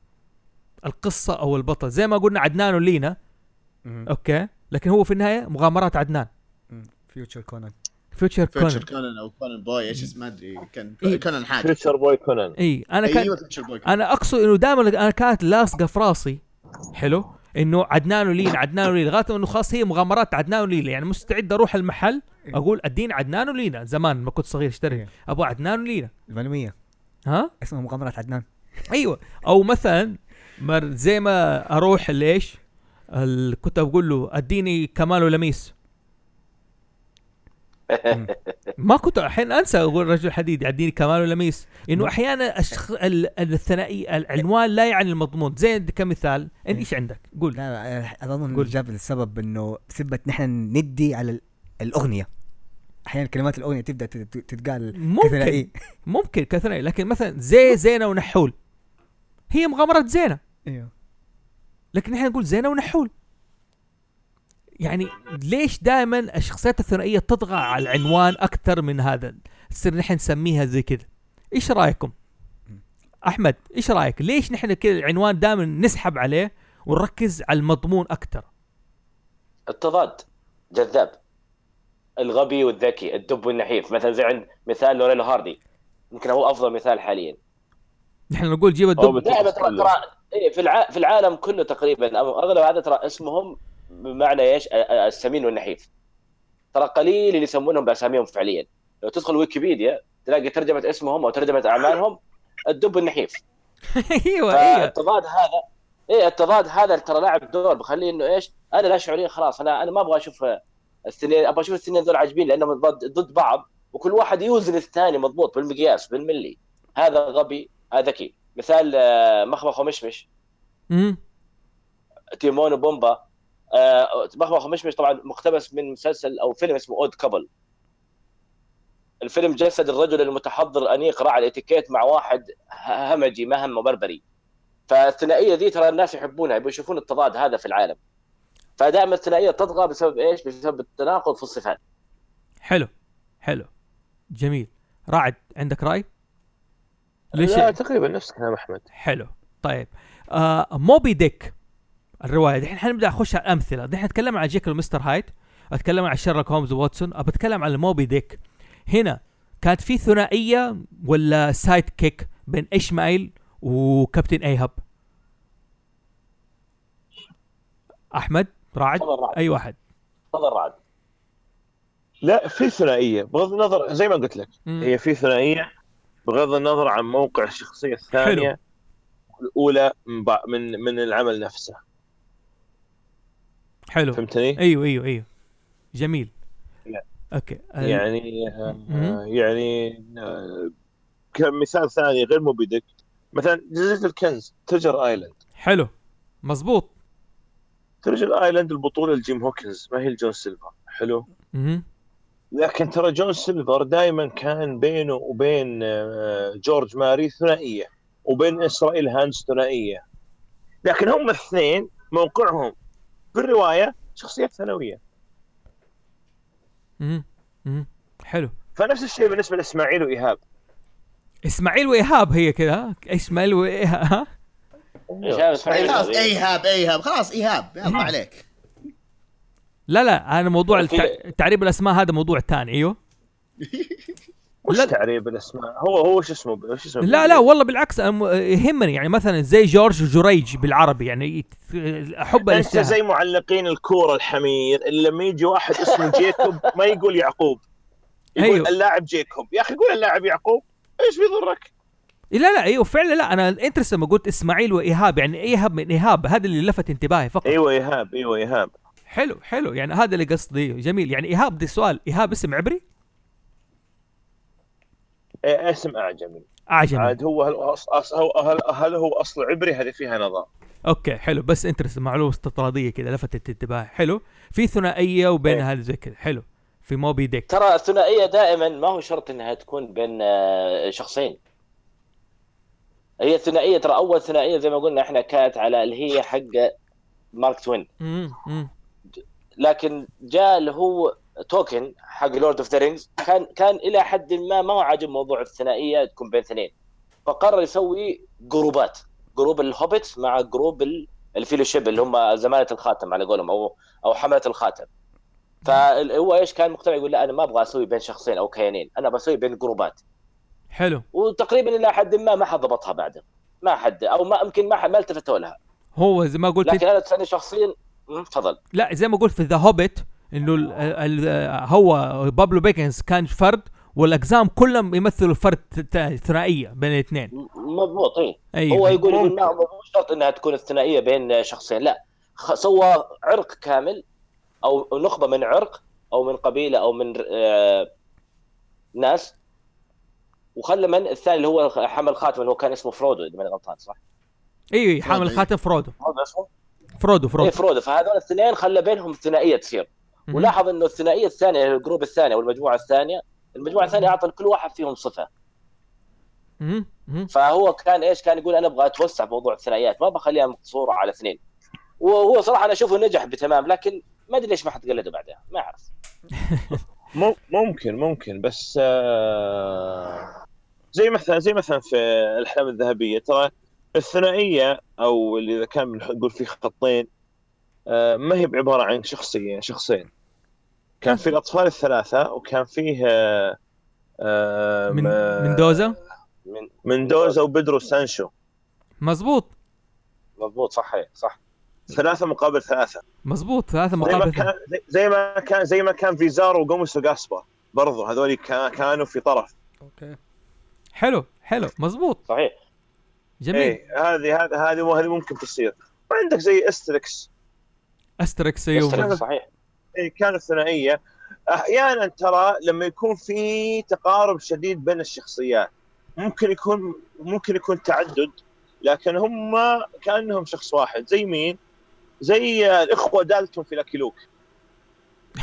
القصة أو البطل. زي ما قلنا عدنان ولينا. okay. لكن هو في النهاية مغامرات عدنان. Future كونان Future كونان كونان أو كونان boy إيش اسمه ما أدري. كان إيه. كونان حاجة. Future Boy كونان اي أنا كان أيوه Future Boy كونان. أنا أقصد إنه دائما أنا كانت لاصقة في راسي. حلو. إنه عدنان ولينا عدنان ولينا لغاية إنه خلاص هي مغامرات عدنان ولينا يعني مستعد أروح المحل أقول اديني عدنان ولينا زمان ما كنت صغير أشتري. إيه. أبغى عدنان ولينا المعلوميه ها؟ اسمها مغامرات عدنان. أيوه. أو مثلا مر زي ما أروح ليش؟ كنت أقول له أديني كمال ولميس. ما كنت الحين أنسى أقول رجل حديد يديني كمال ولميس إنه أحيانا الشخ... ال- الثنائي العنوان لا يعني المضمون. زي كمثال إنت إيش عندك؟ قول. لا لا أظن قول. جاب السبب إنه بسبة نحن ندي على ال- الأغنية. أحيانا كلمات الأغنية تبدأ تت- تتقال ممكن. كثنائي. ممكن كثنائي لكن مثلا زي زينة ونحول. هي مغامرات زينة. إيوه. لكن نحن نقول زينة ونحول. يعني ليش دائما الشخصيات الثنائية تطغى على العنوان أكثر من هذا؟ تصير نحن نسميها زي كذا. إيش رأيكم؟ أحمد إيش رأيك؟ ليش نحن كذا العنوان دائما نسحب عليه ونركز على المضمون أكثر؟ التضاد جذاب. الغبي والذكي الدب والنحيف. مثلا زي عند مثال لوريل هاردي. يمكن هو أفضل مثال حاليا. نحن نقول جيب الدب. ترى ترى إيه في الع... في العالم كله تقريبا أغلب هذا ترى اسمهم بمعنى إيش؟ السمين والنحيف ترى قليل اللي يسمونهم بأساميهم فعليا. لو تدخل ويكيبيديا تلاقي ترجمة اسمهم أو ترجمة أعمالهم الدب النحيف. أيوه أيوه. فالتضاد هذا إيه التضاد هذا ترى لعب دور بخليه إنه إيش؟ أنا لا شعوريا خلاص أنا أنا ما أبغى أشوف السنين أبغى أشوف السنين ذول عاجبين لأنهم ضد ضد بعض وكل واحد يوزن الثاني مضبوط بالمقياس بالملي. هذا غبي هذا ذكي. مثال آه، مخمخ ومشمش. تيمون وبومبا. آه، مخمخ ومشمش طبعا مقتبس من مسلسل أو فيلم اسمه Odd Couple الفيلم جسد الرجل المتحضر الانيق راعي الإتيكيت مع واحد همجي ما هم بربري فالثنائية دي ترى الناس يحبونها يبغوا يشوفون التضاد هذا في العالم. فدائما الثنائية تطغى بسبب إيش؟ بسبب التناقض في الصفات. حلو حلو جميل. رعد عندك رأي؟ ليش؟ لا تقريبا نفس كلام أحمد. حلو طيب. آه موبي ديك. الرواية. دحين حنبدأ نخش على الأمثلة. دحين نتكلم عن جيكل ومستر هايد أتكلم عن شيرلوك هومز وواتسون ابى أتكلم عن الموبي ديك. هنا كانت في ثنائية ولا sidekick بين إشمايل وكابتن أيهاب؟ أحمد رعد أي واحد؟ تفضل رعد لا في ثنائية بغض النظر زي ما قلت لك مم. هي في ثنائية بغض النظر عن موقع الشخصية الثانية الاولى من بع- من من العمل نفسه. حلو. فهمتني؟ أيوه أيوه أيوه. جميل. لا. أوكي. ال- يعني آه، مم. يعني آه، كمثال ثاني غير موبي ديك مثلا جزيرة الكنز Treasure Island. حلو. مزبوط Treasure Island البطولة لجيم هوكنز ما هي لجون سيلفر. حلو. مهم. لكن ترى جون سيلفر دائما كان بينه وبين جورج ماري ثنائية وبين إسرائيل هاندز ثنائية. لكن هم الاثنين موقعهم في الروايه شخصيات ثانوية. مهم. مهم. حلو. فنفس الشيء بالنسبة لإسماعيل وإيهاب. إسماعيل وإيهاب هي كذا إسماعيل وإيهاب؟ خلاص إيهاب إيهاب خلاص إيهاب. يلا عليك. لا لا أنا موضوع التع... تعريب الأسماء هذا موضوع ثاني أيوه. وش لا. تعريب الاسماء هو هو شو اسمه؟ وش اسمه؟ لا لا والله بالعكس يهمني يعني مثلا زي جورج وجريج بالعربي يعني احب أنت زي معلقين الكورة الحمير اللي لما يجي واحد اسمه جيكوب ما يقول يعقوب يقول أيوه. اللاعب جيكوب. يا أخي قول اللاعب يعقوب إيش بيضرك؟ لا لا أيوه فعلا لا أنا interested لما قلت إسماعيل وإيهاب يعني إيهاب من إيهاب هذا اللي لفت انتباهي فقط. أيوه إيهاب أيوه إيهاب. حلو حلو يعني هذا اللي قصدي جميل. يعني إيهاب دي سؤال إيهاب اسم عبري؟ اسم أعجمي. أعجمي. عاد هو هل, أص... أص... هو هل... هل هو أصل عبري؟ هذه فيها نظر okay حلو. بس interested معلومة استطرادية كذا لفتت انتباهي. حلو. في ثنائية وبين إيه. هذا زي كذا. حلو. في موبي ديك. ترى الثنائية دائما ما هو شرط إنها تكون بين آه، شخصين. هي الثنائية ترى أول ثنائية زي ما قلنا إحنا كانت على اللي هي حق مارك توين. لكن جاء اللي هو تولكن حق Lord of the Rings كان كان إلى حد ما ما هو عاجب موضوع الثنائية تكون بين اثنين. فقرر يسوي جروبات group ال Hobbit مع group ال- ال fellowship اللي هم زمالة الخاتم على قولهم أو أو حملة الخاتم. فهو إيش كان مقتنع؟ يقول لا أنا ما أبغى أسوي بين شخصين أو كيانين أنا بسوي بين جروبات. حلو. وتقريبا إلى حد ما ما حد ضبطها بعده ما حد أو ما يمكن ما حد ما التفتوا لها. هو زي ما قلت لكن أنا تسألني شخصيا تفضل. لا زي ما قلت في The Hobbit إنه ال ال هو بيلبو باجنز كان فرد والاقزام كلهم يمثلوا فرد ثنائية بين الاثنين مضبوط أي أيوه هو يقول يقول. ما مو شرط إنها تكون الثنائية بين شخصين لا سوى عرق كامل أو نخبة من عرق أو من قبيلة أو من آه، ناس وخلى من الثاني اللي هو حمل خاتم اللي هو كان اسمه فرودو إذا ماني غلطان صح؟ أيوه حامل فرودو. خاتم فرودو هذا اسمه؟ فرودو فرودو فرودو فهذول الاثنين خلى بينهم ثنائية تصير. ولاحظ إنه الثنائية الثانية ال group الثاني أو المجموعة الثانية المجموعة الثانية أعطى لكل واحد فيهم صفة. فهو كان إيش؟ كان يقول أنا أبغى أتوسع بموضوع الثنائيات ما بخليها مقصورة على اثنين. وهو صراحة أنا أشوفه نجح بتمام لكن ما أدري ليش ما حد قلده بعدها ما أعرف. مم- ممكن ممكن بس آه، زي مثلا زي مثلا في الأحلام الذهبية ترى الثنائية أو اللي إذا كان بنقول فيه خطين ما هي بعبارة عن شخصية شخصين. كان في الأطفال الثلاثة وكان فيه آه، آه، من م- من دوزا من مندوزا وبدرو سانشو. مزبوط مضبوط صحيح صح. ثلاثة مقابل ثلاثة. مزبوط ثلاثة زي ما مقابل كان زي- ما كان زي ما كان فيزارو وجوميس وجاسبر برضو هذول كا- كانوا في طرف. okay. حلو حلو مزبوط صحيح. جميل. إيه هذه هذه هذه هذه ممكن تصير. وعندك زي أستريكس. أستريكس يسترق، أيوه صحيح. إيه كانت ثنائية. أحيانا ترى لما يكون في تقارب شديد بين الشخصيات ممكن يكون ممكن يكون تعدد لكن هم كأنهم شخص واحد زي مين؟ زي الإخوة دالتون في لاكي لوك.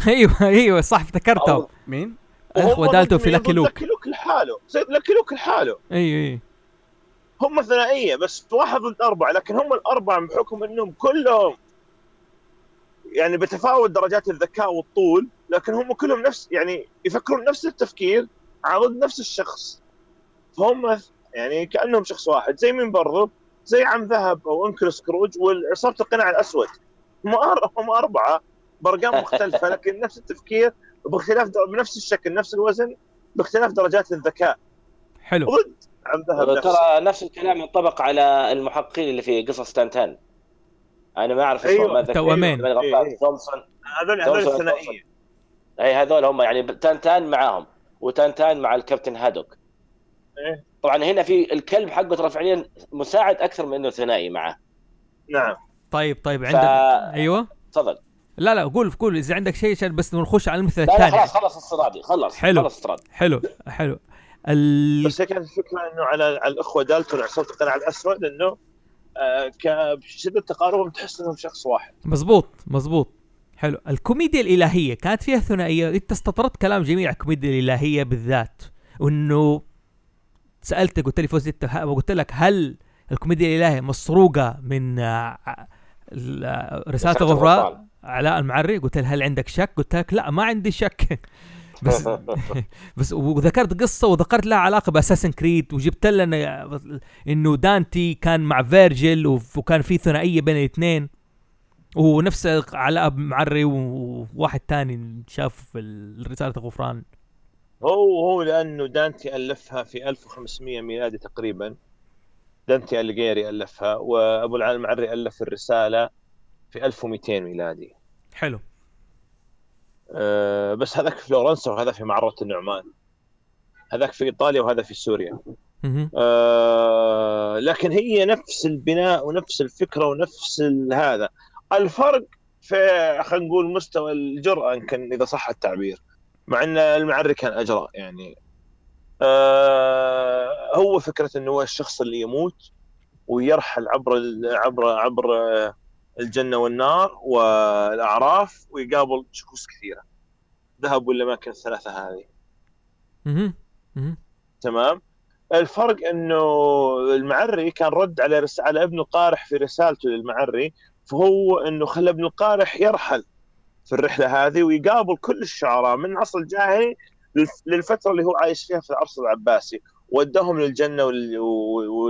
أيوه أيوه صح افتكرتهم مين؟ الإخوة وهم دالتون في لاكي لوك. لاكي لوك لحاله. زي لاكي لوك لحاله. أيوه أيوه. هم ثنائية بس واحد ضد أربعة لكن هم الأربعة بحكم إنهم كلهم يعني بتفاوت درجات الذكاء والطول لكن هم كلهم نفس يعني يفكرون نفس التفكير على ضد نفس الشخص. فهم يعني كأنهم شخص واحد زي مين برضو زي عم ذهب أو أنكل سكروج وعصابه القناع الأسود. هم هم أربعة بأرقام مختلفة لكن نفس التفكير باختلاف بنفس الشكل نفس الوزن باختلاف درجات الذكاء. حلو. ضد عم ذهب ترى نفس الكلام ينطبق على المحققين اللي في قصص تنتن أنا ما أعرف اسمهم أيوة،. ماني غلطان. إيه. تومسون هذول هذول تومسون- الثنائية. اي هذول هم يعني تنتان معاهم وتنتان مع الكابتن هادوك. إيه. طبعا هنا في الكلب حقه ترى فعليا مساعد أكثر من إنه ثنائي معاه نعم. طيب طيب ف- عندك أيوه. تفضل. لا لا قول قول إذا عندك شيء عشان بس نخش على المثل الثاني. خلاص خلص الصرادي خلص حلو. خلص الصرادي حلو حلو. ال... بس هي كانت الفكرة إنه على على الأخوة دالتون عصابه القناع الأسود إنه آه ك- بشده تقاربهم تحس إنهم شخص واحد. مزبوط مزبوط. حلو. الكوميديا الإلهية كانت فيها ثنائية. أنت استطردت كلام جميل على الكوميديا الإلهية بالذات. وانه سألت قلت لي فوز انت قلت لك هل الكوميديا الإلهية مسروقة من آه، آه، رسالة الغفران. علاء المعري قلت له هل عندك شك؟ قلت لك لا ما عندي شك. بس بس وذكرت قصة وذكرت لها علاقة ب Assassin's Creed وجبت لنا إنه دانتي كان مع فيرجل وكان في ثنائية بين الاثنين. ونفس علاء المعري وواحد تاني شاف رسالة الغفران هو هو لأنه دانتي ألفها في 1500 ميلادي تقريبا. دانتي اليجيري ألفها وأبو العلاء المعري ألف الرسالة في 1200 ميلادي. حلو. آه بس هذاك في فلورنسا وهذا في معرة النعمان. هذاك في إيطاليا وهذا في سوريا. آه لكن هي نفس البناء ونفس الفكرة ونفس هذا. الفرق في خلينا نقول مستوى الجرأة يمكن إذا صح التعبير. مع إن المعري كان أجرأ يعني. آه هو فكرة إنه هو الشخص اللي يموت ويرحل عبر عبر عبر الجنة والنار والأعراف ويقابل شخوص كثيرة. ذهب والاماكن الثلاثة هذه. تمام؟ الفرق إنه المعري كان رد على رس... على ابن القارح في رسالته للمعري فهو إنه خلى ابن القارح يرحل في الرحلة هذه ويقابل كل الشعراء من العصر الجاهلي للف- للفترة اللي هو عايش فيها في العصر العباسي. ودهم للجنة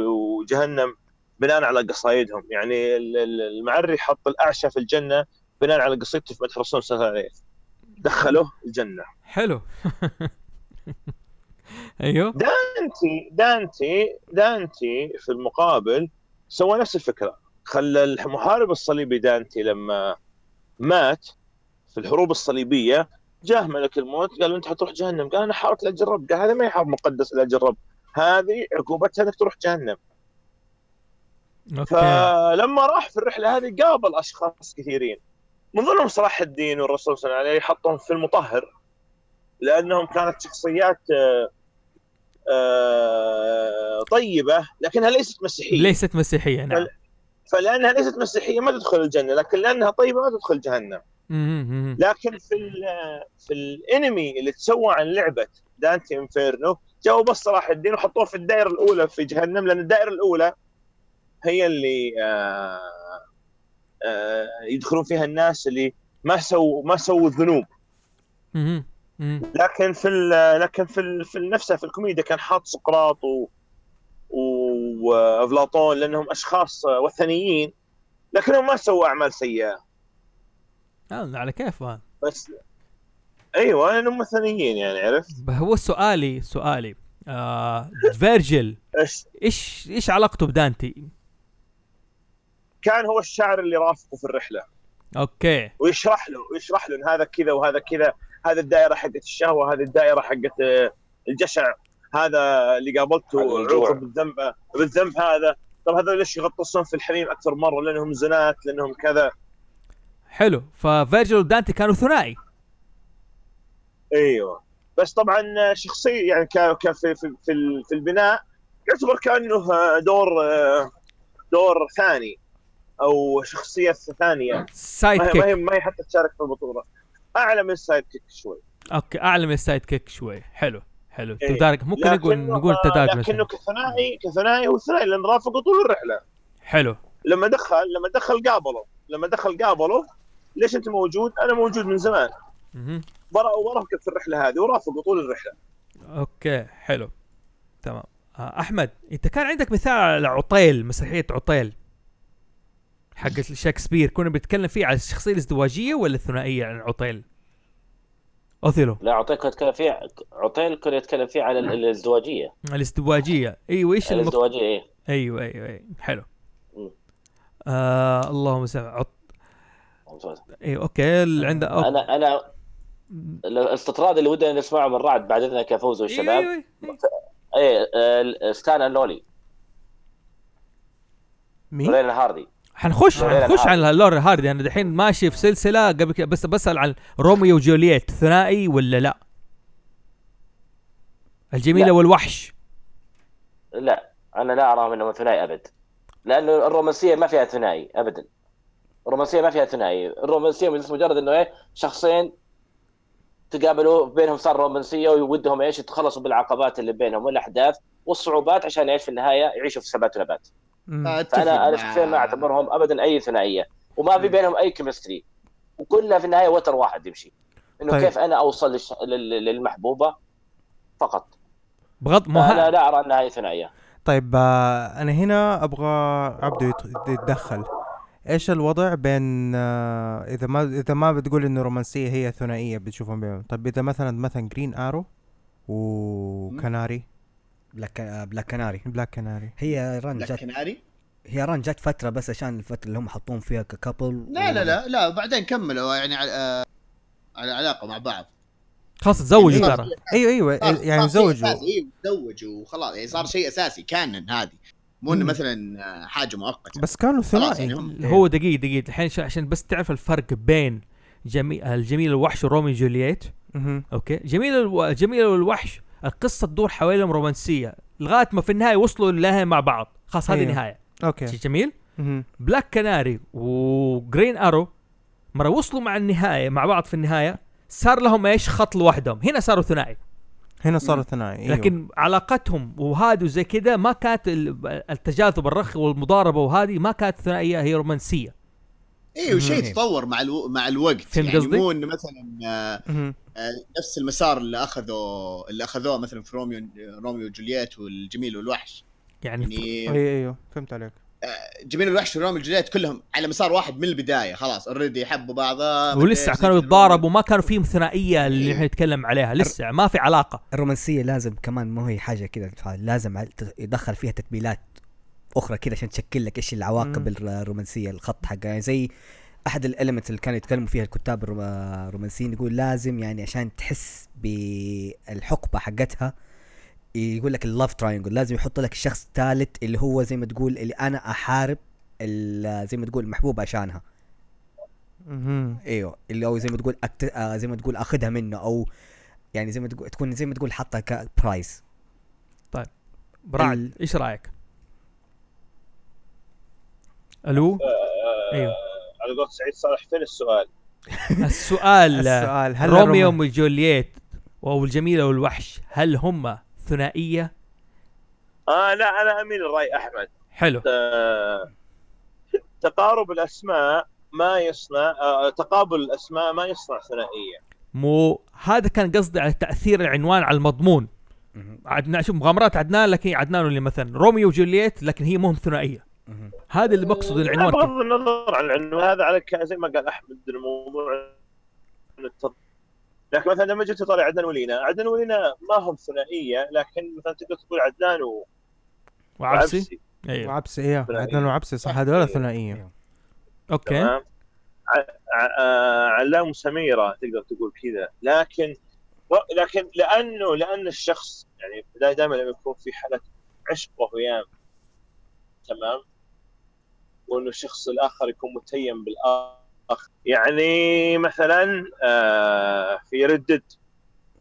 وجهنم. بناء على قصايدهم. يعني ال- ال- المعري حط الأعشى في الجنة بناء على قصيدته في مدح الرسول صلى الله عليه وسلم. دخله الجنة. حلو. أيوه. دانتي دانتي دانتي في المقابل سوى نفس الفكرة. خلى المحارب الصليبي دانتي لما مات في الحروب الصليبية جاه ملك الموت قال أنت حتروح جهنم؟ قال أنا حاربت لأجل الرب. قال هذا ما هي حرب مقدس لأجل الرب. هذه عقوبتها أنك تروح جهنم. فلما راح في الرحلة هذه قابل أشخاص كثيرين. من ضمنهم صلاح الدين والرسول صلى الله عليه وسلم حطهم في المطهر لأنهم كانت شخصيات آه، آه، طيبة لكنها ليست مسيحية. ليست مسيحية نعم. فلأنها ليست مسيحية ما تدخل الجنة لكن لأنها طيبة ما تدخل جهنم. لكن في ال في الانمي اللي تسوى عن لعبة Dante's Inferno جابوا بس صلاح الدين وحطوه في الدائرة الأولى في جهنم لأن الدائرة الأولى هي اللي آه آه يدخلون فيها الناس اللي ما سووا ما سووا. مهم. لكن في لكن في في نفسها في الكوميديا كان حاط سقراط و وأفلاطون لأنهم أشخاص وثنيين لكنهم ما سووا أعمال سيئة آه، على كيف آه. بس أيوه لأنهم وثنيين يعني عرفت هو سؤالي سؤالي آه فيرجل إيش إيش إيش علاقته بدانتي؟ كان هو الشاعر اللي رافقه في الرحلة. okay. ويشرح له ويشرح له إن هذا كذا وهذا كذا هذا الدائرة حقت الشهوة هذه الدائرة حقت آه، الجشع هذا اللي قابلته. عوقب بالذنب بالذنب هذا. طب هذول ليش يغطسون في الحميم أكثر مرة؟ لأنهم زنات لأنهم كذا. حلو. ففيرجل ودانتي كانوا ثنائي. أيوه. بس طبعا شخصيه يعني ك ك في في في, ال- في البناء يعتبر كأنه دور آه، دور ثاني. أو شخصية ثانية. side هي ما هي, kick ما هي حتى تشارك في البطولة. أعلى من sidekick شوي. okay أعلى من ال sidekick شوي. حلو حلو. إيه. تدارك ممكن نقول نقول تدارك لكنه مثلا كثنائي كثنائي هو ثنائي لأن رافقه طول الرحلة. حلو. لما دخل لما دخل قابله لما دخل قابله ليش أنت موجود؟ أنا موجود من زمان. ورافقك في الرحلة هذه؟ ورافقه طول الرحلة. okay حلو. تمام. آه أحمد إنت كان عندك مثال على عطيل مسرحية عطيل؟ حق شكسبير. كنا بنتكلم فيه على الشخصية الازدواجية ولا الثنائية عن عطيل؟ Othello. لا عطيل كنت أتكلم فيه عطيل كنت أتكلم فيه على ال- الازدواجية. الازدواجية. أيوه إيش. الازدواجية إيه. أيوه أيوه أيوه. حلو. آه اللهم صل عط... أيوه okay. اللي عنده ok... أنا أنا الاستطراد اللي ودنا نسمعه من رعد بعد إذنك يا فوز والشباب. أيوه أيوة. إيه. آه، ستان لولي مين؟ لوريل وهاردي حنخش حنخش. على لوريل هاردي. أنا دحين ماشي في سلسلة قبل كده. بس بسأل عن روميو وجولييت. ثنائي ولا لا؟ الجميله لا. والوحش لا أنا لا أرى منهم ثنائي أبد. لأنه الرومانسية ما فيها ثنائي ابدا. الرومانسية ما فيها ثنائي. الرومانسية بس مجرد إنه إيه شخصين تقابلوا بينهم صار رومانسية وودهم إيش يتخلصوا بالعقبات اللي بينهم والأحداث والصعوبات عشان إيش في النهاية يعيشوا في ثبات ونبات. فانا أنا شخصيا ما أعتبرهم ابدا أي ثنائية وما في بينهم أي chemistry وكلها في النهاية وتر واحد يمشي. إنه طيب. كيف أنا أوصل للش... لل- للمحبوبة؟ فقط. بغض ما أنا. لا أرى أنها هي ثنائية. طيب آه، أنا هنا أبغى عبده يت- يتدخل. إيش الوضع بين آه، إذا ما إذا ما بتقول إنه رومانسية هي ثنائية بتشوفهم بينهم. طيب إذا مثلا مثلا Green Arrow و Canary Black Black Canary Black Canary هي ران لا جت كناري هي ران جت فترة بس عشان الفترة اللي هم حطوهم فيها ك couple لا لا لا لا بعدين كملوا يعني على آه، على علاقة مع بعض. خلاص تزوجوا يعني ترى. أيوه أيوه صار- يعني صار شيء زوجوا أساسي، أيوه تزوجوا وخلاص يعني صار شيء أساسي canon هذه. مو إنه. مثلا آه، حاجة مؤقتة. بس كانوا ثنائي. يعني هو دقيقه دقيقه الحين عشان بس تعرف الفرق بين جميل الجميل والوحش وروميو وجولييت. مهم. أوكي؟ جميل ألو... الجميل والوحش القصة تدور حواليهم رومانسية لغاية ما في النهاية وصلوا لها مع بعض خلاص هذه أيوه. النهاية أوكي شيء جميل. Black Canary و Green Arrow مرة وصلوا مع النهاية مع بعض في النهاية صار لهم إيش خط لوحدهم هنا صاروا ثنائي هنا صاروا ثنائي أيوه. لكن علاقتهم وهذه وزي كذا ما كانت ال- التجاذب الرخي والمضاربة وهذه ما كانت ثنائية هي رومانسية أيوه شيء. تطور مع ألو... مع الوقت فهمت يعني قصدي؟ مو إنه مثلا. آه، نفس المسار اللي اخذوا اللي أخذوه مثلا في روميو روميو وجولييت والجميل والوحش. يعني ف- يعني أيوه أيوه فهمت عليك. جميل والوحش وروميو وجولييت كلهم على مسار واحد من البداية خلاص. already يحبوا بعض ولسه كانوا يتضاربوا ما كانوا فيهم ثنائيه اللي إحنا نتكلم عليها لسه ما في علاقة. الرومانسية لازم كمان مو هي حاجة كذا لازم يدخل فيها تكميلات أخرى كذا عشان تشكل لك إيش العواقب الرومانسية الخط حقها. يعني زي أحد ال elements اللي كانوا يتكلموا فيها الكتاب الروم- الرومانسيين يقول لازم يعني عشان تحس بالحقبة حقتها يقول لك ال love triangle لازم يحط لك شخص ثالث اللي هو زي ما تقول اللي أنا أحارب ال- زي ما تقول المحبوب عشانها. إيوه اللي هو زي ما تقول أكت... آه زي ما تقول أخذها منه أو يعني زي ما تقول تكون زي ما تقول حطها ك prize برعد ال- إيش رأيك؟ ألو آه، أيوه. على قول سعيد صالح فين السؤال؟ السؤال السؤال هل روميو وجولييت والجميله والوحش هل هم ثنائية؟ آه لا أنا أميل لراي أحمد. حلو. آه، تقارب الأسماء ما يصنع آه، تقابل الأسماء ما يصنع ثنائية. مو هذا كان قصدي على تأثير العنوان على المضمون. عدنان شوف مغامرات عدنان لكن عدنان اللي مثلا روميو وجولييت لكن هي مو ثنائية. هذا اللي بقصد العنوان بغض. النظر عن العنوان هذا على زي ما قال أحمد الموضوع. التض- لكن مثلا لما جيت تطالع عدنان ولينا عدنان ولينا ما هم ثنائية لكن مثلا تقدر تقول عدنان و- وعبسي؟ أيوه وعبسي ثنائية. عدنان وعبسي صح هذول ثنائية. أوكي. تمام. ع- ع- آه، علام وسميره تقدر تقول كذا. لكن و- لكن لأنه لأن الشخص يعني دائما لما يكون في حالة عشق وهيام تمام؟ وأنه الشخص الآخر يكون متيم بالآخر. يعني مثلا آه في Red Dead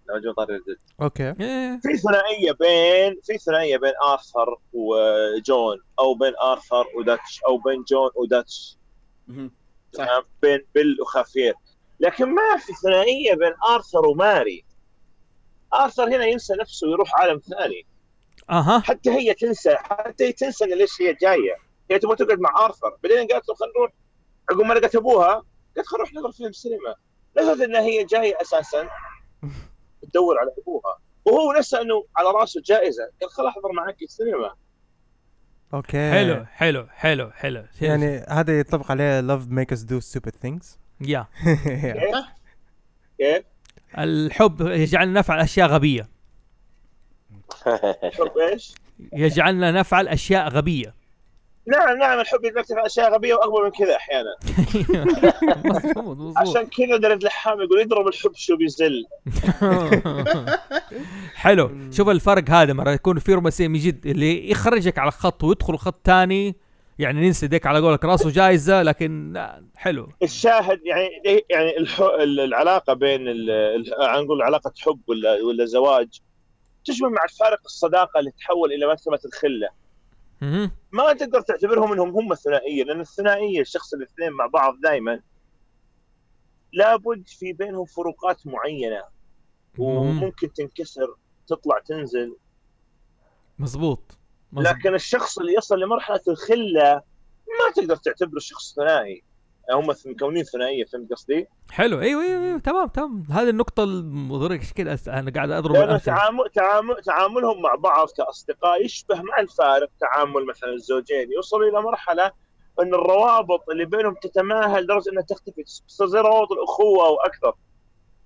لو جو Red Dead أوكي. إيه. في ثنائية بين في ثنائية بين آرثر وجون أو بين آرثر وداتش أو بين جون وداتش. صح. تمام؟ بين بيل وخافير. لكن ما في ثنائية بين آرثر وماري. آرثر هنا ينسى نفسه ويروح عالم ثاني. أها. حتى هي تنسى حتى هي تنسى ليش هي جاية. هي تبغى تقعد مع آرثر. بعدين قالت له خلينا نروح. عقب ما لقت أبوها قالت خلينا نروح نحضر فيلم سينما نسيت ان هي جاية أساسا تدور على أبوها. وهو نسى إنه على رأسه جائزة. قال خل أحضر معك السينما. أوكي. حلو حلو حلو حلو. يعني هذا يطبق عليه love make us do stupid things. يا كيف؟ الحب يجعلنا نفعل أشياء غبية. الحب إيش؟ يجعلنا نفعل أشياء غبية. نعم نعم الحب يدرك في أشياء غبية واكبر من كذا أحيانا مظبوط عشان كذا درج لحام يقول يضرب الحب شو بيزل حلو شوف الفرق هذا مرة يكون في رومانسية من جد اللي يخرجك على خط ويدخل خط ثاني يعني ننسى ديك على قولك راسه جايزة لكن حلو الشاهد يعني يعني. العلاقة بين. نقول علاقة حب ولا ولا زواج تشبه مع فارق الصداقة اللي تحول إلى مرتبه الخلة. ما تقدر تعتبرهم إنهم هم الثنائية لأن الثنائية الشخص الاثنين مع بعض دائما لابد في بينهم فروقات معينة. وممكن تنكسر تطلع تنزل. مظبوط مظبوط. لكن الشخص اللي يصل لمرحلة الخلة ما تقدر تعتبره شخص ثنائي. هم مكونين ثنائية فهمت قصدي؟ حلو. أيوه أيوه أيوه تمام تمام. هذه النقطة المضرة. كذا أس- أنا قاعد أضرب لأن تعامل تعامل تعاملهم مع بعض كأصدقاء يشبه مع الفارق. تعامل مثلا الزوجين يوصلوا إلى مرحلة إن الروابط اللي بينهم تتماهى لدرجة إنها تختفي تصير زي روابط الأخوة وأكثر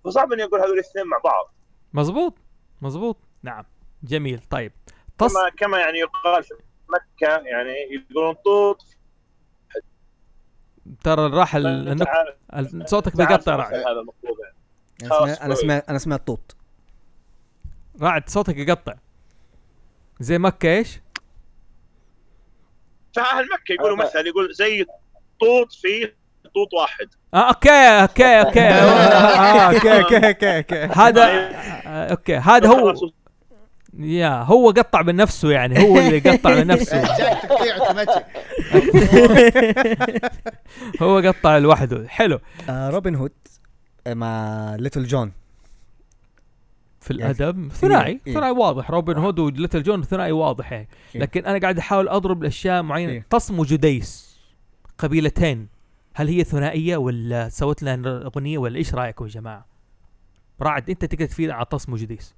فصعب إني أقول هذول الاثنين مع بعض. مظبوط مظبوط. نعم. جميل. طيب. تص كما كما يعني يقال في مكة يعني يقولون طوط ترى راح ال- النق... تعال- ال- صوتك بيقطع مثل رعد هذا المطلوب يعني. أنا سمعت أنا. سمعت طوط. رعد صوتك يقطع. زي مكة إيش؟ فاهل مكة يقولوا مثلا يقول زي طوط في طوط واحد. آه أوكي أوكي أوكي. أوكي أوكي أوكي أوكي. هذا آه، أوكي. هذا هو. يا هو قطع من نفسه يعني هو اللي قطع من نفسه. هو قطع لوحده. حلو. آه روبن هود آه، مع ليتل جون. في الأدب ثنائي إيه. ثنائي واضح. روبن هود وليتل جون ثنائي واضح يعني. إيه. لكن أنا قاعد أحاول أضرب الاشياء معينة. إيه. طسم وجديس قبيلتين. هل هي ثنائية ولا سوت لها أغنية ولا إيش رايكم يا جماعة؟ رعد أنت تقدر تفيدنا على طسم وجديس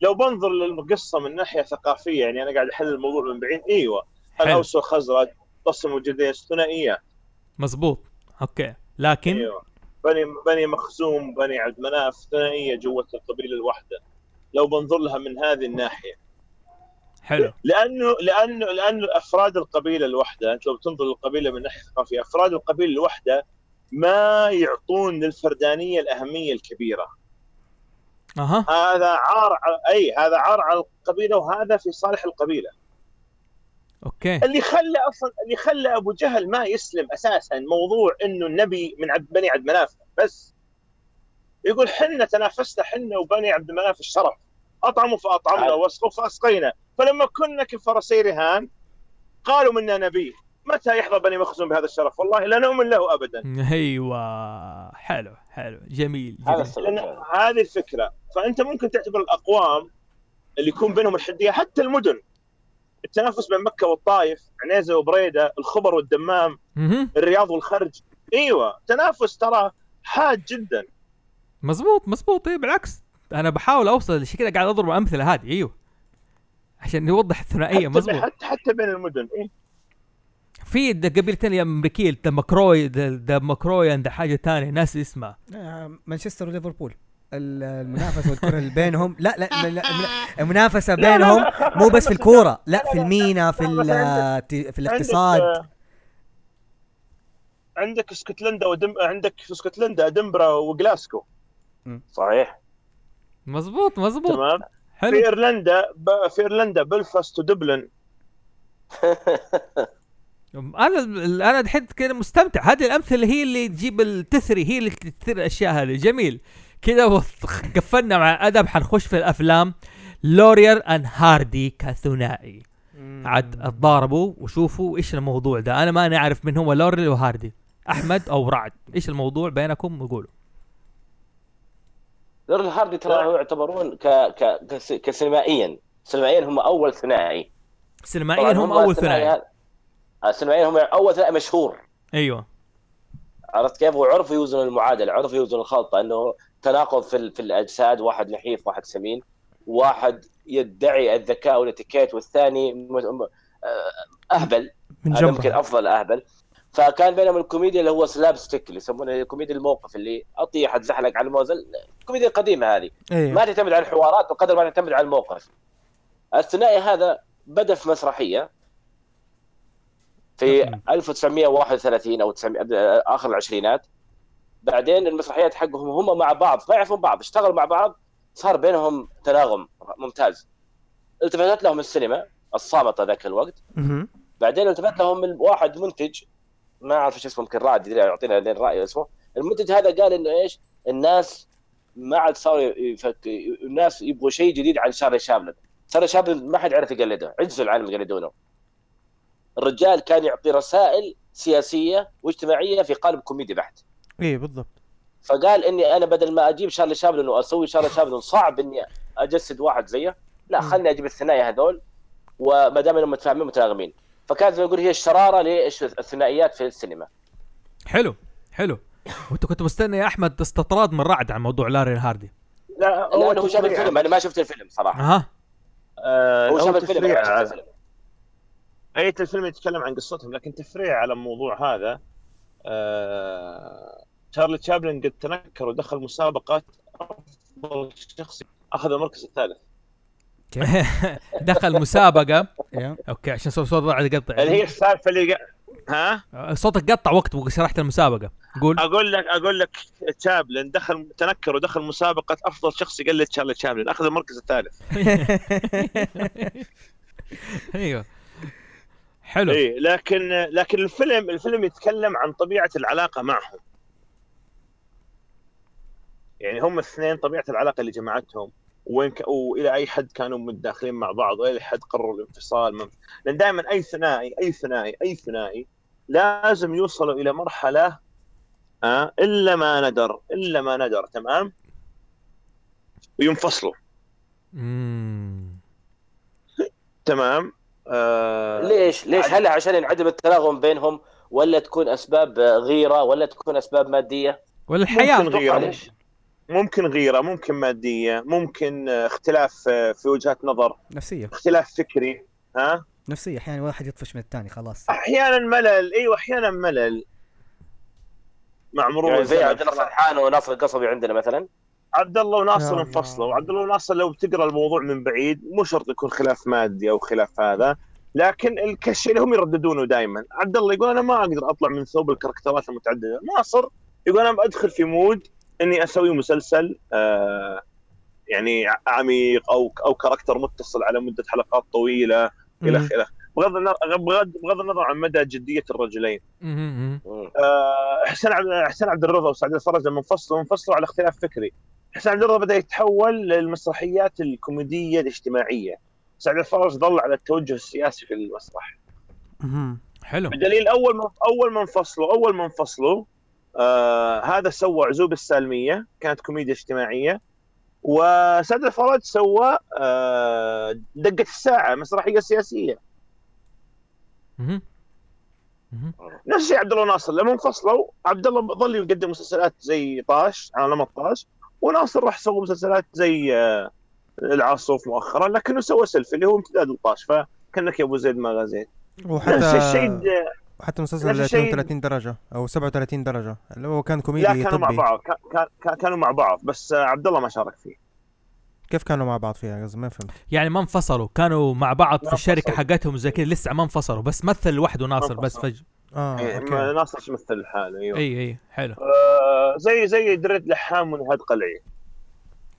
لو بنظر للقصة من ناحية ثقافية يعني أنا قاعد أحلل الموضوع من بعيد إيوه. حلو. الاوس والخزرج طسم وجديس ثنائيه مزبوط. أوكي. لكن إيوه. بني بني مخزوم بني عبد مناف ثنائية جوة القبيلة الواحدة. لو بنظر لها من هذه الناحية. حلو. لأنه لأنه لأنه أفراد القبيلة الواحدة أنت لو بتنظر للقبيلة من ناحية ثقافية أفراد القبيلة الواحدة ما يعطون للفردانية الأهمية الكبيرة. أها. هذا عار على أي هذا عار على القبيلة وهذا في صالح القبيلة. أوكي. اللي خلى أصلا اللي خلى أبو جهل ما يسلم أساسا موضوع إنه النبي من عبد بني عبد مناف. بس يقول حنا تنافسنا حنا وبني عبد مناف الشرف أطعموا فأطعمنا. واسقوا فاسقينا. فلما كنا كفرسي رهان قالوا منا نبي. متى يحظى بني مخزوم بهذا الشرف؟ والله لا نؤمن له ابدا. أيوه. حلو حلو. جميل جميل. هذه الفكرة. فأنت ممكن تعتبر الأقوام اللي يكون بينهم الحدية حتى المدن. التنافس بين مكة والطائف عنيزة وبريدة الخبر والدمام. الرياض والخرج. أيوه تنافس ترى حاد جدا. مزبوط مزبوط. إيه بالعكس. أنا بحاول أوصل عشان كذا قاعد أضرب أمثلة هذه. أيوه. عشان نوضح الثنائية. مزبوط. حتى حتى بين المدن. إيه؟ في قبيلة ثانية أمريكية the McCoy the McCoy the حاجة ثانية ناس اسمها. آه، مانشستر وليفربول. ال- المنافسة والكرة اللي بينهم لا لا, المنافسة بينهم مو بس في الكورة لا في المينا في ال- في الاقتصاد. عندك, آه، عندك اسكتلندا ودم عندك في اسكتلندا ادنبرا وجلاسكو صحيح. مزبوط مزبوط تمام. في حلو إيرلندا ب... في إيرلندا بلفاست ودبلن أنا أنا دحين كذا مستمتع. هذه الأمثلة هي اللي تجيب التثري هي اللي تثري الأشياء هذه. جميل. كذا قفلنا مع أدب حنخش في الأفلام. Laurel and Hardy كثنائي عاد اتضاربوا وشوفوا إيش الموضوع ده. أنا ما نعرف من هو Laurel و Hardy أحمد أو رعد. إيش الموضوع بينكم؟ وقولوا Laurel Hardy ترى يعتبرون ك... ك... كس- كسينمائيا. سينمائيا هم أول ثنائي. سينمائيا طبعاً هم أول ثنائي. سينمائيا هم أول ثنائي مشهور. أيوه. عرفت كيف؟ وعرفوا يوزنوا المعادلة، عرفوا يوزنوا الخلطة إنه تناقض في في الأجساد، واحد نحيف واحد سمين، واحد يدعي الذكاء والاتيكيت والثاني آه، أهبل. من هذا يمكن أفضل أهبل. فكان بينهم الكوميديا اللي هو slapstick اللي يسمونه كوميديا الموقف اللي أطيح أتزحلق على الموزه الكوميديا القديمة هذه. أيوه. ما تعتمد على الحوارات بقدر ما تعتمد على الموقف. الثنائي هذا بدأ في مسرحية. في 1931 أو 900 آخر العشرينات. بعدين المسرحيات حقهم هم مع بعض ما يعرفون بعض اشتغلوا مع بعض صار بينهم تناغم ممتاز. التفتت لهم السينما الصامتة ذاك الوقت. بعدين التفت لهم واحد منتج ما أعرف إيش اسمه يمكن رائد يعطينا لين رأي اسمه. المنتج هذا قال إنه إيش؟ الناس ما عاد صاروا يفك... الناس يبغوا شيء جديد عن شارلي شابلن. شارلي شابلن ما حد عرف يقلده عجزوا العالم يقلدونه. الرجال كان يعطي رسائل سياسية واجتماعية في قالب كوميدي بحت. إيه بالضبط. فقال إني أنا بدل ما أجيب شارلي شابلن وأسوي شارلي شابلن صعب إني أجسد واحد زيه. لا خلني أجيب الثنائي هذول وما دام إنهم متفاهمين متناغمين. فكانت زي ما يقول هي الشرارة للثنائيات في السينما. حلو حلو. وأنت كنت مستني يا أحمد استطراد من رعد عن موضوع لوريل هاردي لا هو شاف. الفيلم أنا ما شفت الفيلم صراحة. أها. هو هو شاف الفيلم. على- الفيلم أي الفيلم يتكلم عن قصتهم لكن تفريع على الموضوع هذا آه تشارلي تشابلن قد تنكر ودخل مسابقة أفضل شخص أخذ المركز الثالث. دخل مسابقة. أوكي عشان صوت صوت رعد يقطع. اللي هي السالفة اللي قا- ها؟ صوتك قطع وقت شرحت المسابقة. قول. أقول لك أقول لك تشابلن دخل تنكر ودخل مسابقة أفضل شخص يقلد تشارلي تشابلن أخذ المركز الثالث. أيوه. حلو. اي لكن لكن الفيلم الفيلم يتكلم عن طبيعة العلاقة معهم. يعني هم الاثنين طبيعة العلاقة اللي جمعتهم وين ك... وإلى أي حد كانوا متداخلين مع بعض وإلى حد قرروا الانفصال. من... لأن دائما أي ثنائي أي ثنائي أي ثنائي لازم يوصلوا إلى مرحلة آه إلا ما ندر إلا ما ندر تمام؟ وينفصلوا. تمام؟ آه ليش ليش؟ هل عشان ينعدم التناغم بينهم ولا تكون أسباب غيرة ولا تكون أسباب مادية؟ ولا الحياة ممكن غيرة. ليش؟ ممكن غيرة ممكن مادية ممكن آه، اختلاف آه، في وجهات نظر. نفسية. اختلاف فكري. ها؟ نفسية. أحيانا واحد يطفش من الثاني خلاص. أحيانا ملل. أيوه أحيانا ملل. مع مرور يعني زي الله سرحان وناصر القصبي عندنا مثلا؟ عبد الله وناصر. انفصلوا عبد الله وناصر لو بتقرأ الموضوع من بعيد مو شرط يكون خلاف مادي أو خلاف هذا لكن الكشي اللي هم يرددونه دائما عبد الله يقول أنا ما أقدر أطلع من ثوب الكاركترات المتعددة ناصر يقول أنا بدخل في mood إني أسوي مسلسل آه يعني عميق أو أو character متصل على مدة حلقات طويلة إلى. آخره بغض النظر بغض بغض النظر عن مدى جدية الرجلين. آه، حسين عبد حسين عبد الرضا وسعد الفرج لما انفصلوا انفصلوا على اختلاف فكري حسين عبد الرضا بدأ يتحول للمسرحيات الكوميدية الاجتماعية سعد الفرج ظل على التوجه السياسي في المسرح. حلو بدليل أول ما أول ما انفصلوا أول ما انفصلوا آه هذا سوى عزوب السالمية كانت كوميديا اجتماعية وسعد الفرج سوى آه دقة الساعة مسرحية سياسية. مم. نفس الشيء عبد الله ناصر لما انفصلوا عبد الله ظل يقدم مسلسلات زي طاش على نمط طاش وناصر راح سوى مسلسلات زي آه، العاصوف مؤخرا لكنه سوى سلف اللي هو امتداد الطاش فكانك يا أبو زيد ما نفس وحتى الشيء حتى مسلسل نفس الشيء- 32 درجة أو 37 درجة. اللي هو كان لا كوميدي كانوا مع طبي. بعض. كان- كان- كان- كانوا مع بعض بس آه، عبد الله ما شارك فيه. كيف كانوا مع بعض فيها قصدي ما فهمت. يعني ما انفصلوا كانوا مع بعض في الشركة. حقتهم زي كذا لسه ما انفصلوا بس مثل لوحده ناصر بس انفصلوا. آه إيه، okay. ما- ناصر يمثل حاله أيوه. إي إي حلو. آه، زي زي دريد لحام ونهاد قلعي.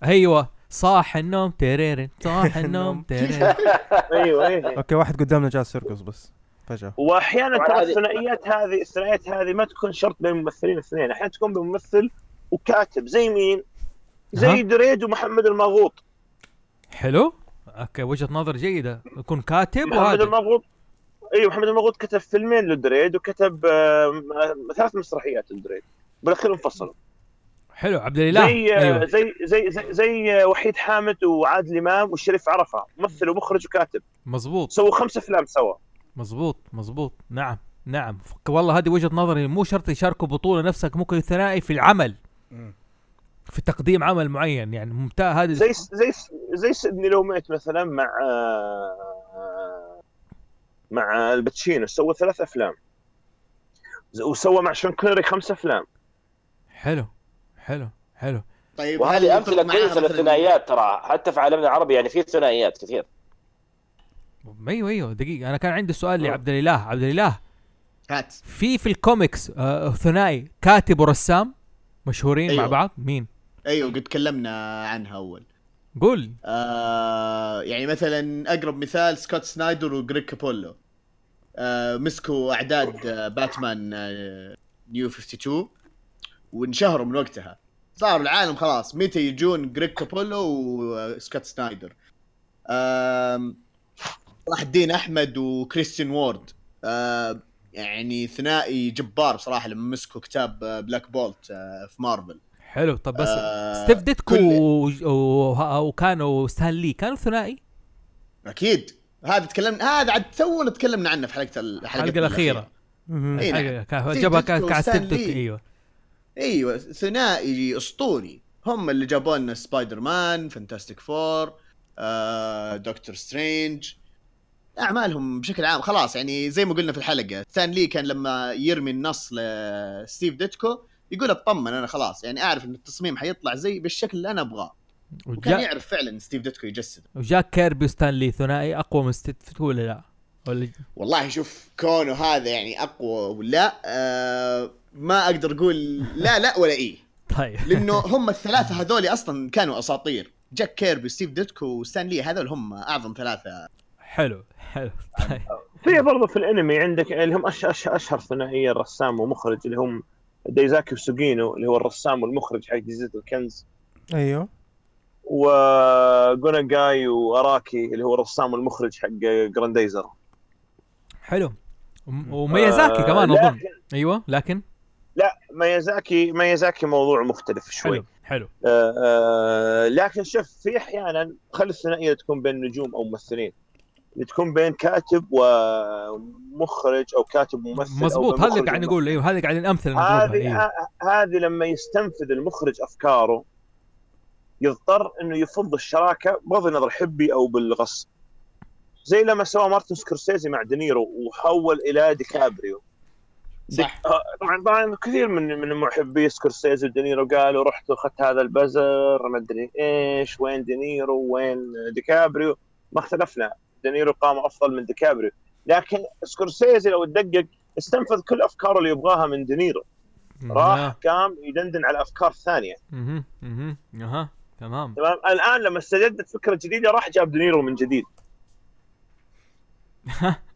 أيوه صاح النوم تيريرين صاح النوم تيريرين أيوه إيه. okay واحد قدامنا جالس يرقص بس. فجأة. وأحيانا ترى الثنائيات هذه الثنائيات هذه ما تكون شرط بين الممثلين الاثنين أحيانا تكون بين ممثل وكاتب زي مين؟ زي دريد ومحمد الماغوط. حلو. okay وجهة نظر جيدة. يكون كاتب محمد وهذا المغوط. أيوه محمد المغوط كتب فيلمين لدريد وكتب آه، ثلاث مسرحيات لدريد. بالاخير انفصلوا. حلو عبد الإله. زي آه، أيوه. زي زي زي, زي آه، وحيد حامد وعادل إمام والشريف عرفة. ممثل ومخرج وكاتب. مظبوط. سووا خمس أفلام سوا. مظبوط مظبوط. نعم نعم. والله هذه وجهة نظري. مو شرط يشاركوا بطولة نفسك ممكن ثنائي في العمل. في تقديم عمل معين يعني ممتاز. هذه زي زي زي سيدني لوميت مثلا مع آه، مع آل باتشينو سوى ثلاث أفلام. وسوى مع شون كونري خمس أفلام. حلو حلو حلو. طيب وهذه أمثلة كويسة للثنائيات ترى حتى في عالمنا العربي يعني في ثنائيات كثير. أيوه أيوه دقيقة. أنا كان عندي سؤال لعبد الإله. عبد الإله. هات. في في الكوميكس آه ثنائي كاتب ورسام مشهورين أيوه. مع بعض؟ مين؟ أيوه قد تكلمنا عنها أول. قول. آه يعني مثلا أقرب مثال سكوت سنايدر وجريك كابولو. آه مسكوا أعداد آه باتمان آه New 52 وانشهروا من وقتها. صار العالم خلاص. متى يجون جريك كابولو وسكوت سنايدر. آم، صلاح الدين أحمد وكريستيان وورد. آه يعني ثنائي جبار بصراحة لما مسكوا كتاب آه، Black Bolt آه في مارفل. حلو. طب بس آه، ستيف ديتكو كل- و... و... وكانوا ستان لي كانوا ثنائي؟ أكيد. هذا تكلمنا هذا عاد تونا تكلمنا عنه في حلقة الحلقة الحلقة الأخيرة. إيه نعم. جابها ديتكو كان كان ستيف وستان ديتكو. إيوه. إيوه ثنائي أسطوري. هم اللي جابوا لنا Spider-Man Fantastic Four آه، Doctor Strange. أعمالهم بشكل عام خلاص يعني زي ما قلنا في الحلقة. ستان لي كان لما يرمي النص لستيف ديتكو يقول اطمن أنا خلاص يعني اعرف إن التصميم حيطلع زي بالشكل اللي أنا أبغاه. وكان وجا... يعرف فعلا ستيف ديتكو يجسد. وجاك كيربي وستان لي ثنائي أقوى من ستيف ديتكو ولا لا؟ ولا والله شوف كونه هذا يعني أقوى ولا آه ما أقدر أقول لا لا ولا إيه. طيب. لأنه هم الثلاثة هذول أصلا كانوا أساطير. جاك كيربي ستيف ديتكو وستان لي هذول هم أعظم ثلاثة. حلو حلو. طيب. في برضه في الأنمي عندك اللي هم أش أش أشهر ثنائية الرسام ومخرج اللي هم ديزاكي وسوجينو اللي هو الرسام والمخرج حق جزيره الكنز. أيوه. وجو ناجاي وأراكي اللي هو الرسام والمخرج حق جراندايزر حلو. وم- وميازاكي كمان آه، أظن. لكن أيوه لكن؟ لا ميازاكي ميازاكي موضوع مختلف شوي. حلو حلو. آه آه لكن شوف في أحيانا خلي الثنائية تكون بين نجوم أو ممثلين. تكون بين كاتب ومخرج أو كاتب ممثل بين هذا اللي قاعد. نقول إيوه هذا قاعد الامثله هذه إيوه. ه- هذه لما يستنفذ المخرج أفكاره يضطر إنه يفض الشراكة بغض النظر حبي أو بالغصب. زي لما سوى مارتن سكورسيزي مع دينيرو وحول إلى ديكابريو. صح. آه، طبعا طبعا كثير من من محبي سكورسيزي ودينيرو قالوا رحت واخذت هذا البزر ما أدري إيش وين دينيرو وين ديكابريو. ما اختلفنا. دينيرو قام أفضل من ديكابريو. لكن سكورسيزي لو تدقق استنفذ كل أفكاره اللي يبغاها من دينيرو راح. قام يدندن على أفكار ثانية. مهم. أها. تمام. تمام؟ الآن لما استجدت فكرة جديدة راح جاب دينيرو من جديد.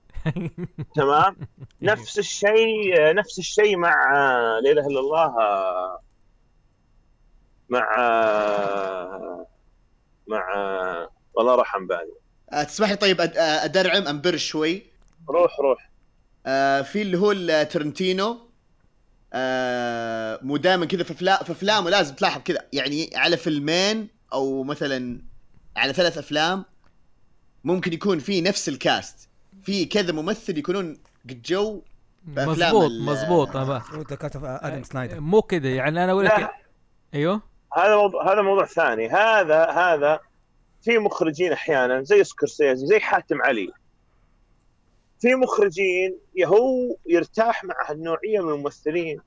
تمام؟ نفس الشيء نفس الشيء مع لا إله إلا الله مع مع والله عن بالي تسمح لي طيب أد- آه، أدرعم أنبر شوي. روح روح. آه في اللي هو الترنتينو آه مو دائما كذا في افلام في أفلامه لازم تلاحظ كذا. يعني على فيلمين أو مثلا على ثلاث أفلام ممكن يكون في نفس الكاست. في كذا ممثل يكونون قد جو مزبوط مزبوط آدم ساندلر. مو كذا يعني أنا أقول. لك أيوه. هذا موضوع هذا موضوع ثاني. هذا هذا في مخرجين أحيانا زي سكورسيزي زي حاتم علي. في مخرجين هو يرتاح مع هالنوعية من الممثلين.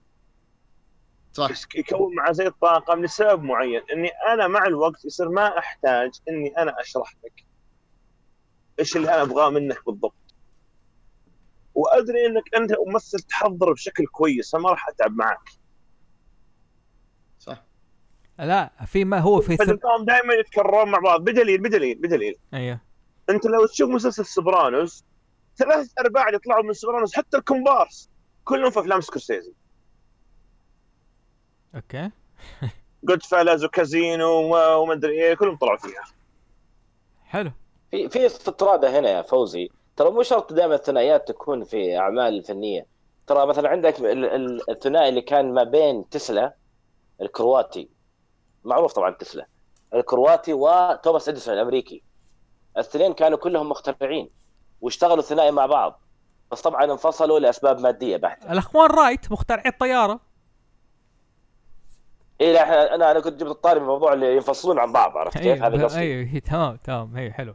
صح. يكون مع زي الطاقم لسبب معين إني أنا مع الوقت يصير ما أحتاج إني أنا أشرح لك إيش اللي أنا أبغاه منك بالضبط. وأدري إنك أنت ممثل تحضر بشكل كويس فما راح أتعب معك. لا في ما هو في. فتلقاهم دائما يتكررون مع بعض. بدليل بدليل بدليل. أيوه. أنت لو تشوف مسلسل سوبرانوس ثلاث أرباع اللي يطلعوا من سوبرانوس حتى الكومبارس كلهم في أفلام سكورسيزي. okay. Goodfellas و Casino وما أدري إيه كلهم طلعوا فيها. حلو. في في استطرادة هنا يا فوزي. ترى مو شرط دائما الثنائيات تكون في أعمال فنية. ترى مثلا عندك ال- ال- الثنائي اللي كان ما بين تسلا الكرواتي. معروف طبعا تسلا. الكرواتي وتوماس إديسون الأمريكي. الاثنين كانوا كلهم مخترعين واشتغلوا ثنائي مع بعض بس طبعا انفصلوا لأسباب مادية بحته الأخوان رايت مخترعي الطيارة؟ إيه لا إحنا- أنا أنا كنت جبت الطاري من موضوع اللي ينفصلون عن بعض عرفت كيف؟ هذا أيوه قصدي. أيوه تمام تمام هي حلو.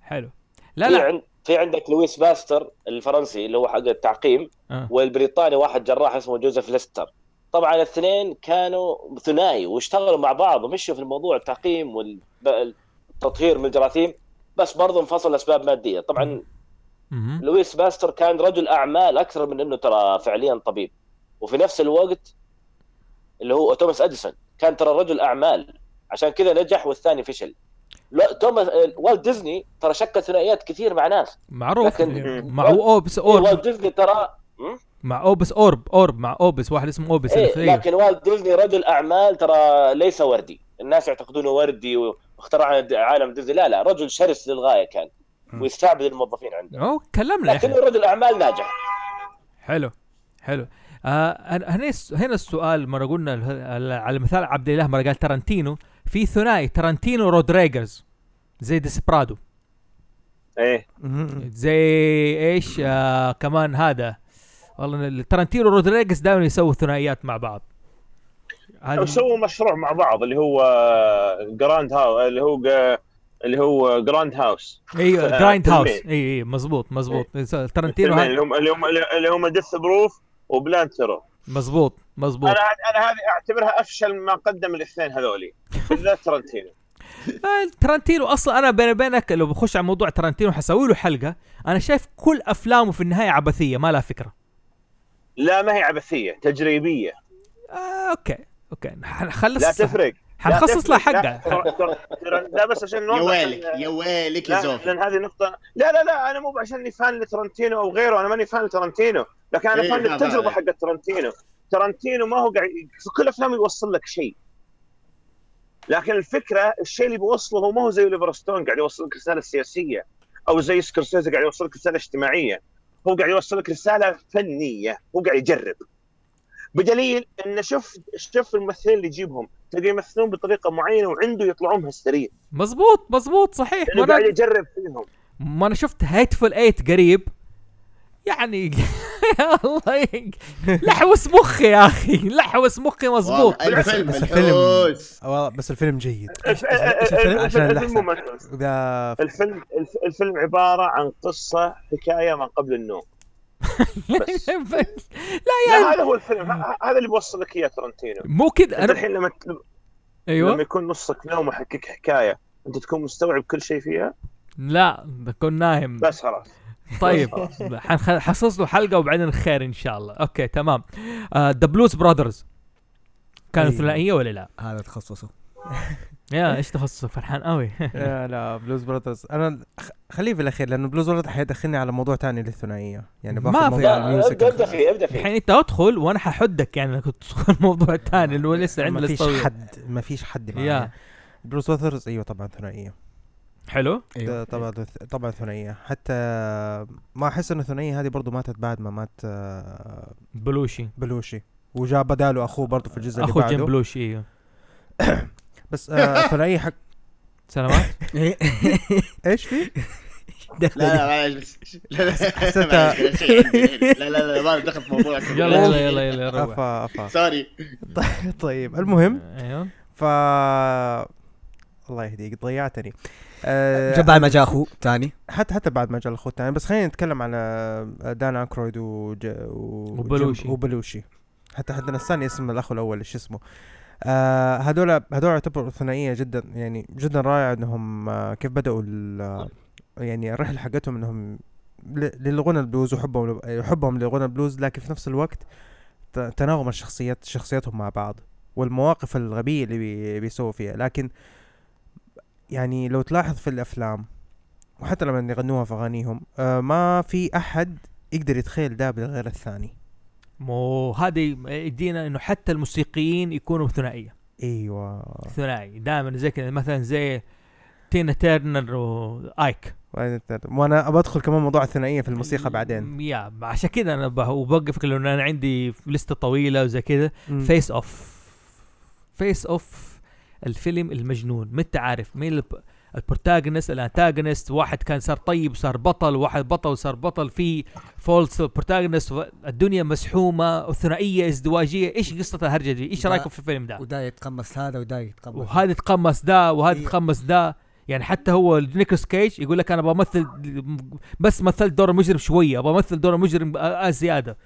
حلو. لا في لا. في عندك لويس باستر الفرنسي اللي هو حق التعقيم آه. والبريطاني واحد جراح اسمه جوزيف ليستر. طبعا الاثنين كانوا ثنائي واشتغلوا مع بعض ومشوا في الموضوع التعقيم والتطهير من الجراثيم بس برضه انفصلوا لاسباب مادية. طبعا. لويس باستر كان رجل أعمال أكثر من إنه ترى فعليا طبيب. وفي نفس الوقت اللي هو توماس أديسون كان ترى رجل أعمال. عشان كذا نجح والثاني فشل. لا توماس والت ديزني ترى شكل ثنائيات كثير مع ناس. معروف. لكن- مع اوبس إيه اورب والت ديزني ترى? مع أوبس أورب أورب مع أوبس واحد اسمه أوبس إيه اللي- لكن والت ديزني رجل أعمال ترى ليس وردي. الناس يعتقدونه وردي واخترع عالم ديزني. لا لا رجل شرس للغاية كان ويستعبد الموظفين عنده. أوه تكلمنا لكنه رجل أعمال ناجح. حلو حلو. آه هنا هنا السؤال مرة قلنا ال- على مثال عبد الإله مرة قال ترنتينو. في ثنائي ترنتينو رودريغز زي Desperado. إيه. زي إيش؟ آه كمان هذا. والله ال- ترنتينو رودريغز دائما يسووا ثنائيات مع بعض. هذا سووا مشروع مع بعض اللي هو Grindhou- اللي هو ج- اللي هو Grindhouse إيوه آه، Grindhouse. إي إي مزبوط مزبوط ترنتينو فيلمين هذا اللي هم اللي هم اللي هم Death Proof و Planet Terror مزبوط مزبوط أنا أنا هذه أعتبرها أفشل ما قدم الاثنين هذولي بالذات ترنتينو آه، ترنتينو أصلا أنا بيني وبينك لو بخش على موضوع ترنتينو حسوي له حلقة. أنا شايف كل أفلامه في النهاية عبثية ما لها فكرة. لا ما هي عبثية تجريبية. آه okay okay. لا حنخلص تفرق. حنخصص لها لا. حقها لا, ترى- ترى- لا بس عشان يا ويلك يا ويلك يا لا زوفي. لأن هذه نقطة لا لا لا أنا مو عشاني fan لترنتينو أو غيره أنا ماني fan لترنتينو. لكن أنا إيه، fan هذا- للتجربة حقت ترنتينو. ترنتينو ما هو قاعد في كل افلامه يوصل لك شيء. لكن الفكرة الشيء اللي بيوصله هو ما هو زي اوليفر ستون قاعد يوصل لك رسالة سياسية أو زي سكورسيزي قاعد يوصل لك رسالة اجتماعية. هو قاعد يوصل لك رسالة فنية هو قاعد يجرب. بدليل إن شوف شوف الممثلين اللي يجيبهم. تلاقي يمثلون بطريقة معينة وعنده يطلعون مهسترين. مزبوط مزبوط صحيح. ما قاعد يجرب فيهم. ما أنا شفت هيتفul 8 قريب. يعني الله ي- لحوس مخي يا أخي. لحوس مخي مزبوط الفيلم بس الفيلم- بس الفيلم جيد. الف- الفيلم عشان الفيلم الفيلم الف- الفيلم عبارة عن قصة حكاية ما قبل النوم. بس. لا لا يعني هذا هو الفيلم. هذا اللي بيوصل لك اياه ترنتينو. مو كذا انت أنا الحين لما ت- لما أيوه يكون نصك نوم وحكيك حكاية أنت تكون مستوعب كل شيء فيها؟ لا بكون نايم. بس خلاص. طيب حنخصص له حلقة وبعدين خير إن شاء الله. okay تمام. The Blues Brothers كانوا. ثنائيه ولا لا؟ هذا تخصصه. يا إيش تخصصك فرحان قوي لا لا Blues Brothers أنا خليه في الأخير لأنه Blues Brothers حيدخلني على موضوع تاني للثنائية. يعني ما في- موضوع ال music ابدا ابدأ فيه ابدأ فيه. الحين أنت أدخل وأنا ححدك يعني انك تدخل الموضوع الثاني اللي هو لسه عندنا ما فيش. حد ما فيش حد يا. Blues Brothers أيوه طبعا ثنائية. حلو؟ ده طبعا طبعا ثنائية. حتى ما أحس انه الثنائية هذه برضو ماتت بعد ما مات آه، بلوشي. بلوشي. وجاء بداله أخوه برضو في الجزء اللي أخو جيم بعده. بلوشي أيوه بس آه، الثنائية حق سلامات؟ إيش في؟ لا لا معلش لا لا شيء عندي. لا لا لا ما دخل في موضوع يلا يلا يلا يلا أفا أفا. sorry طيب المهم أيوه. ف الله يهديك ضيعتني. آه بعد ما جاء أخوه ثاني. حتى حتى بعد ما جاء الأخوة الثاني. بس خلينا نتكلم على دان أكرويد وج... و... وبلوشي. وبلوشي. حتى حتى نساني اسم الأخ الأول إيش اسمه؟ آه هذول هذول يعتبروا ثنائية جدا يعني جدا رائعة إنهم آه كيف بدأوا ال- يعني الرحلة حقتهم إنهم ل- للغنى البلوز وحبهم حبهم لغنى البلوز لكن في نفس الوقت تناغم الشخصيات شخصياتهم مع بعض والمواقف الغبية اللي بي بيسووا فيها. لكن يعني لو تلاحظ في الأفلام وحتى لما يغنوها في أغانيهم آه ما في أحد يقدر يتخيل ده غير الثاني. مو هذه يدينا إنه حتى الموسيقيين يكونوا ثنائية. إيوه. ثنائي. دائما زي كذا مثلا زي تينا تيرنر وايك وأنا ابى أدخل كمان موضوع الثنائية في الموسيقى بعدين. يا عشان كذا أنا وبوقفك لأنه أنا عندي لستة طويلة وزي كذا. Face Off Face Off الفيلم المجنون. ما أنت عارف مين الب- ال protagonist ال antagonist. واحد كان صار طيب وصار بطل واحد بطل وصار بطل. في false protagonist الدنيا مسحومة وثنائيه ازدواجية. إيش قصة الهرجة دي؟ إيش رأيكم في الفيلم ده؟ ودا يتقمص هذا ودا يتقمص. وهذا يتقمص ده وهذا إيه. يتقمص ده. يعني حتى هو نيكولاس كيج يقول لك أنا بمثل بس مثلت دور المجرم شوية أبغى امثل دور المجرم زيادة.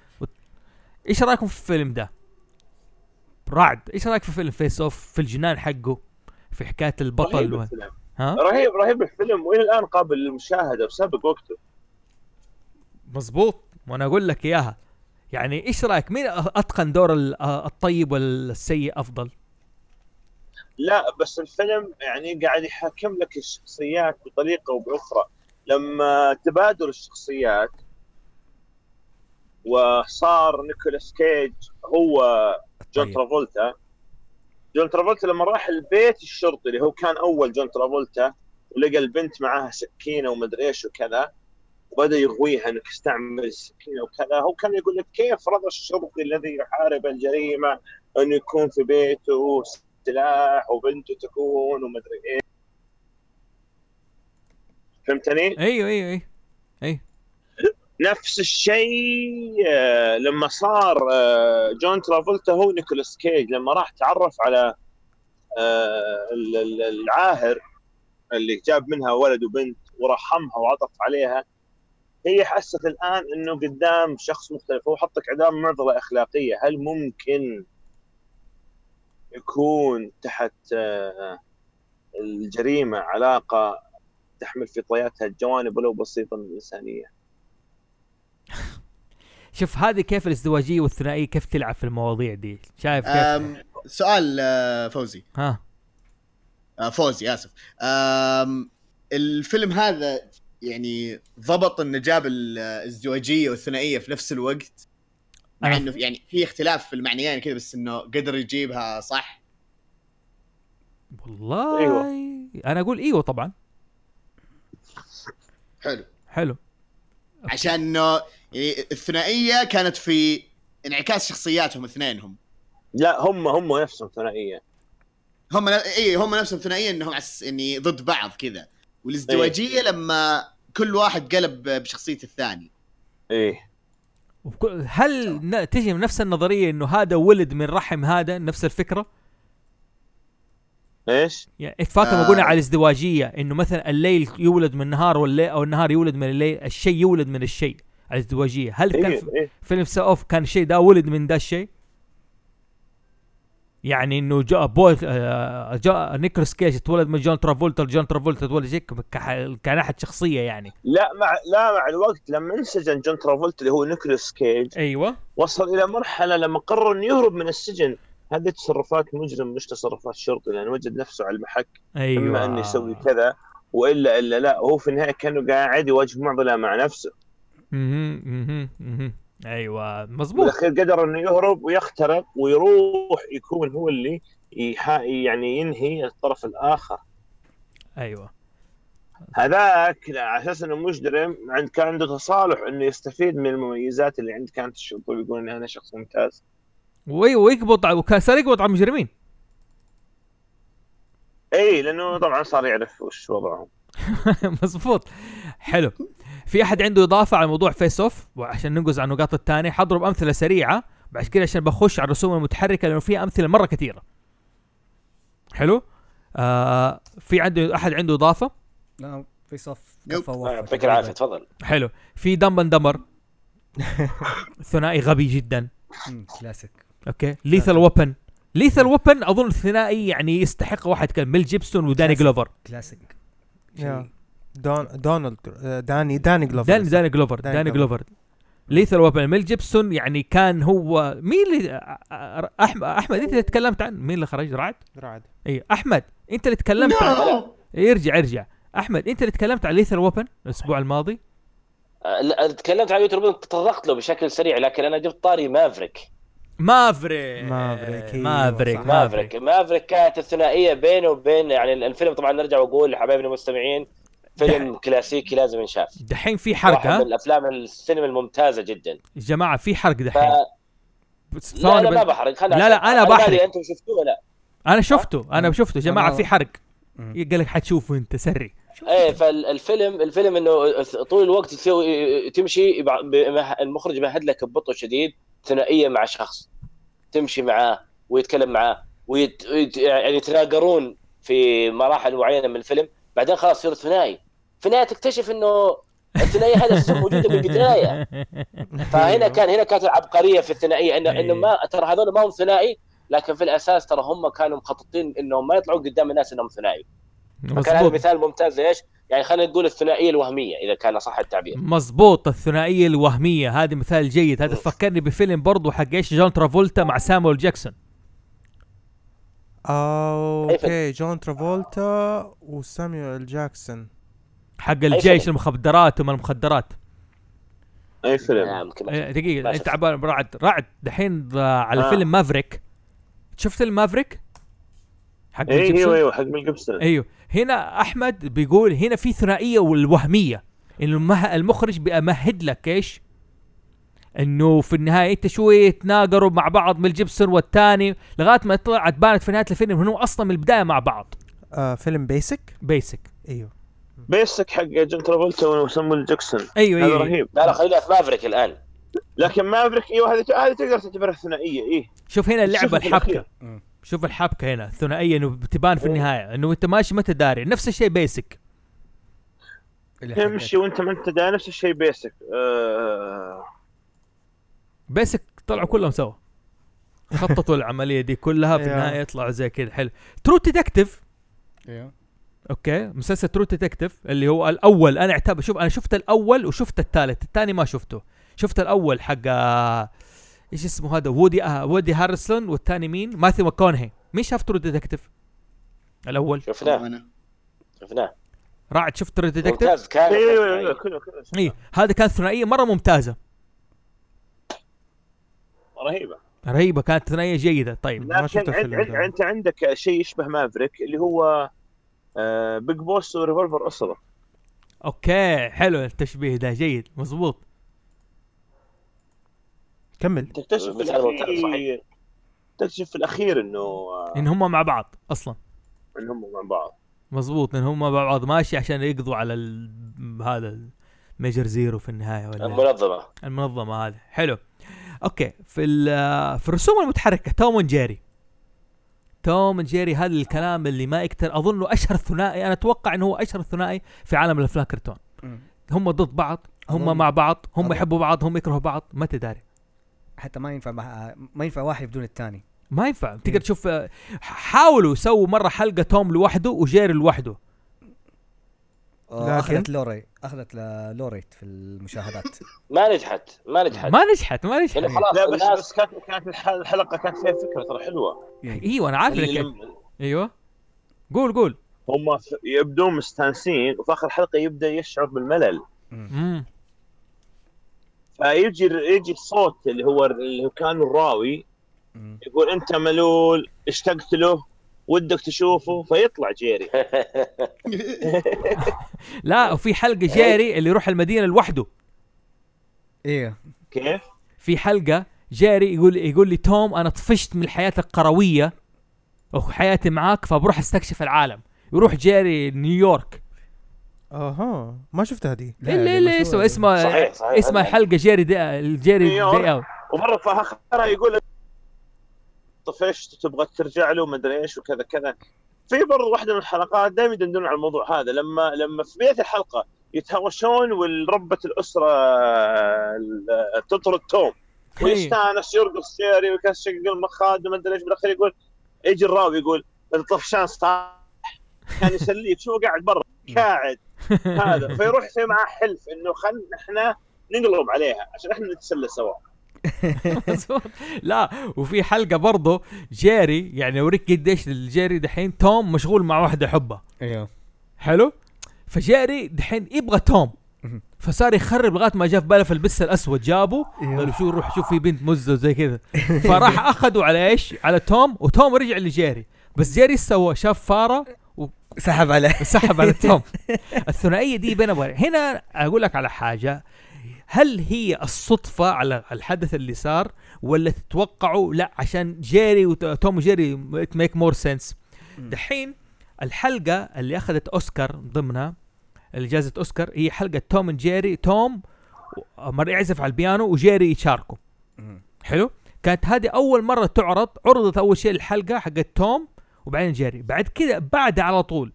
إيش رأيكم في الفيلم ده؟ رعد. إيش رأيك في فيلم Face Off في الجنان حقه في حكاية البطل رهيب و... الفيلم. ها؟ رهيب رهيب الفيلم وإلى الآن قابل للمشاهدة بسابق وقته. مزبوط وأنا أقول لك إياها. يعني إيش رأيك؟ مين أتقن دور ال- الطيب والسيء أفضل؟ لا بس الفيلم يعني قاعد يحاكم لك الشخصيات بطريقة وباخرى لما تبادل الشخصيات وصار نيكولاس كيج هو جون طيب. ترافولتا. جون ترافولتا لما راح البيت الشرطي اللي هو كان أول جون ترافولتا ولقى البنت معاها سكينة ومدري إيش وكذا وبدأ يغويها إنك استعمل السكينة وكذا. هو كان يقول لك كيف رضى الشرطي الذي يحارب الجريمة إنه يكون في بيته سلاح وبنته تكون ومدري إيه فهمتني؟ أيوه أيوه. أيوه. نفس الشيء آه، لما صار آه، جون ترافولتا هو نيكولاس كيج لما راح تعرف على آه، ال- ال- العاهر اللي جاب منها ولد وبنت ورحمها وعطف عليها هي حست الآن إنه قدام شخص مختلف هو حطك قدام معضلة أخلاقية. هل ممكن يكون تحت الجريمة علاقة تحمل في طياتها الجوانب ولو بسيطة من الإنسانية؟ شوف هذه كيف الازدواجية والثنائية؟ كيف تلعب في المواضيع دي؟ شايف كيف؟ أم، سؤال آه، فوزي. ها. آه، فوزي آسف. أم، الفيلم هذا يعني ضبط انه جاب الازدواجيه والثنائية في نفس الوقت مع إنه يعني في اختلاف في المعنيين كذا بس إنه قدر يجيبها صح. والله أيوة. أنا أقول إيوه طبعا. حلو. حلو. عشان إنه يعني الثنائية كانت في انعكاس شخصياتهم اثنينهم. لا هم هم نفسهم ثنائية. هم اي هم نفسهم ثنائية إنهم عس... يعني ضد بعض كذا. والازدواجية لما كل واحد قلب بشخصيه الثاني. إيه. هل تجي من نفس النظرية إنه هذا ولد من رحم هذا؟ نفس الفكرة؟ إيش؟ يعني ما آه. قلنا على الازدواجية؟ إنه مثلا الليل يولد من النهار والليل أو النهار يولد من الليل الشيء يولد من الشيء. الازدواجيه هل كان في إيه. فيلم Face Off كان الشيء ده ولد من ده الشيء؟ يعني إنه جاء بوي آه، جاء نيكولاس كيج اتولد من جون ترافولتا جون ترافولتا اتولد زي كح- كناحيه شخصية يعني. لا مع لا مع الوقت لما انسجن جون ترافولتا اللي هو نيكولاس كيج أيوه. وصل إلى مرحلة لما قرر إنه يهرب من السجن. هذه تصرفات مجرم مش تصرفات شرطي لأنه وجد نفسه على المحك. أيوه. أما إنه يسوي كذا وإلا إلا لا هو في النهاية كأنه قاعد يواجه معضلة مع نفسه. أيوه مزبوط بالاخير قدر انه يهرب ويخترق ويروح يكون هو اللي يعني ينهي الطرف الآخر. أيوه. هذاك على أساس إنه مجرم عند كان عنده تصالح إنه يستفيد من المميزات اللي عند كانت الشرطه ويقول ان أنا شخص ممتاز. وي- ويقبض وكان صار يقبض على المجرمين. اي لأنه طبعا صار يعرف وش وضعهم. مزبوط حلو. في أحد عنده إضافة على موضوع Face Off وعشان ننقز على النقاط الثانية حضرب أمثلة سريعة بعد كده عشان بخش على الرسوم المتحركة لأنه فيها أمثلة مرة كثيرة. حلو؟ آه في عنده أحد عنده إضافة؟ لا في صف نوب. كفى آه، وفى يعطيك. العافيه تفضل. حلو. في Dumb and Dumber ثنائي غبي جدا. classic okay. Lethal Weapon Lethal Weapon أظن ثنائي يعني يستحق واحد كان ميل جيبسون وداني كلاسيك. جلوفر classic yeah. دون دونالد داني داني جلوفر داني داني جلوفر داني داني جلوفر. Lethal Weapon ميل جيبسون يعني كان هو مين اللي احمد أحمد أنت اللي تكلمت عن مين اللي خرج؟ رعد؟ رعد. اي أحمد. أنت اللي تكلمت عن ارجع ارجع. أحمد أنت اللي تكلمت عن Lethal Weapon الأسبوع الماضي؟ لا، تكلمت عن يوتيوب تطرقت له بشكل سريع لكن أنا جبت طاري مافريك. مافريك. مافريك، أيوة، مافريك. مافريك. مافريك. كانت الثنائية بينه وبين يعني الفيلم طبعا نرجع وأقول لحبايبنا المستمعين فيلم كلاسيكي لازم ينشاف. دحين في حرق واحد من ها الأفلام السينما الممتازة جدا. يا جماعة في حرق ف... دحين. بس لا لا ما بحرق. خلنا لا، لا، أنا ما بحرق. أنتم شفتوه ولا أنا شفته أنا شفته. يا جماعة أنا- في حرق. قال لك حتشوفه أنت سري. إيه فالفيلم الفيلم إنه طول الوقت تسوي تمشي المخرج يمهد لك ببطء شديد ثنائيه مع شخص. تمشي معاه ويتكلم معاه ويت... ويت- يعني يتناقرون في مراحل معينة من الفيلم. بعدين خلاص يصير ثنائي. في النهايه تكتشف إنه الثنائية هذه أساساً موجوده من البداية. فهنا كان هنا كانت العبقرية في الثنائية انه إنه ما ترى هذول ما هم ثنائي لكن في الأساس ترى هم كانوا مخططين إنهم ما يطلعون قدام الناس إنهم ثنائي. فكان هذا مثال ممتاز إيش؟ يعني خلينا نقول الثنائية الوهمية إذا كان صح التعبير. مظبوط الثنائية الوهمية هذه مثال جيد. هذا فكرني بفيلم برضو حق إيش؟ جون ترافولتا مع سامويل جاكسون. okay جون ترافولتا وسامويل جاكسون. حق؟ الجيش المخدرات وما المخدرات. أي فيلم. نعم إيه، دقيقة أنت. عبال رعد رعد. دحين على آه. فيلم Maverick. شفت ال Maverick حق جيبسون؟ أيوه أيوه حق ميل جيبسون. أيوه. هنا أحمد بيقول هنا في ثنائية والوهمية. إنه المه- المخرج بيمهد لك إيش؟ إنه في النهاية أنت شوية تناقروا مع بعض من جيبسون والثاني لغاية ما طلعت بانت في نهاية الفيلم انهم أصلا من البداية مع بعض. آه فيلم بيسك بيسك أيوه. بيسك حق جون ترافولتا وسامويل جاكسون أيوه هذا أيوه. رهيب. لا لا خلينا في Maverick الآن. لكن Maverick إيوه هذه هذه تقدر تعتبرها ثنائية إيه. شوف هنا اللعبة الحبكة. شوف الحبكة هنا الثنائيه إنه بتبان في النهاية إنه أنت ماشي ما أنت داري. نفس الشيء بيسك تمشي وأنت ما أنت داري نفس الشيء بيسك آه. بيسك طلعوا كلهم سوا. خططوا العملية دي كلها في. النهاية يطلعوا زي كذا حلو. True Detective أيوه okay؟ مسلسل True Detective اللي هو الأول. أنا اعتبر شوف أنا شفت الأول وشفت الثالث. الثاني ما شفته. شفت الأول حق آه، إيش اسمه هذا؟ وودي آه وودي هارسون والثاني مين؟ ماثيو ماكونهي. مين شاف True Detective الأول. شفناه. أنا. شفناه. راعد شفت True Detective ممتاز. كان أيوه أيوه أيوه كله كله اي هذا كان ثنائية مرة ممتازة. رهيبة. رهيبة كانت ثنائية جيدة. طيب ما شفت. انت عندك شيء يشبه Maverick اللي هو Big Boss و Revolver Ocelot okay حلو التشبيه ده جيد مزبوط كمل. تكتشف في الاخير. تكتشف في الأخير إنه آه إن هم مع بعض أصلا. انهم مع بعض. مزبوط إن هم مع بعض. ماشي عشان يقضوا على ال... هذا ال Major Zero في النهاية ولا المنظمة. المنظمة هذه. حلو. okay في ال- في الرسوم المتحركة توم وجيري. توم وجيري هذا الكلام اللي ما يكتر أظنه أشهر ثنائي أنا أتوقع إنه هو أشهر ثنائي في عالم الأفلام كرتون. هم ضد بعض هم مع بعض هم. يحبوا بعض هم يكرهوا بعض ما تداري حتى ما ينفع. ما ينفع واحد بدون الثاني ما ينفع تقدر تشوف آه، حاولوا يسووا مرة حلقة توم لوحده وجيري لوحده لكن- أخذت لوري. أخذت ل- لوريت في المشاهدات. ما نجحت ما نجحت. ما نجحت ما نجحت. يعني خلاص لا بس الناس بس كانت كانت الح- الحلقة كانت فيها فكرة ترى حلوة. إيوه أنا عارف اللي لك لم- إيوه. قول قول. هم يبدون مستانسين وفي آخر الحلقة يبدأ يشعر بالملل. امم فيجي يجي الصوت اللي هو اللي هو كان الراوي. يقول أنت ملول اشتقت له. ودك تشوفه فيطلع جيري. لا وفي حلقة جيري اللي يروح المدينة لوحده. إيه. كيف؟ في حلقة جيري يقول يقول لي توم أنا طفشت من الحياة القروية وحياتي معاك فبروح أستكشف العالم. يروح جيري نيويورك. أها. ما شفتها دي. لا، دي. اسمه صحيح، صحيح. اسمها حلقة Jerry Day Jerry. Day Out ومرة في اخرها يقول طفشت تبغى ترجع له مدري إيش وكذا كذا. في برضه واحدة من الحلقات دائما يدندنون على الموضوع هذا. لما لما في بداية الحلقة يتهاوشون والربة الأسرة ال- تطرد توم ويستانس يرقص شيري ويكسر المخاد وما أدري إيش بالأخير يقول يجي الراوي يقول الطفشان صح كان يسليك شو قاعد برا؟ قاعد. هذا. فيروح يسوي معاه حلف إنه خل إحنا نقلب عليها عشان إحنا نتسلى سوا. لا وفي حلقة برضه جيري يعني أوريك قديش الجيري دحين توم مشغول مع واحدة يحبها أيوه حلو فجيري دحين يبغى توم. فصار يخرب لغاية ما جاء في باله في البس الأسود جابه أيوه. قالوا شو روح شوف في بنت مزة وزي كذا فراح اخذوا على إيش؟ على توم وتوم رجع لجيري بس جيري إيش سوى؟ شاف فارة سحب عليه سحب على توم الثنائية دي بين. هنا أقول لك على حاجة هل هي الصدفة على الحدث اللي صار ولا تتوقعوا؟ لا عشان جيري وتوم وجيري make more sense دحين الحلقة اللي أخذت أوسكار ضمنها اللي جائزه أوسكار هي حلقة توم and جيري. توم مره يعزف على البيانو وجيري يشاركوا حلو؟ كانت هذه أول مرة تعرض عرضت أول شيء الحلقة حقت توم وبعدين جيري. بعد كذا بعد على طول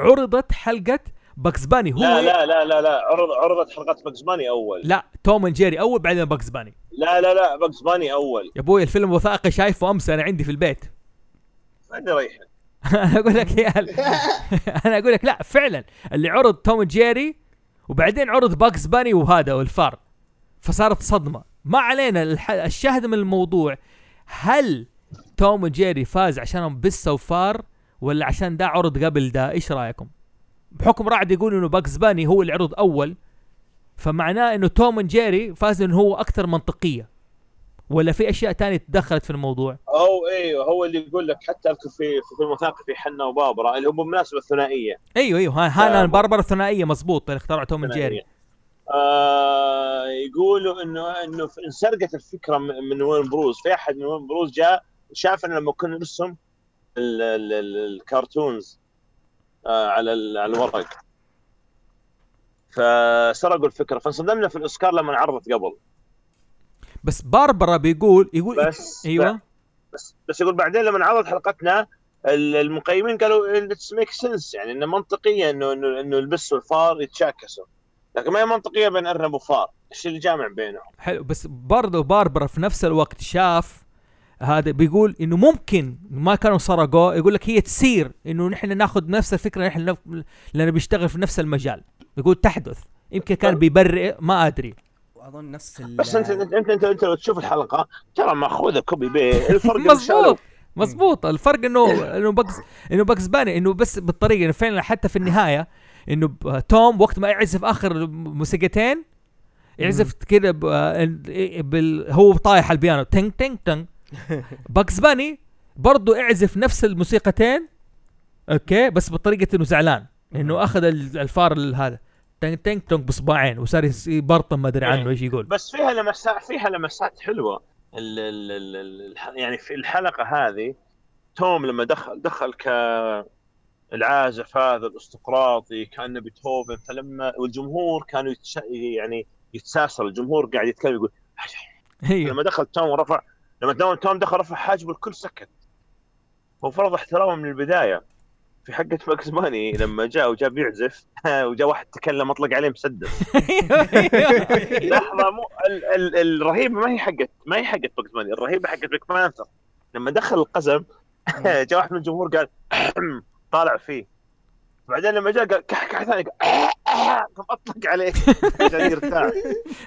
عرضت حلقة باكس باني هو. لا لا لا لا لا عرض عرضت حلقات باكس باني أول. لا توم and جيري أول بعدين باكس باني. لا لا لا باكس باني أول. يا أبوي الفيلم وثائقي شايفه أمس أنا عندي في البيت. ما ادري ريحة. أنا أقول لك يا أنا أقول لك لا فعلا اللي عرض توم جيري وبعدين عرض باكس باني وهذا والفار. فصارت صدمة. ما علينا الح... الشاهد من الموضوع. هل توم وجيري فاز عشانهم بسه وفار ولا عشان ده عرض قبل ده؟ إيش رأيكم؟ بحكم رعد يقول إنه باكس باني هو اللي عرض أول فمعناه إنه توم جيري فاز إنه هو أكثر منطقية. ولا في أشياء تانية تدخلت في الموضوع؟ أو أيوه هو اللي يقول لك حتى أذكر في في الوثائقي في حنا وبابرا اللي هو بالمناسبة الثنائية. أيوه أيوه ها- هانا باربرا ثنائية مزبوط اللي اخترعوا توم جيري ثنائية. آه يقولوا إنه إنه انسرقت الفكرة من وين بروز. في أحد من وين بروز جاء شاف انه لما كنا نرسم ال- ال- ال- الكرتونز آه على ال- على الورق. فسرقوا الفكرة. فانصدمنا في الأوسكار لما عرضت قبل. بس باربرا بيقول يقول بس أيوه. بس بس يقول بعدين لما عرضت حلقتنا ال- المقيمين قالوا it's make sense يعني إنه منطقيه انه انه إنه البس والفار يتشاكسوا. لكن ما هي منطقية بين أرنب وفار. إيش اللي جامع بينهم؟ حلو. بس برضه باربرا في نفس الوقت شاف هذا بيقول إنه ممكن ما كانوا سرقوه يقول لك هي تصير إنه نحن ناخذ نفس الفكرة نحن نف... لأنه بيشتغل في نفس المجال. يقول تحدث. يمكن كان بيبرئ ما أدري. وأظن نفس ال بس انت انت انت, انت, أنت لو تشوف الحلقة ترى مأخوذة copy paste. الفرق مظبوط مظبوط الفرق انه إنه باكس إنه باكس باني. إنه بس بالطريقة إنه فعلا حتى في النهاية إنه توم وقت ما يعزف آخر موسيقتين يعزف كذا ب- بال هو طايح على البيانو. تنج تنج تنج باكس باني برضه اعزف نفس الموسيقتين أوكي بس بطريقة إنه زعلان إنه أخذ ال- الفار ال- هذا. تنج تنج تنج بصباعين وصار يبرطم ما أدري عنه إيش يقول. بس فيها لمسات فيها لمسات حلوة. ال ال ال ال الح- يعني في الحلقة هذه توم لما دخل دخل ك العازف هذا الارستقراطي كأنه بيتهوفن فلما والجمهور كانوا يتش... يعني يتساسر الجمهور قاعد يتكلم يقول أيوه لما دخل توم ورفع لما توم توم دخل رفع حاجبه الكل سكت. هو فرض احترامه من البداية. في حقة باكس باني لما جاء وجاء بيعزف وجاء واحد تكلم أطلق عليه مسدس. لحظة مو ال ال الرهيبة ما هي حقت ما هي حقت باكس باني الرهيبة حقت بينك بانثر لما دخل القزم جاء واحد من الجمهور قال طالع فيه. بعدين لما جاء قال كح كح ثاني قال قام اطلق عليه عشان يرتاح.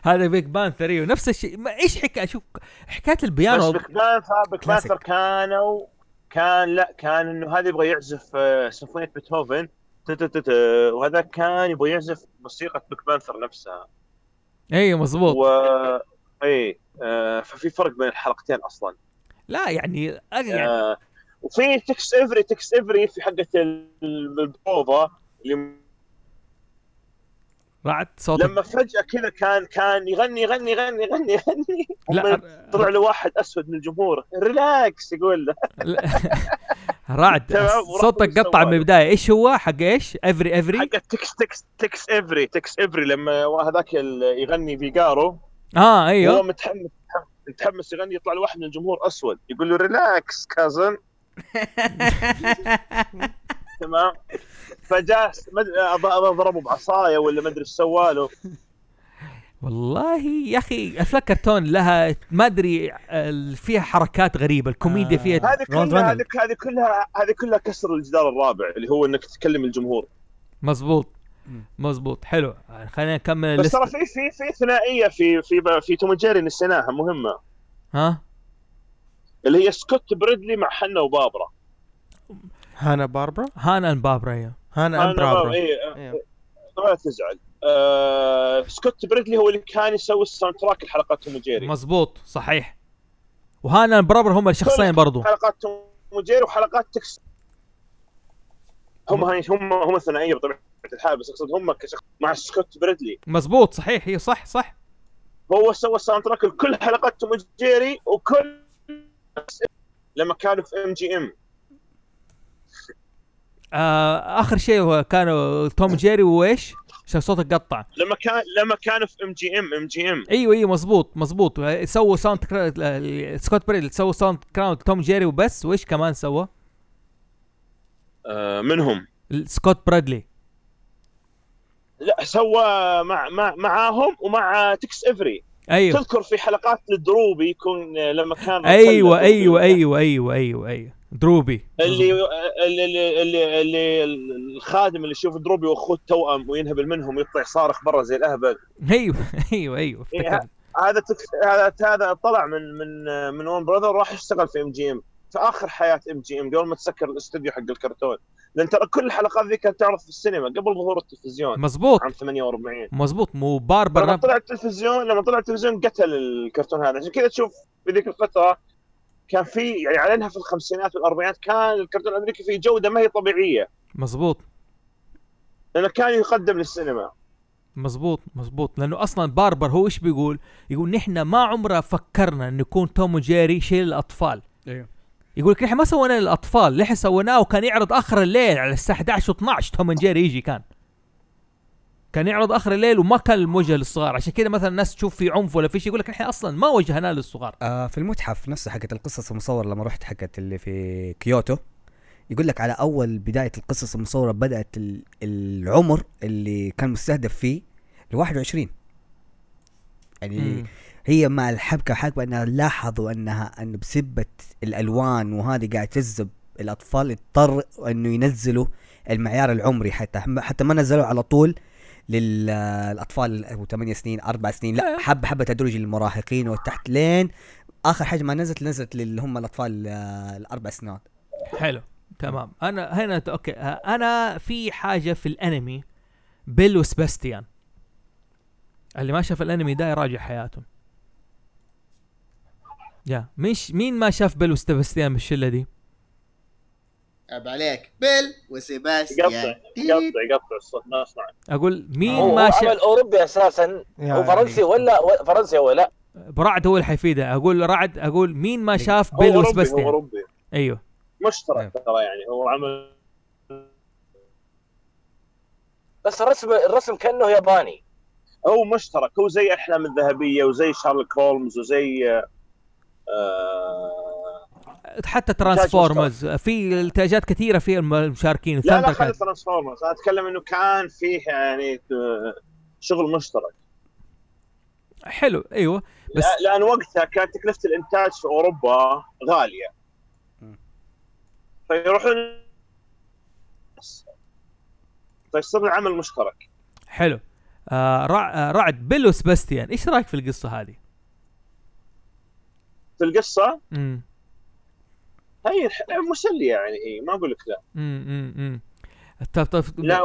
هذا بينك بانثر ونفس الشيء. ما إيش حكايه شوف حكاية بس البيانو بينك بانثر بينك. بانثر كانوا كان لا كان إنه هذا يبغى يعزف آه، سيمفونية بيتهوفن. وهذا كان يبغى يعزف موسيقى بينك بانثر نفسها. أيوه مظبوط وأي آه، ففي فرق بين الحلقتين أصلا. لا يعني يعني. آه، وفي تكس افري تكس افري في حقة ال- البروفا اللي رعد صوتك. لما فجأة كذا كان كان يغني يغني يغني يغني يغني. لا طلع له واحد أسود من الجمهور. relax يقول له. رعد صوتك قطع من. البداية. إيش هو؟ حق إيش؟ افري افري حق تكس تكس تكس افري تكس افري لما هذاك ال- يغني فيجارو آه هو أيوه متحمس متحمس يغني يطلع له واحد من الجمهور أسود. يقول له relax cousin تمام؟ فجاء مد- اضربه بعصاية ولا ما أدري إيش سوى له. والله يا أخي أفلام كرتون لها ما أدري فيها حركات غريبة الكوميديا آه. فيها هذه كلها. هذه هذه كلها هذه كلها كسر الجدار الرابع اللي هو إنك تكلم الجمهور. مزبوط. مزبوط حلو. خلينا نكمل بس ترى في في في ثنائية في في في توم جيري نسيناها مهمة. ها؟ اللي هي سكوت بريدلي مع هانا وباربرا هانا باربرا؟ هانا and باربرا هي هانا ام أنا باربرا إيه، إيه. لا تزعل. آه سكوت بريدلي هو اللي كان يسوي ال soundtrack لحلقات توم جيري مزبوط صحيح. وهانا and باربرا هم الشخصين برضو. حلقات توم جيري وحلقات تكس. هم هاي هم هم ثنائيه بطبيعه الحال بس أقصد هم كشخص مع سكوت بريدلي. مزبوط صحيح هي صح صح. هو سوى ال soundtrack لكل حلقات توم جيري وكل لما كانوا في ام جي ام آه آخر شيء هو كانوا توم جيري وإيش؟ عشان صوتك قطع. لما كان لما كانوا في ام جي ام ام جي ام إيوه إيوه مزبوط مزبوط سووا sound كرا... سكوت بريدلي سووا soundtrack توم جيري وبس. وإيش كمان سوى؟ آه منهم. سكوت برادلي لا سوى مع مع معاهم ومع Tex Avery أيوه. تذكر في حلقات للدروبي يكون لما كان أيوه أيوه أيوه أيوه أيوه أيوه. دروبي. اللي اللي اللي, اللي, الخادم اللي يشوف دروبي واخوه توأم وينهبل منهم يطلع صارخ برا زي الأهبل. أيوه أيوه أيوه إيه، هذا هذا هذا طلع من من من Warner Brothers راح يشتغل في MGM في آخر حياة MGM قبل ما تسكر الاستوديو حق الكرتون. لأن ترى كل الحلقات ذي كانت تعرض في السينما قبل ظهور التلفزيون. مزبوط. عام 48 مزبوط مو باربر لما. طلع التلفزيون لما طلع التلفزيون قتل الكرتون هذا. عشان كذا تشوف في ذيك الفترة كان في يعني اعلنها في الخمسينات والأربعينات كان الكرتون الأمريكي فيه جودة ما هي طبيعية. مزبوط لأنه كان يقدم للسينما. مزبوط مزبوط لأنه أصلا باربر هو إيش بيقول؟ يقول نحن ما عمرنا فكرنا انه يكون توم وجيري شيء للأطفال. أيوه يقول لك نحن ما سويناه للأطفال نحن سويناه وكان يعرض آخر الليل على الساعة 11 و12 Tom and Jerry يجي كان. كان يعرض آخر الليل وما كان الموجه للصغار. عشان كذا مثلا الناس تشوف في عنف ولا في شيء يقول لك نحن أصلا ما وجهناه للصغار. آه في المتحف نفسه حقت القصص المصورة لما رحت حقت اللي في كيوتو يقول لك على أول بداية القصص المصورة بدأت ال- العمر اللي كان مستهدف فيه ل 21 يعني مم. هي مع الحبكة حبكة إنها لاحظوا إنها انه بسبة الألوان وهذه قاعد تجذب الأطفال اضطر إنه ينزلوا المعيار العمري حتى حتى ما نزلوا على طول للأطفال أبو 8 سنين 4 سنين. لا إيه. حبه حبه تدرج للمراهقين وتحت لين آخر حاجة ما نزلت نزلت اللي هم الأطفال آه، الأربع سنوات. حلو تمام. أنا هنا أوكي. آه، أنا في حاجة في الأنمي بيل وسباستيان. اللي ما شاف الأنمي ده يراجع حياته. يا مش مين ما شاف بيل وسباستيان بالشلة دي؟ عيب عليك. بيل وسيباستيان. يقطع يقطع يقطع الصوت ما أسمع. أقول مين هو ما عمل شاف أوروبي أساسا يعني هو فرنسي ولا فرنسي ولا برعد هو اللي حيفيده أقول رعد أقول مين ما شاف بيل أوروبي هو أوروبي. أيوه. مشترك ترى يعني هو عمل بس الرسم الرسم كأنه ياباني. هو مشترك هو زي احلام الذهبيه وزي شرلوك هولمز وزي آه حتى Transformers في إنتاجات كثيرة في المشاركين لا لا خلي. Transformers. أنا أتكلم إنه كان فيه يعني آه، شغل مشترك. حلو أيوه. بس لا- لأن وقتها كانت تكلفة الإنتاج في أوروبا غالية. فيروحون فيصير العمل مشترك. حلو. آه رع... آه رعد بيل وسباستيان إيش رأيك في القصة هذه؟ في القصة؟ امم هي مسلية يعني هي ما أقول لك لا. امم امم طب طب لا.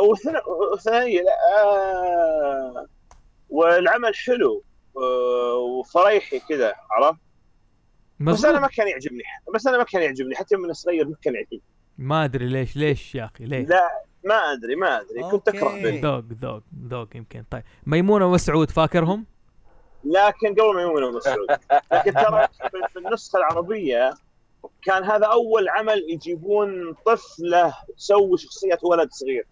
وثنائية لا آه والعمل حلو آه وفريحي كذا عرفت؟ بس أنا ما كان يعجبني بس أنا ما كان يعجبني حتى من صغير ما كان يعجبني. ما أدري ليش ليش يا أخي ليش؟ لا ما أدري ما أدري كنت أكره ذوق ذوق ذوق يمكن. طيب ميمونة وسعود فاكرهم؟ لكن قبل ما يمون مسعود لكن ترى في- في النسخة العربية كان هذا أول عمل يجيبون طفلة تسوي شخصية ولد صغير.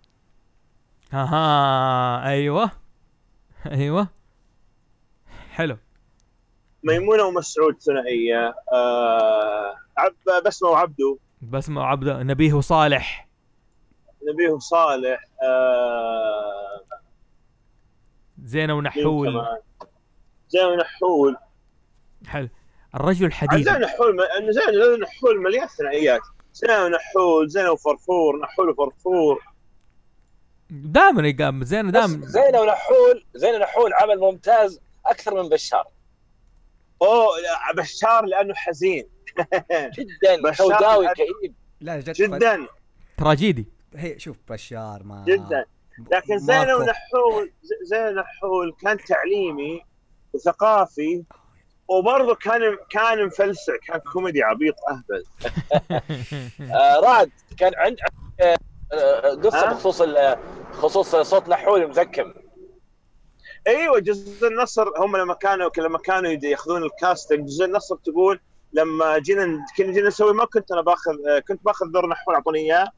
أها أيوه. أيوه. حلو. ميمونة ومسعود ثنائية. آه عب بسمة وعبده بسمة وعبده نبيه وصالح نبيه صالح آه زينة ونحول. كمان؟ زين نحول حلو. الرجل زين الحديد نحول م- زين نحول مليان ثنائيات. زين نحول زين وفرفور نحول وفرفور. دائما يقام زينه بس دائما زينه ونحول زينه ونحول عمل ممتاز أكثر من بشار. اوه بشار لأنه حزين. جدا سوداوي كئيب. لا جد جدا. تراجيدي. هي شوف بشار ما جدا. لكن زين. ونحول ز- زين ونحول كان تعليمي وثقافي وبرضه كان كان مفلسع كان كوميدي عبيط أهبل. آه رعد كان عند آه، قصة؟ بخصوص ال- خصوص صوت نحول مزكم أيوه جزء النصر هم لما كانوا لما كانوا ياخذون ال casting جزء النصر تقول لما جينا كنا جينا نسوي ما كنت أنا باخذ آه، كنت باخذ دور نحول اعطوني إياه.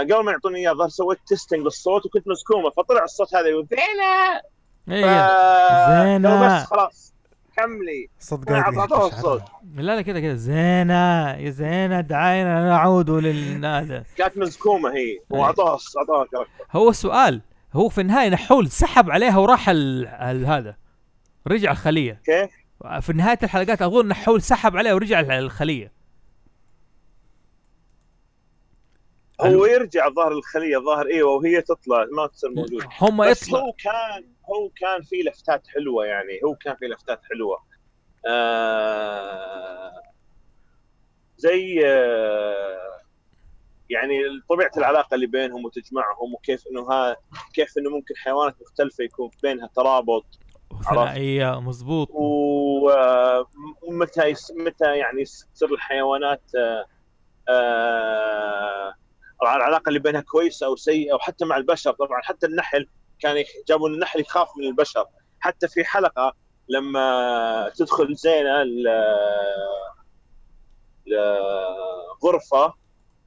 قبل ما يعطوني إياه ظهر سويت testing للصوت وكنت مزكومة فطلع الصوت هذا يقول زينة! زينة. قالوا بس خلاص. كملي صدق أعطوه الصوت لا لا كذا كذا زينة يا زينة دعينا نعود للنادى كانت مزكومه هي. واعطوها اعطوها هو السؤال هو في النهاية نحول سحب عليها وراح ال... ال... هذا. رجع الخلية. كيف؟ في نهاية الحلقات أظن نحول سحب عليها ورجع ال- الخلية. هو يرجع ظهر الخلية ظهر أيوه وهي تطلع ما تصير موجودة. هم يطلع. هو كان هو كان في لفتات حلوة يعني هو كان في لفتات حلوة. آه زي آه يعني طبيعة العلاقة اللي بينهم وتجمعهم وكيف إنه ها كيف إنه ممكن حيوانات مختلفة يكون بينها ترابط ثنائية مظبوط و- آه، ومتى يس- متى يعني تصير الحيوانات آه، آه، العلاقة اللي بينها كويسة أو سيئة وحتى مع البشر طبعا حتى النحل كان جابوا النحل يخاف من البشر. حتى في حلقة لما تدخل زينة لغرفة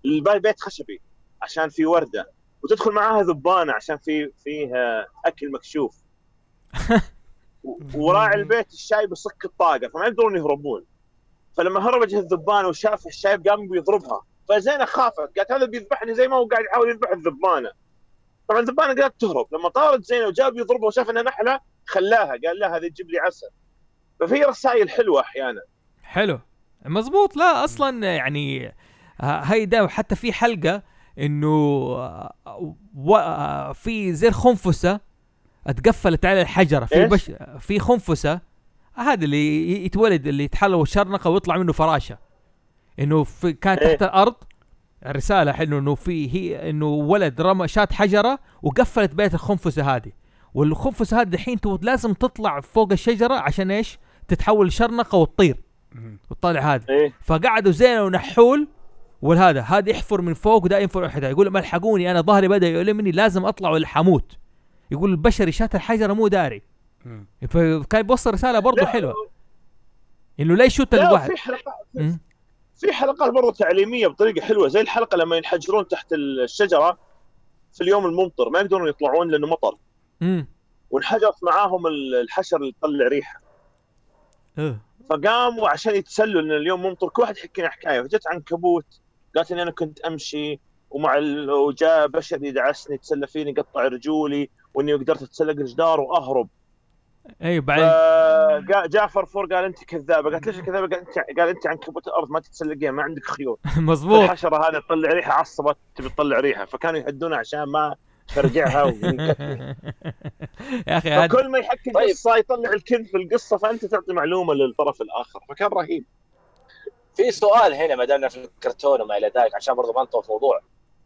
البيت خشبي عشان في وردة. وتدخل معاها ذبانة عشان في فيه أكل مكشوف. وراعي البيت الشايب يصك الطاقة فما يقدرون يهربون. فلما هرب جه الذبانة وشاف الشايب قام بيضربها فزينة خافت قالت هذا بيذبحني زي ما هو قاعد يحاول يذبح الذبانة. طبعا الذبانه قالت تهرب. لما طارت زينة وجاء بيضربها وشاف إنها نحلة خلاها. قال لها هذه تجيب لي عسل. ففي رسائل حلوة أحيانا. حلو. مظبوط لا أصلا يعني هاي ده حتى في حلقة إنه و- في زي الخنفسه اتقفلت على الحجرة. في؟ بش في خنفسة. هذا اللي يتولد اللي يتحلل شرنقه ويطلع منه فراشة. إنه في كان إيه؟ تحت الأرض. رساله حلو إنه في هي إنه ولد رمى شات حجرة وقفلت بيت الخنفسة هذه. والخنفسة هذه الحين لازم تطلع فوق الشجرة عشان إيش؟ تتحول شرنقة وتطير. وتطلع هذا إيه. فقعدوا زين ونحول والهذا. هذا يحفر من فوق وده ينفر احد يقول ما الحقوني أنا ظهري بدأ يؤلمني لازم أطلع ولا حموت يقول البشري شات الحجرة مو داري. فكان بيوصل رسالة برضه حلوة. إنه لا يشوت الواحد؟ في. في حلقات برضو تعليمية بطريقة حلوة زي الحلقة لما ينحجرون تحت الشجرة في اليوم الممطر ما يقدرون يطلعون لأنه مطر. امم وانحجرت معاهم ال- الحشر اللي يطلع ريحة. إيه. فقاموا عشان يتسلوا لأن اليوم ممطر كل واحد يحكي حكاية. فجت عنكبوت قالت إني أنا كنت أمشي ومع ال... وجاء بشر يدعسني يتسلى فيني قطع رجولي وإني قدرت أتسلق الجدار وأهرب. أيوه بعدين فجاء جاء فرفور قال أنت كذابة. قالت ليش كذابة؟ قال أنت قال أنت عنكبوت الأرض ما تتسلقين ما عندك خيول. مظبوط. الحشرة هذه تطلع ريحة عصبت تبي تطلع ريحة. فكانوا يهدونها عشان ما ترجعها. يا أخي فكل ما يحكي طيب. قصه يطلع الكذب في القصة فأنت تعطي معلومة للطرف الآخر. فكان رهيب. في سؤال هنا ما دامنا في الكرتون وما إلى ذلك عشان برضه ما نطول في الموضوع.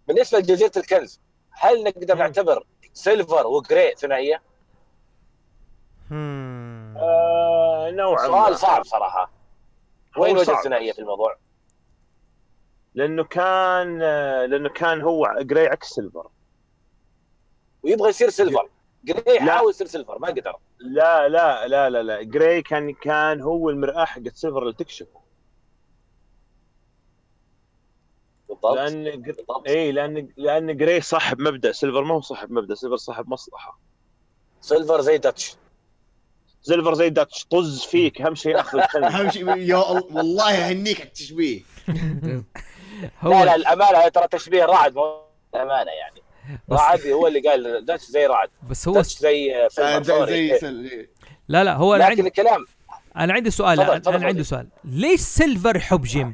بالنسبة لجزيرة الكنز هل نقدر نعتبر سيلفر وجراي ثنائية؟ آه نوعا ما. سؤال صعب صراحة. وين وجه. الثنائيه في الموضوع؟ لأنه كان آه، لأنه كان هو جراي عكس سيلفر. ويبغى يصير سيلفر. جراي لا. يحاول يصير سيلفر ما قدر. لا لا لا لا لا. جراي كان كان هو المرآة حقت سيلفر اللي تكشف بالضبط. لأن بالضبط. اي لأن لأن جراي صاحب مبدأ. سيلفر ما هو صاحب مبدأ سيلفر صاحب مصلحة. سيلفر زي داتش. سيلفر زي داتش طز فيك أهم شيء اخذ أهم شيء يا الله والله اهنيك على التشبيه. هو لا لا الأمانة ترى تشبيه رعد مو امانه يعني. رعد هو اللي قال داتش زي رعد. بس هو داتش زي فيلم آه، زي لا لا هو لكن عندي الكلام أنا عندي سؤال تفضل، أنا, أنا عندي. سؤال. ليش سيلفر يحب جيم؟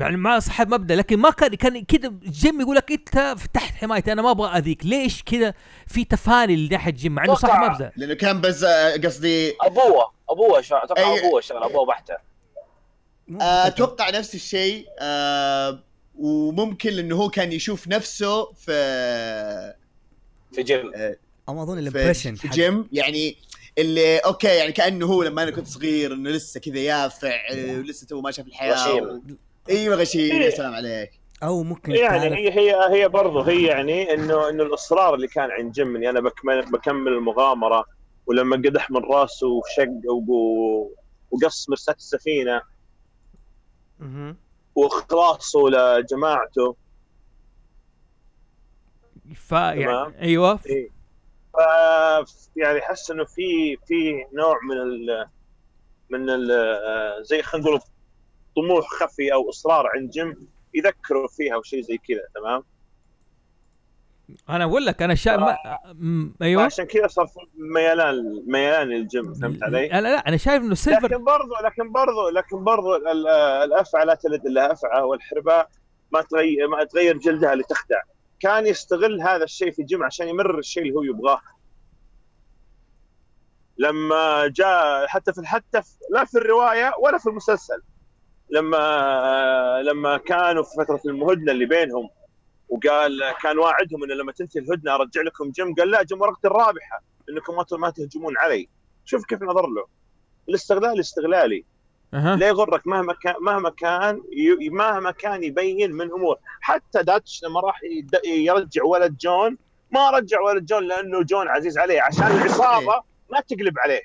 يعني ما صاحب مبدأ لكن ما كان كان كذا جيم يقول لك أنت تحت حمايتي أنا ما أبغى أذيك. ليش كذا في تفاني لناحيه جيم مع إنه صاحب مبدأ؟ لأنه كان بس آه، قصدي أبوه أبوه. أتوقع أي- أبوه شغل أبوه بحتة. آه، أتوقع نفس الشيء آه، وممكن إنه هو كان يشوف نفسه في في جيم. أو أظن ال impression في جيم. يعني اللي أوكي يعني كأنه هو لما أنا كنت صغير إنه لسه كذا يافع ولسه تو ما شاف الحياة. و... أيوه غشيم يا سلام عليك أو ممكن يعني تعرف- هي هي هي برضه هي يعني إنه إنه الإصرار اللي كان عند جيم اني أنا بكمل بكمل المغامرة ولما قدح من راسه وشق وقص مرساة السفينه مهم. وإخلاصه لجماعته ف يعني. أيوه إيه. ف يعني أحس إنه في في نوع من ال من ال زي خلينا نقول طموح خفي أو إصرار عند جيم يذكروا فيها أو شيء زي كذا تمام؟ أنا أقول لك أنا شا... ما... م... أيوه. عشان كذا صار ميلان ميلان للجيم فهمت علي؟ أنا لا أنا شايف إنه سيلفر لكن برضو لكن برضو لكن برضو ال- ال- الافعى لا تلد إلا أفعى والحرباء ما تغير ما تغير جلدها لتخدع. كان يستغل هذا الشيء في جيم عشان يمرر الشيء اللي هو يبغاه. لما جاء حتى في حتى في لا في الرواية ولا في المسلسل. لما لما كانوا في فترة المهادنة اللي بينهم وقال كان واعدهم إنه لما تنتهي الهدنة أرجع لكم جيم قال لا جيم ورقتي الرابحة إنكم ما تهجمون علي. شوف كيف نظر له. الاستغلال استغلالي. أها. لا يغرك مهما كان مهما كان ي- مهما كان يبين من أمور. حتى داتش لما راح يرجع ولد جون ما رجع ولد جون لأنه جون عزيز عليه عشان العصابة ما تقلب عليه.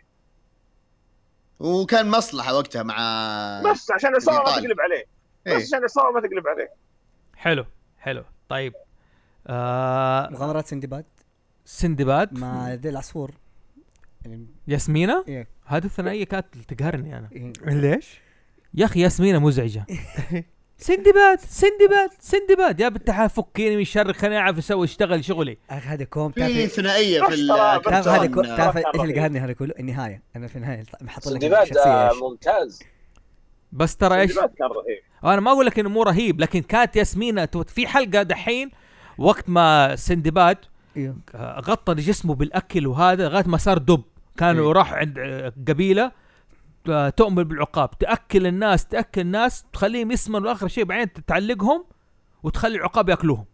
وكان مصلحة وقتها مع بس عشان العصابه ما. تقلب عليه إيه. بس عشان العصابه ما تقلب عليه حلو حلو طيب آه... مغامرات سندباد سندباد مع ذي العصفور يعني ياسمينة إيه. هذه الثنائية كانت تقهرني أنا إيه. ليش؟ يا أخي ياسمينة مزعجة سندباد سندباد سندباد. يا بنت الحلال فكيني من شر خليني أعرف أسوي اشتغل شغلي. اخ هذا كوم في ثنائية في تعرف هذا تعرف إيش اللي. قهرني هذا كله؟ النهاية. أنا في النهاية محط لك سندباد ممتاز. بس ترى إيش؟ كان رهيب. أنا ما أقول لك إنه مو رهيب لكن كانت ياسمينة في حلقة دحين وقت ما سندباد آه، غطى جسمه بالأكل وهذا لغاية ما صار دب. كانوا إيه. راح عند قبيلة آه، تؤمن بالعقاب. تأكل الناس تأكل الناس تخليهم يسمنوا آخر شيء بعدين تعلقهم وتخلي العقاب يأكلوهم.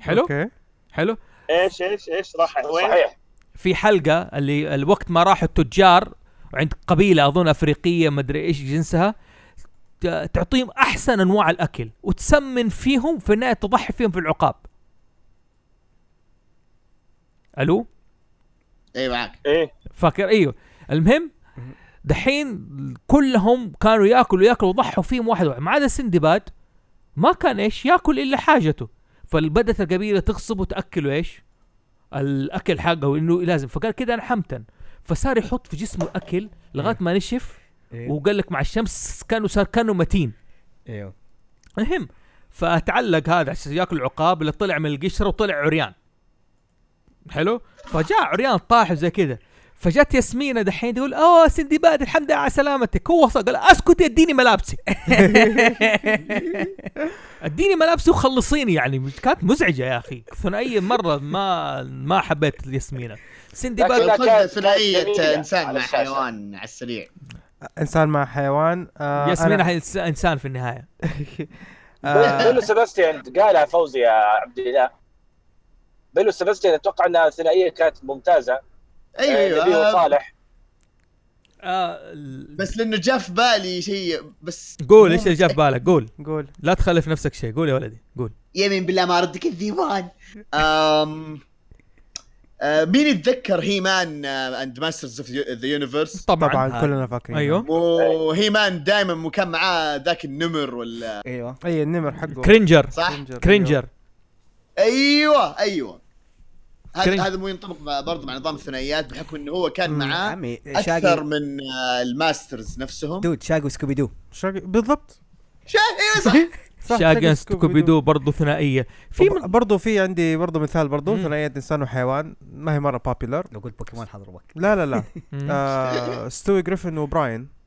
حلو؟ أوكي. حلو؟ إيش إيش إيش راح؟ وين؟ صحيح. في حلقة اللي الوقت ما راحوا التجار عند قبيلة أظن أفريقية مدري إيش جنسها تعطيهم أحسن أنواع الأكل وتسمن فيهم في النهايه تضحي فيهم في العقاب. ألو؟ اي معك إيه. فاكر؟ إيوه. المهم دحين كلهم كانوا ياكلوا ياكلوا وضحوا فيهم واحد واحد. ما عدا سندباد ما كان إيش ياكل إلا حاجته. فبدت القبيلة تغصب وتاكله إيش الأكل حقه انه لازم. فقال كده أنا حمتن. فصار يحط في جسمه الأكل لغاية ما نشف إيه. وقال لك مع الشمس كانوا صار كانه متين. أيوه المهم فتعلق هذا عشان ياكل العقاب اللي طلع من القشرة وطلع عريان. حلو؟ فجاء عريان طاح زي كذا فجت ياسمينة دحين تقول أوه سندباد الحمد لله على سلامتك. هو قال أسكت اديني ملابسي. اديني ملابسي وخلصيني يعني. كانت مزعجة يا أخي. ثنائية مرة ما ما حبيت ياسمينة سندباد ثنائية إنسان مع. حيوان على السريع. إنسان مع حيوان. آه ياسمينة أنا- إنسان في النهاية. آه بيلو سيباستيان قالها فوزي يا عبد الله. بيلو سيباستيان أتوقع إنها ثنائية كانت ممتازة. أيوه آه، أيوه نبيه آه، وصالح. آه ال- بس لأنه جاء في بالي شيء بس قول إيش اللي جاء في بالك؟ قول. قول. لا تخلف نفسك شيء. قول يا ولدي قول. يمين بالله ما ردك الديوان. أم... آه، مين يتذكر He-Man and Masters of the Universe طبعا, طبعا. كلنا فاكرين أيوه. مو He-Man دائما مو كان معاه ذاك النمر ولا؟ أيوه. أي النمر حقه. Cringer صح؟ Cringer. Cringer أيوه أيوه. Cringer. هذا هذا مو ينطبق برضه مع نظام الثنائيات بحكم إنه هو كان. معاه عمي أكثر من آه، ال Masters نفسهم. دود شاقي وسكوبي دو. شاق- بالضبط. شا أيوه صح سكوبي دو. برضه ثنائية. في من برضه في عندي برضه مثال برضه مم. ثنائية إنسان وحيوان. ما هي مرة popular لو قلت بوكيمون حضربك. لا لا لا. آه Stewie Griffin و Brian.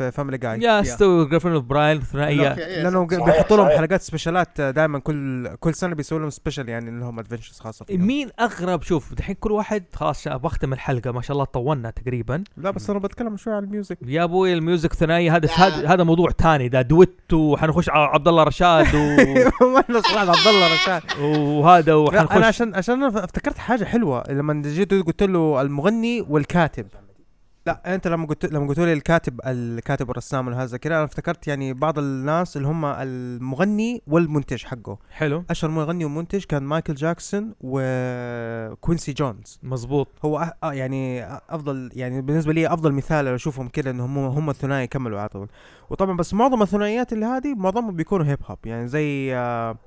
في Family Guy يا Stewie Griffin و Brian ثنائيه لأنه بيحطوا لهم. حلقات special ات دائما كل كل سنة بيسووا لهم special يعني لهم adventures خاصة فيهم. مين أغرب؟ شوف دحين كل واحد خلاص بختم الحلقة ما شاء الله طولنا تقريبا. لا بس أنا بتكلم شوي عن ال music يا أبوي ال music ثنائي هذا. هذا موضوع ثاني ده دويت وحنخش على عبد الله رشاد و... ما عبد الله رشاد. وهذا لا، وحنخش أنا عشان عشان أنا افتكرت حاجة حلوة لما جيت قلت له المغني والكاتب. لا انت لما قلت لما قلت لي الكاتب الكاتب والرسام وهذا كذا أنا افتكرت يعني بعض الناس اللي هم المغني والمنتج حقه. حلو. أشهر مغني ومنتج كان مايكل جاكسون وكوينسي جونز. مظبوط. هو أه آه يعني أفضل يعني بالنسبة لي أفضل مثال لو أشوفهم كذا إنهم هم هم الثنائي كملوا على طول. وطبعا بس معظم الثنائيات اللي هذه معظمهم بيكونوا hip hop يعني زي آه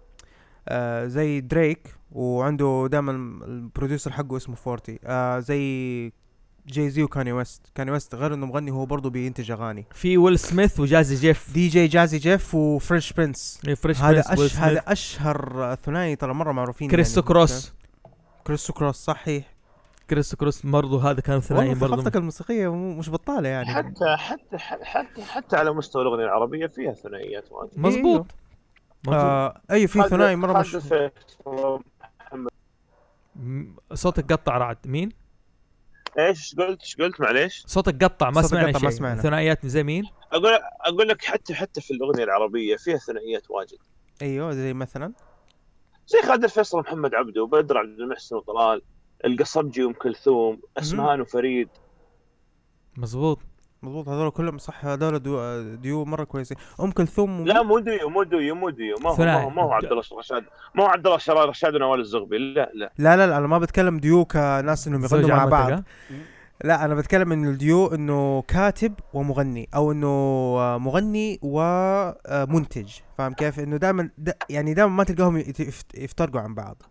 آه زي دريك وعنده دائما ال producer حقه اسمه فورتي. آه زي جاي زي وكاني ويست. كاني ويست غير إنه مغني هو برضه بينتج أغاني. في ويل سميث وجازي جيف. دي جي جازي جيف و Fresh Prince. Fresh هذا Prince، أش هذا أشهر ثنائي ترى مرة معروفين كريس يعني. كروس. كريس كروس صحيح. كريس كروس برضه هذا كان ثنائي برضه. ثقافتك الموسيقية مو- مش بطالة يعني. حتى حتى حتى حتى على مستوى الأغنية العربية فيها ثنائيات واجد. مظبوط. مظبوط. آه أي في ثنائي مرة مش صوتك قطع رعد. مين؟ إيش؟ إيش قلت؟ إيش قلت؟ معليش. صوتك قطع ما سمعنا قطع، ما شيء. سمعنا. ثنائيات زي مين؟ أقول أقول لك حتى حتى في الأغنية العربية فيها ثنائيات واجد. أيوه زي مثلا؟ زي خالد الفيصل ومحمد عبده وبدر عبد المحسن وطلال القصبجي وأم كلثوم أسمهان وفريد. مظبوط. مضبوط هذول كلهم صح هذول duo, duo مرة كويسين. أم كلثوم لا مو ديو مو ديو مو ديو. ما هو ما. هو, ما هو عبد الله رشاد ما هو عبد الله رشاد ونوال الزغبي. لا لا. لا لا لا أنا ما بتكلم ديو كناس إنهم يغنوا مع بعض؟ لا أنا بتكلم إنه الديو إنه كاتب ومغني أو إنه آه، مغني ومنتج فاهم كيف؟ إنه دائما يعني دائما ما تلقاهم يفترقوا عن بعض.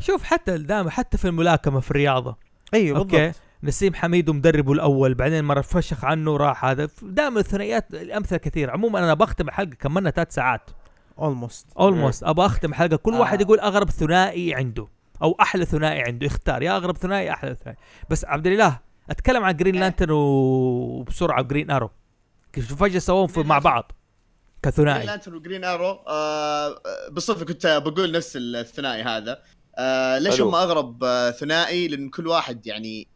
شوف حتى دائما حتى في الملاكمة في الرياضة. أيوه بالضبط. نسيم حميد مدربه الأول بعدين مرة فشخ عنه راح هذا. دائما الثنائيات الامثله كثير. عموما أنا بختم الحلقة كملنا ثلاث ساعات. almost almost أبغى أختم الحلقة. كل آه. واحد يقول أغرب ثنائي عنده أو أحلى ثنائي عنده. اختار. يا أغرب ثنائي أحلى ثنائي. بس عبد الإله أتكلم عن جرين لانترن وبسرعه جرين ارو كيف فجأة سووهم مع بعض جرين كثنائي لانترن وجرين ارو آه بالصدفة كنت بقول نفس الثنائي هذا. آه ليش. هم أغرب آه ثنائي؟ لأن كل واحد يعني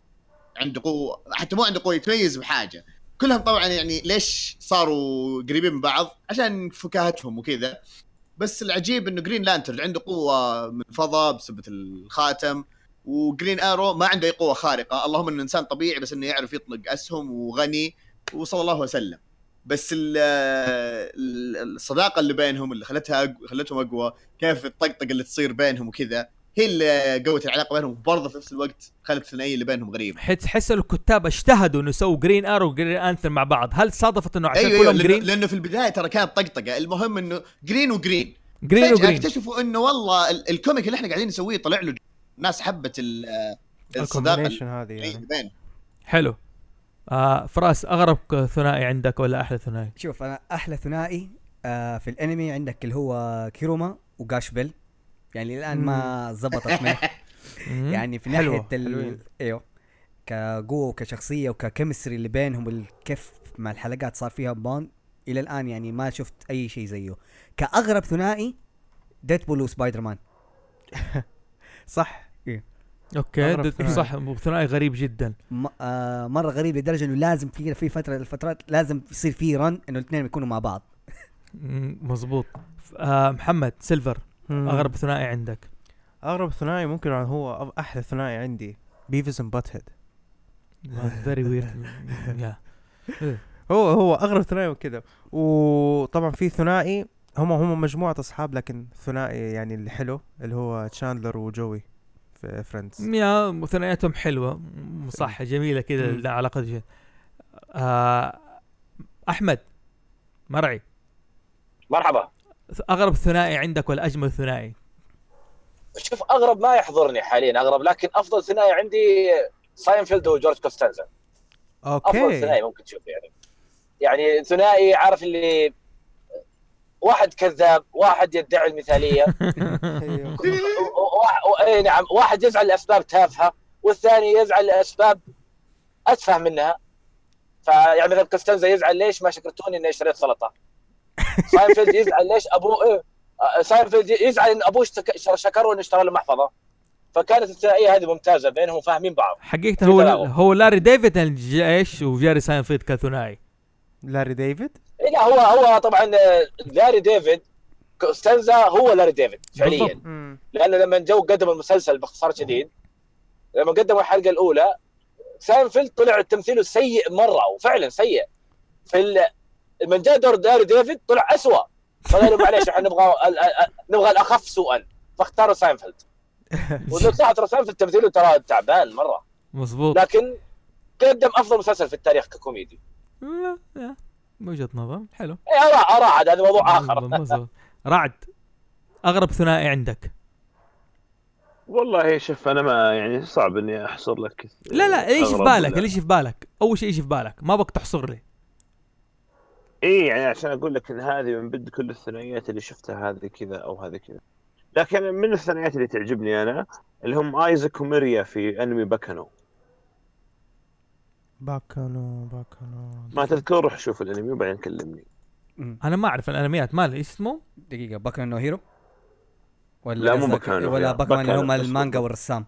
عنده قوة حتى مو عنده قوة يتميز بحاجة. كلهم طبعا يعني ليش صاروا قريبين من بعض؟ عشان فكاهتهم وكذا. بس العجيب إنه جرين لانترن عنده قوة من الفضاء بسبب الخاتم وجرين ارو ما عنده أي قوة خارقة. اللهم إنه إنسان طبيعي بس إنه يعرف يطلق أسهم وغني وصلى الله وسلم. بس ال- ال- الصداقة اللي بينهم اللي خلتها خلتهم أقوى كيف الطقطقة اللي تصير بينهم وكذا. هي اللي قوت العلاقة بينهم وبرضه في نفس الوقت خلت الثنائية اللي بينهم غريبة. تحس الكتاب اجتهدوا إنه يسووا جرين ارو وجرين لانترن مع بعض. هل صادفت إنه عشان أيوه كلهم لأنه, جرين لأنه في البداية ترى كانت طقطقة. المهم إنه جرين وجرين جرين وجرين اكتشفوا إنه والله ال- ال comic اللي إحنا قاعدين نسويه طلع له ناس حبت ال- الصداقة هذه يعني. حلو. آه فراس أغرب ثنائي عندك ولا أحلى ثنائي؟ شوف أنا أحلى ثنائي آه في الأنمي عندك اللي هو كيومارو وجاش بيل يعني الآن ما زبطت معي. يعني في حلوة، ناحية ال... إيوه كقوة وكشخصية وك chemistry اللي بينهم والكيف مع الحلقات صار فيها bond إلى الآن يعني ما شفت أي شيء زيه. كأغرب ثنائي ديدبول وسبايدر مان صح؟ أوكي د- ثنائي. صح ثنائي غريب جدا. م... آه مرة غريب لدرجة إنه لازم في في فترة الفترات لازم يصير في run إنه الاثنين يكونوا مع بعض. مظبوط. آه محمد سيلفر. أغرب ثنائي عندك؟ أغرب ثنائي ممكن هو أحلى ثنائي عندي بيفيس and بات هيد very weird يا هو هو أغرب ثنائي وكذا وطبعا في ثنائي هم هم مجموعة أصحاب لكن ثنائي يعني اللي حلو اللي هو تشاندلر وجوي في فريندز يا ثنائياتهم حلوة. صح جميلة كذا علاقه آه أحمد مرعي. مرحبا. أغرب ثنائي عندك ولا أجمل ثنائي؟ شوف أغرب ما يحضرني حاليا أغرب لكن أفضل ثنائي عندي ساينفيلد وجورج كوستانزا. أفضل أوكي ثنائي ممكن تشوف يعني. يعني ثنائي عارف اللي واحد كذاب واحد يدعي المثالية. أيوه. إي نعم واحد يزعل لأسباب تافهة والثاني يزعل لأسباب أتفه منها. فيعني مثلا كوستنزا يزعل ليش ما شكرتوني إني اشتريت سلطة؟ ساينفيلد يزعل ليش ابوه إيه ساينفيلد يزعل إن ابوه شكره انه اشترى له محفظه فكانت الثنائية هذه ممتازة بينهم فاهمين بعض. حقيقة هو. هو لاري ديفيد الجيش وجيري ساينفيلد كثنائي. لاري ديفيد؟ إيه لا هو هو طبعا آه، لاري ديفيد كوستنزا هو لاري ديفيد فعليا. لأنه لما جو قدم المسلسل باختصار شديد لما قدموا الحلقة الأولى ساينفيلد طلع تمثيله سيء مرة وفعلا سيء. في لما جاء دور لاري ديفيد طلع اسوء فقالوا معليش إحنا نبغى نبغى الأخف سوءا. فاختاروا ساينفيلد. وصراحه ترى ساينفيلد تمثيله ترى تعبان مرة. مظبوط. لكن قدم أفضل مسلسل في التاريخ ككوميدي. وجهة نظر. حلو. إيه، اراء اراء عاد هذا موضوع آخر. مظبوط. رعد أغرب ثنائي عندك؟ والله شوف أنا ما يعني صعب إني أحصر لك لا لا إيش في بالك؟ إيش في بالك؟ أول شيء إيش في بالك؟ ما بك تحصر لي. اي يعني عشان أقول لك إن هذه من بد كل الثنائيات اللي شفتها هذه كذا أو هذه كذا. لكن من الثنائيات اللي تعجبني أنا اللي هم آيزاك وميريا في أنمي باكانو. باكانو باكانو. ما تذكر روح شوف الأنمي وبعدين كلمني. أنا ما أعرف الأنميات مال إيش اسمه. دقيقة باكمان no hero؟ ولا لا، مو قصدك- باكمان no ولا. باكمان اللي هم المانجا. والرسام.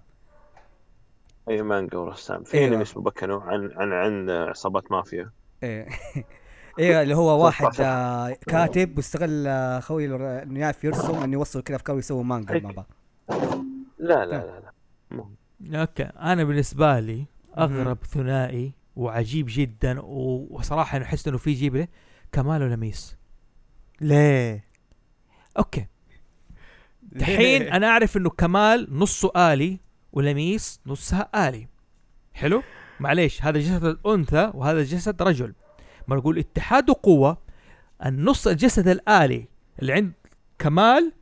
اي مانجا ورسام في أيوة. أنمي اسمه باكانو عن عن عن عصابات مافيا. إيه. إيه اللي هو واحد 13. آه، كاتب واستغل آه، خوي إنه يعرف يرسم إنه يوصل كذا أفكار ويسوي مانجا مع بعض. لا لا لا لا. okay. أنا بالنسبة لي أغرب ثنائي وعجيب جدا وصراحة أنا أحس إنه في جيب له كمال ولميس. ليه؟ okay. الحين أنا أعرف إنه كمال نصه آلي ولميس نصها آلي. حلو؟ معليش هذا جسد الأنثى وهذا جسد رجل. ما نقول اتحاد قوه النص الجسد الآلي اللي عند كمال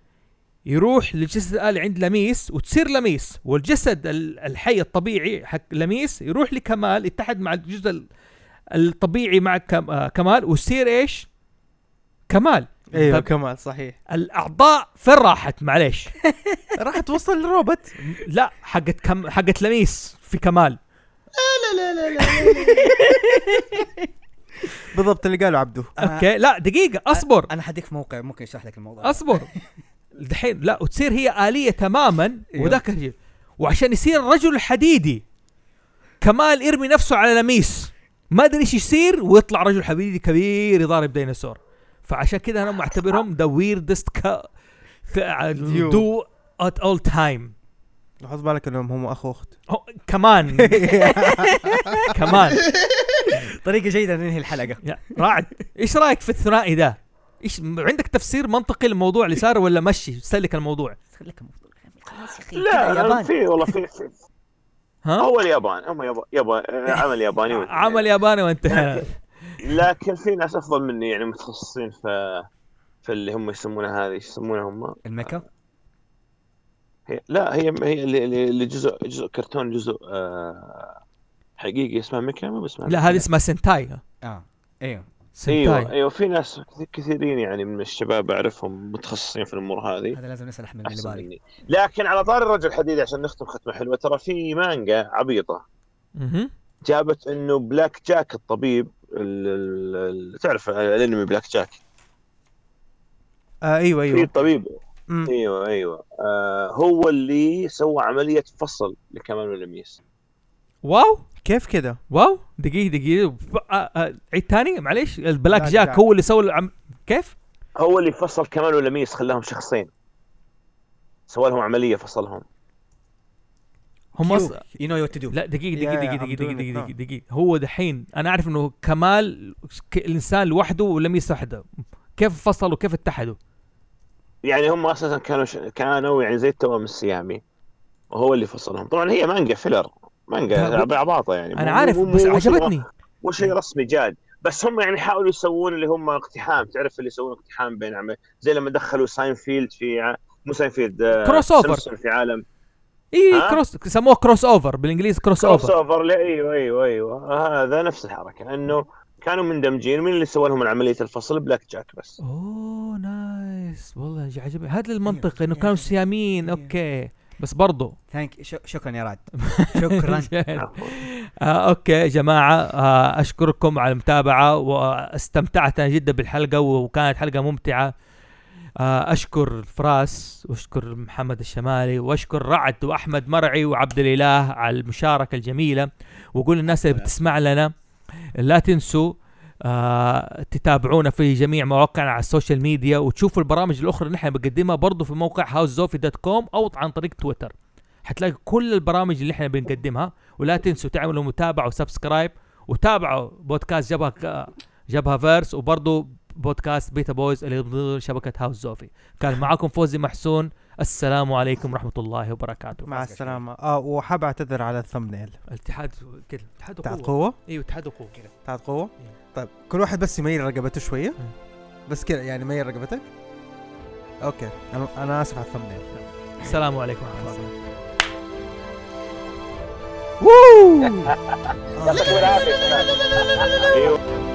يروح للجسد الآلي عند لميس وتصير لميس والجسد ال- الحي الطبيعي حق لميس يروح لكمال يتحد مع الجزء ال- الطبيعي مع آه، كمال ويصير إيش؟ كمال. أيوه كمال صحيح. الأعضاء فين راحت؟ معليش. راح توصل للروبوت لا حقت كم حقت لميس في كمال. لا لا لا لا. بالضبط اللي قاله عبده أوكي. لا دقيقة. أصبر. أنا حديك في موقع ممكن اشرح لك الموضوع. أصبر. دحين لا وتصير هي آلية تماما أيوه. وذاك وعشان يصير الرجل الحديدي كمال يرمي نفسه على لميس. ما أدري إيش يصير ويطلع رجل حديدي كبير يضارب ديناصور. فعشان كذا أنا معتبرهم the weirdest duo of all time حط بالك إنهم هم أخو أخت. كمان. كمان. طريقة جيدة ننهي الحلقة رعد إيش رأيك في الثنائي ده؟ إيش عندك تفسير منطقي للموضوع اللي صار ولا مشي سلك الموضوع؟ خليك الموضوع خلاص يا أخي لا في والله في, ها؟ هو اليابان هم يابان يابان عمل ياباني. عمل ياباني وانتهى لكن في ناس أفضل مني يعني متخصصين في في اللي هم يسمونها هذه إيش يسمونها هم؟ ال mecha هي لا هي هي اللي, اللي اللي جزء جزء كرتون جزء آه حقيقي اسمها mecha ما اسمها لا هذه اسمها سنتاي آه أيوه أيوه sentai أيوه في ناس كثير- كثيرين يعني من الشباب أعرفهم متخصصين في الأمور هذه. هذا لازم نسأل أحمد اللي بالي مني. لكن على طار الرجل الحديد عشان نختم ختمة حلوة ترى في مانجا عبيطة. مهم. جابت إنه Black Jack الطبيب ال- ال- ال- تعرف الأنمي Black Jack؟ آه أيوه في أيوه طبيب. مم. أيوه أيوه. آه هو اللي سوى عملية فصل لكمال ولميس wow. كيف كذا؟ wow. دقيقة دقيقة. آه، آه، عيد ثاني؟ معليش. ال Black Black Jack Jack. هو اللي سوى العم... كيف؟ هو اللي فصل كمال ولميس خلاهم شخصين. سوى لهم عملية فصلهم. هم أص... you know what to do لا دقيقة دقيقة دقيقة دقيقة دقيقة now. دقيقة. دقيقة هو دحين أنا أعرف إنه كمال ك- الإنسان لوحده ولميس وحده كيف فصلوا كيف اتحدوا؟ يعني هم أساسا كانوا ش... كانوا يعني زي التوأم السيامي. وهو اللي فصلهم. طبعا هي مانجا filler. مانجا لا، عباطه يعني. أنا مو- عارف بس عجبتني. مو شيء رسمي جاد. بس هم يعني حاولوا يسوون اللي هم اقتحام تعرف اللي يسوون اقتحام بين عم... زي لما دخلوا ساينفيلد في ع... مو ساينفيلد آه، crossover. Simpson في عالم. إي؟ cross سموه crossover بالإنجليزي cross crossover over لا أيوه أيوه أيوه هذا نفس الحركة انه كانوا مندمجين من اللي سوى لهم عملية الفصل؟ Black Jack بس. أوه nice. والله عجبني. هذا المنطق إنه. كانوا سيامين okay. بس برضو. thank شكرا يا رعد. شكرا. آه okay يا جماعة آه أشكركم على المتابعة واستمتعت أنا جدا بالحلقة وكانت حلقة ممتعة. آه أشكر فراس وأشكر محمد الشمالي وأشكر رعد وأحمد مرعي وعبد الإله على المشاركة الجميلة. واقول للناس اللي بتسمع لنا لا تنسوا آه تتابعونا في جميع مواقعنا على ال social media وتشوفوا البرامج الأخرى اللي إحنا بنقدمها برضو في موقع هاوسزوفي dot com أو عن طريق تويتر. حتلاقي كل البرامج اللي إحنا بنقدمها ولا تنسوا تعملوا متابعة و subscribe وتابعوا بودكاست جبهة جبهة فيرس وبرضه بودكاست Beta Boys اللي ضمن شبكة هاوس زوفي. كان معاكم فوزي محسون. السلام عليكم ورحمة الله وبركاته. مع السلامة. آه وحاب أعتذر على ال thumbnail. الاتحاد كده اتحاد بتاعت وقوه قوة؟ أيوه اتحاد وقوه كده. بتاعت قوة؟ إيه. طيب كل واحد بس يميل رقبته شوية؟ بس كده يعني ميل رقبتك؟ okay أنا أنا آسف على الثمنيل. السلام عليكم ورحمة الله وبركاته.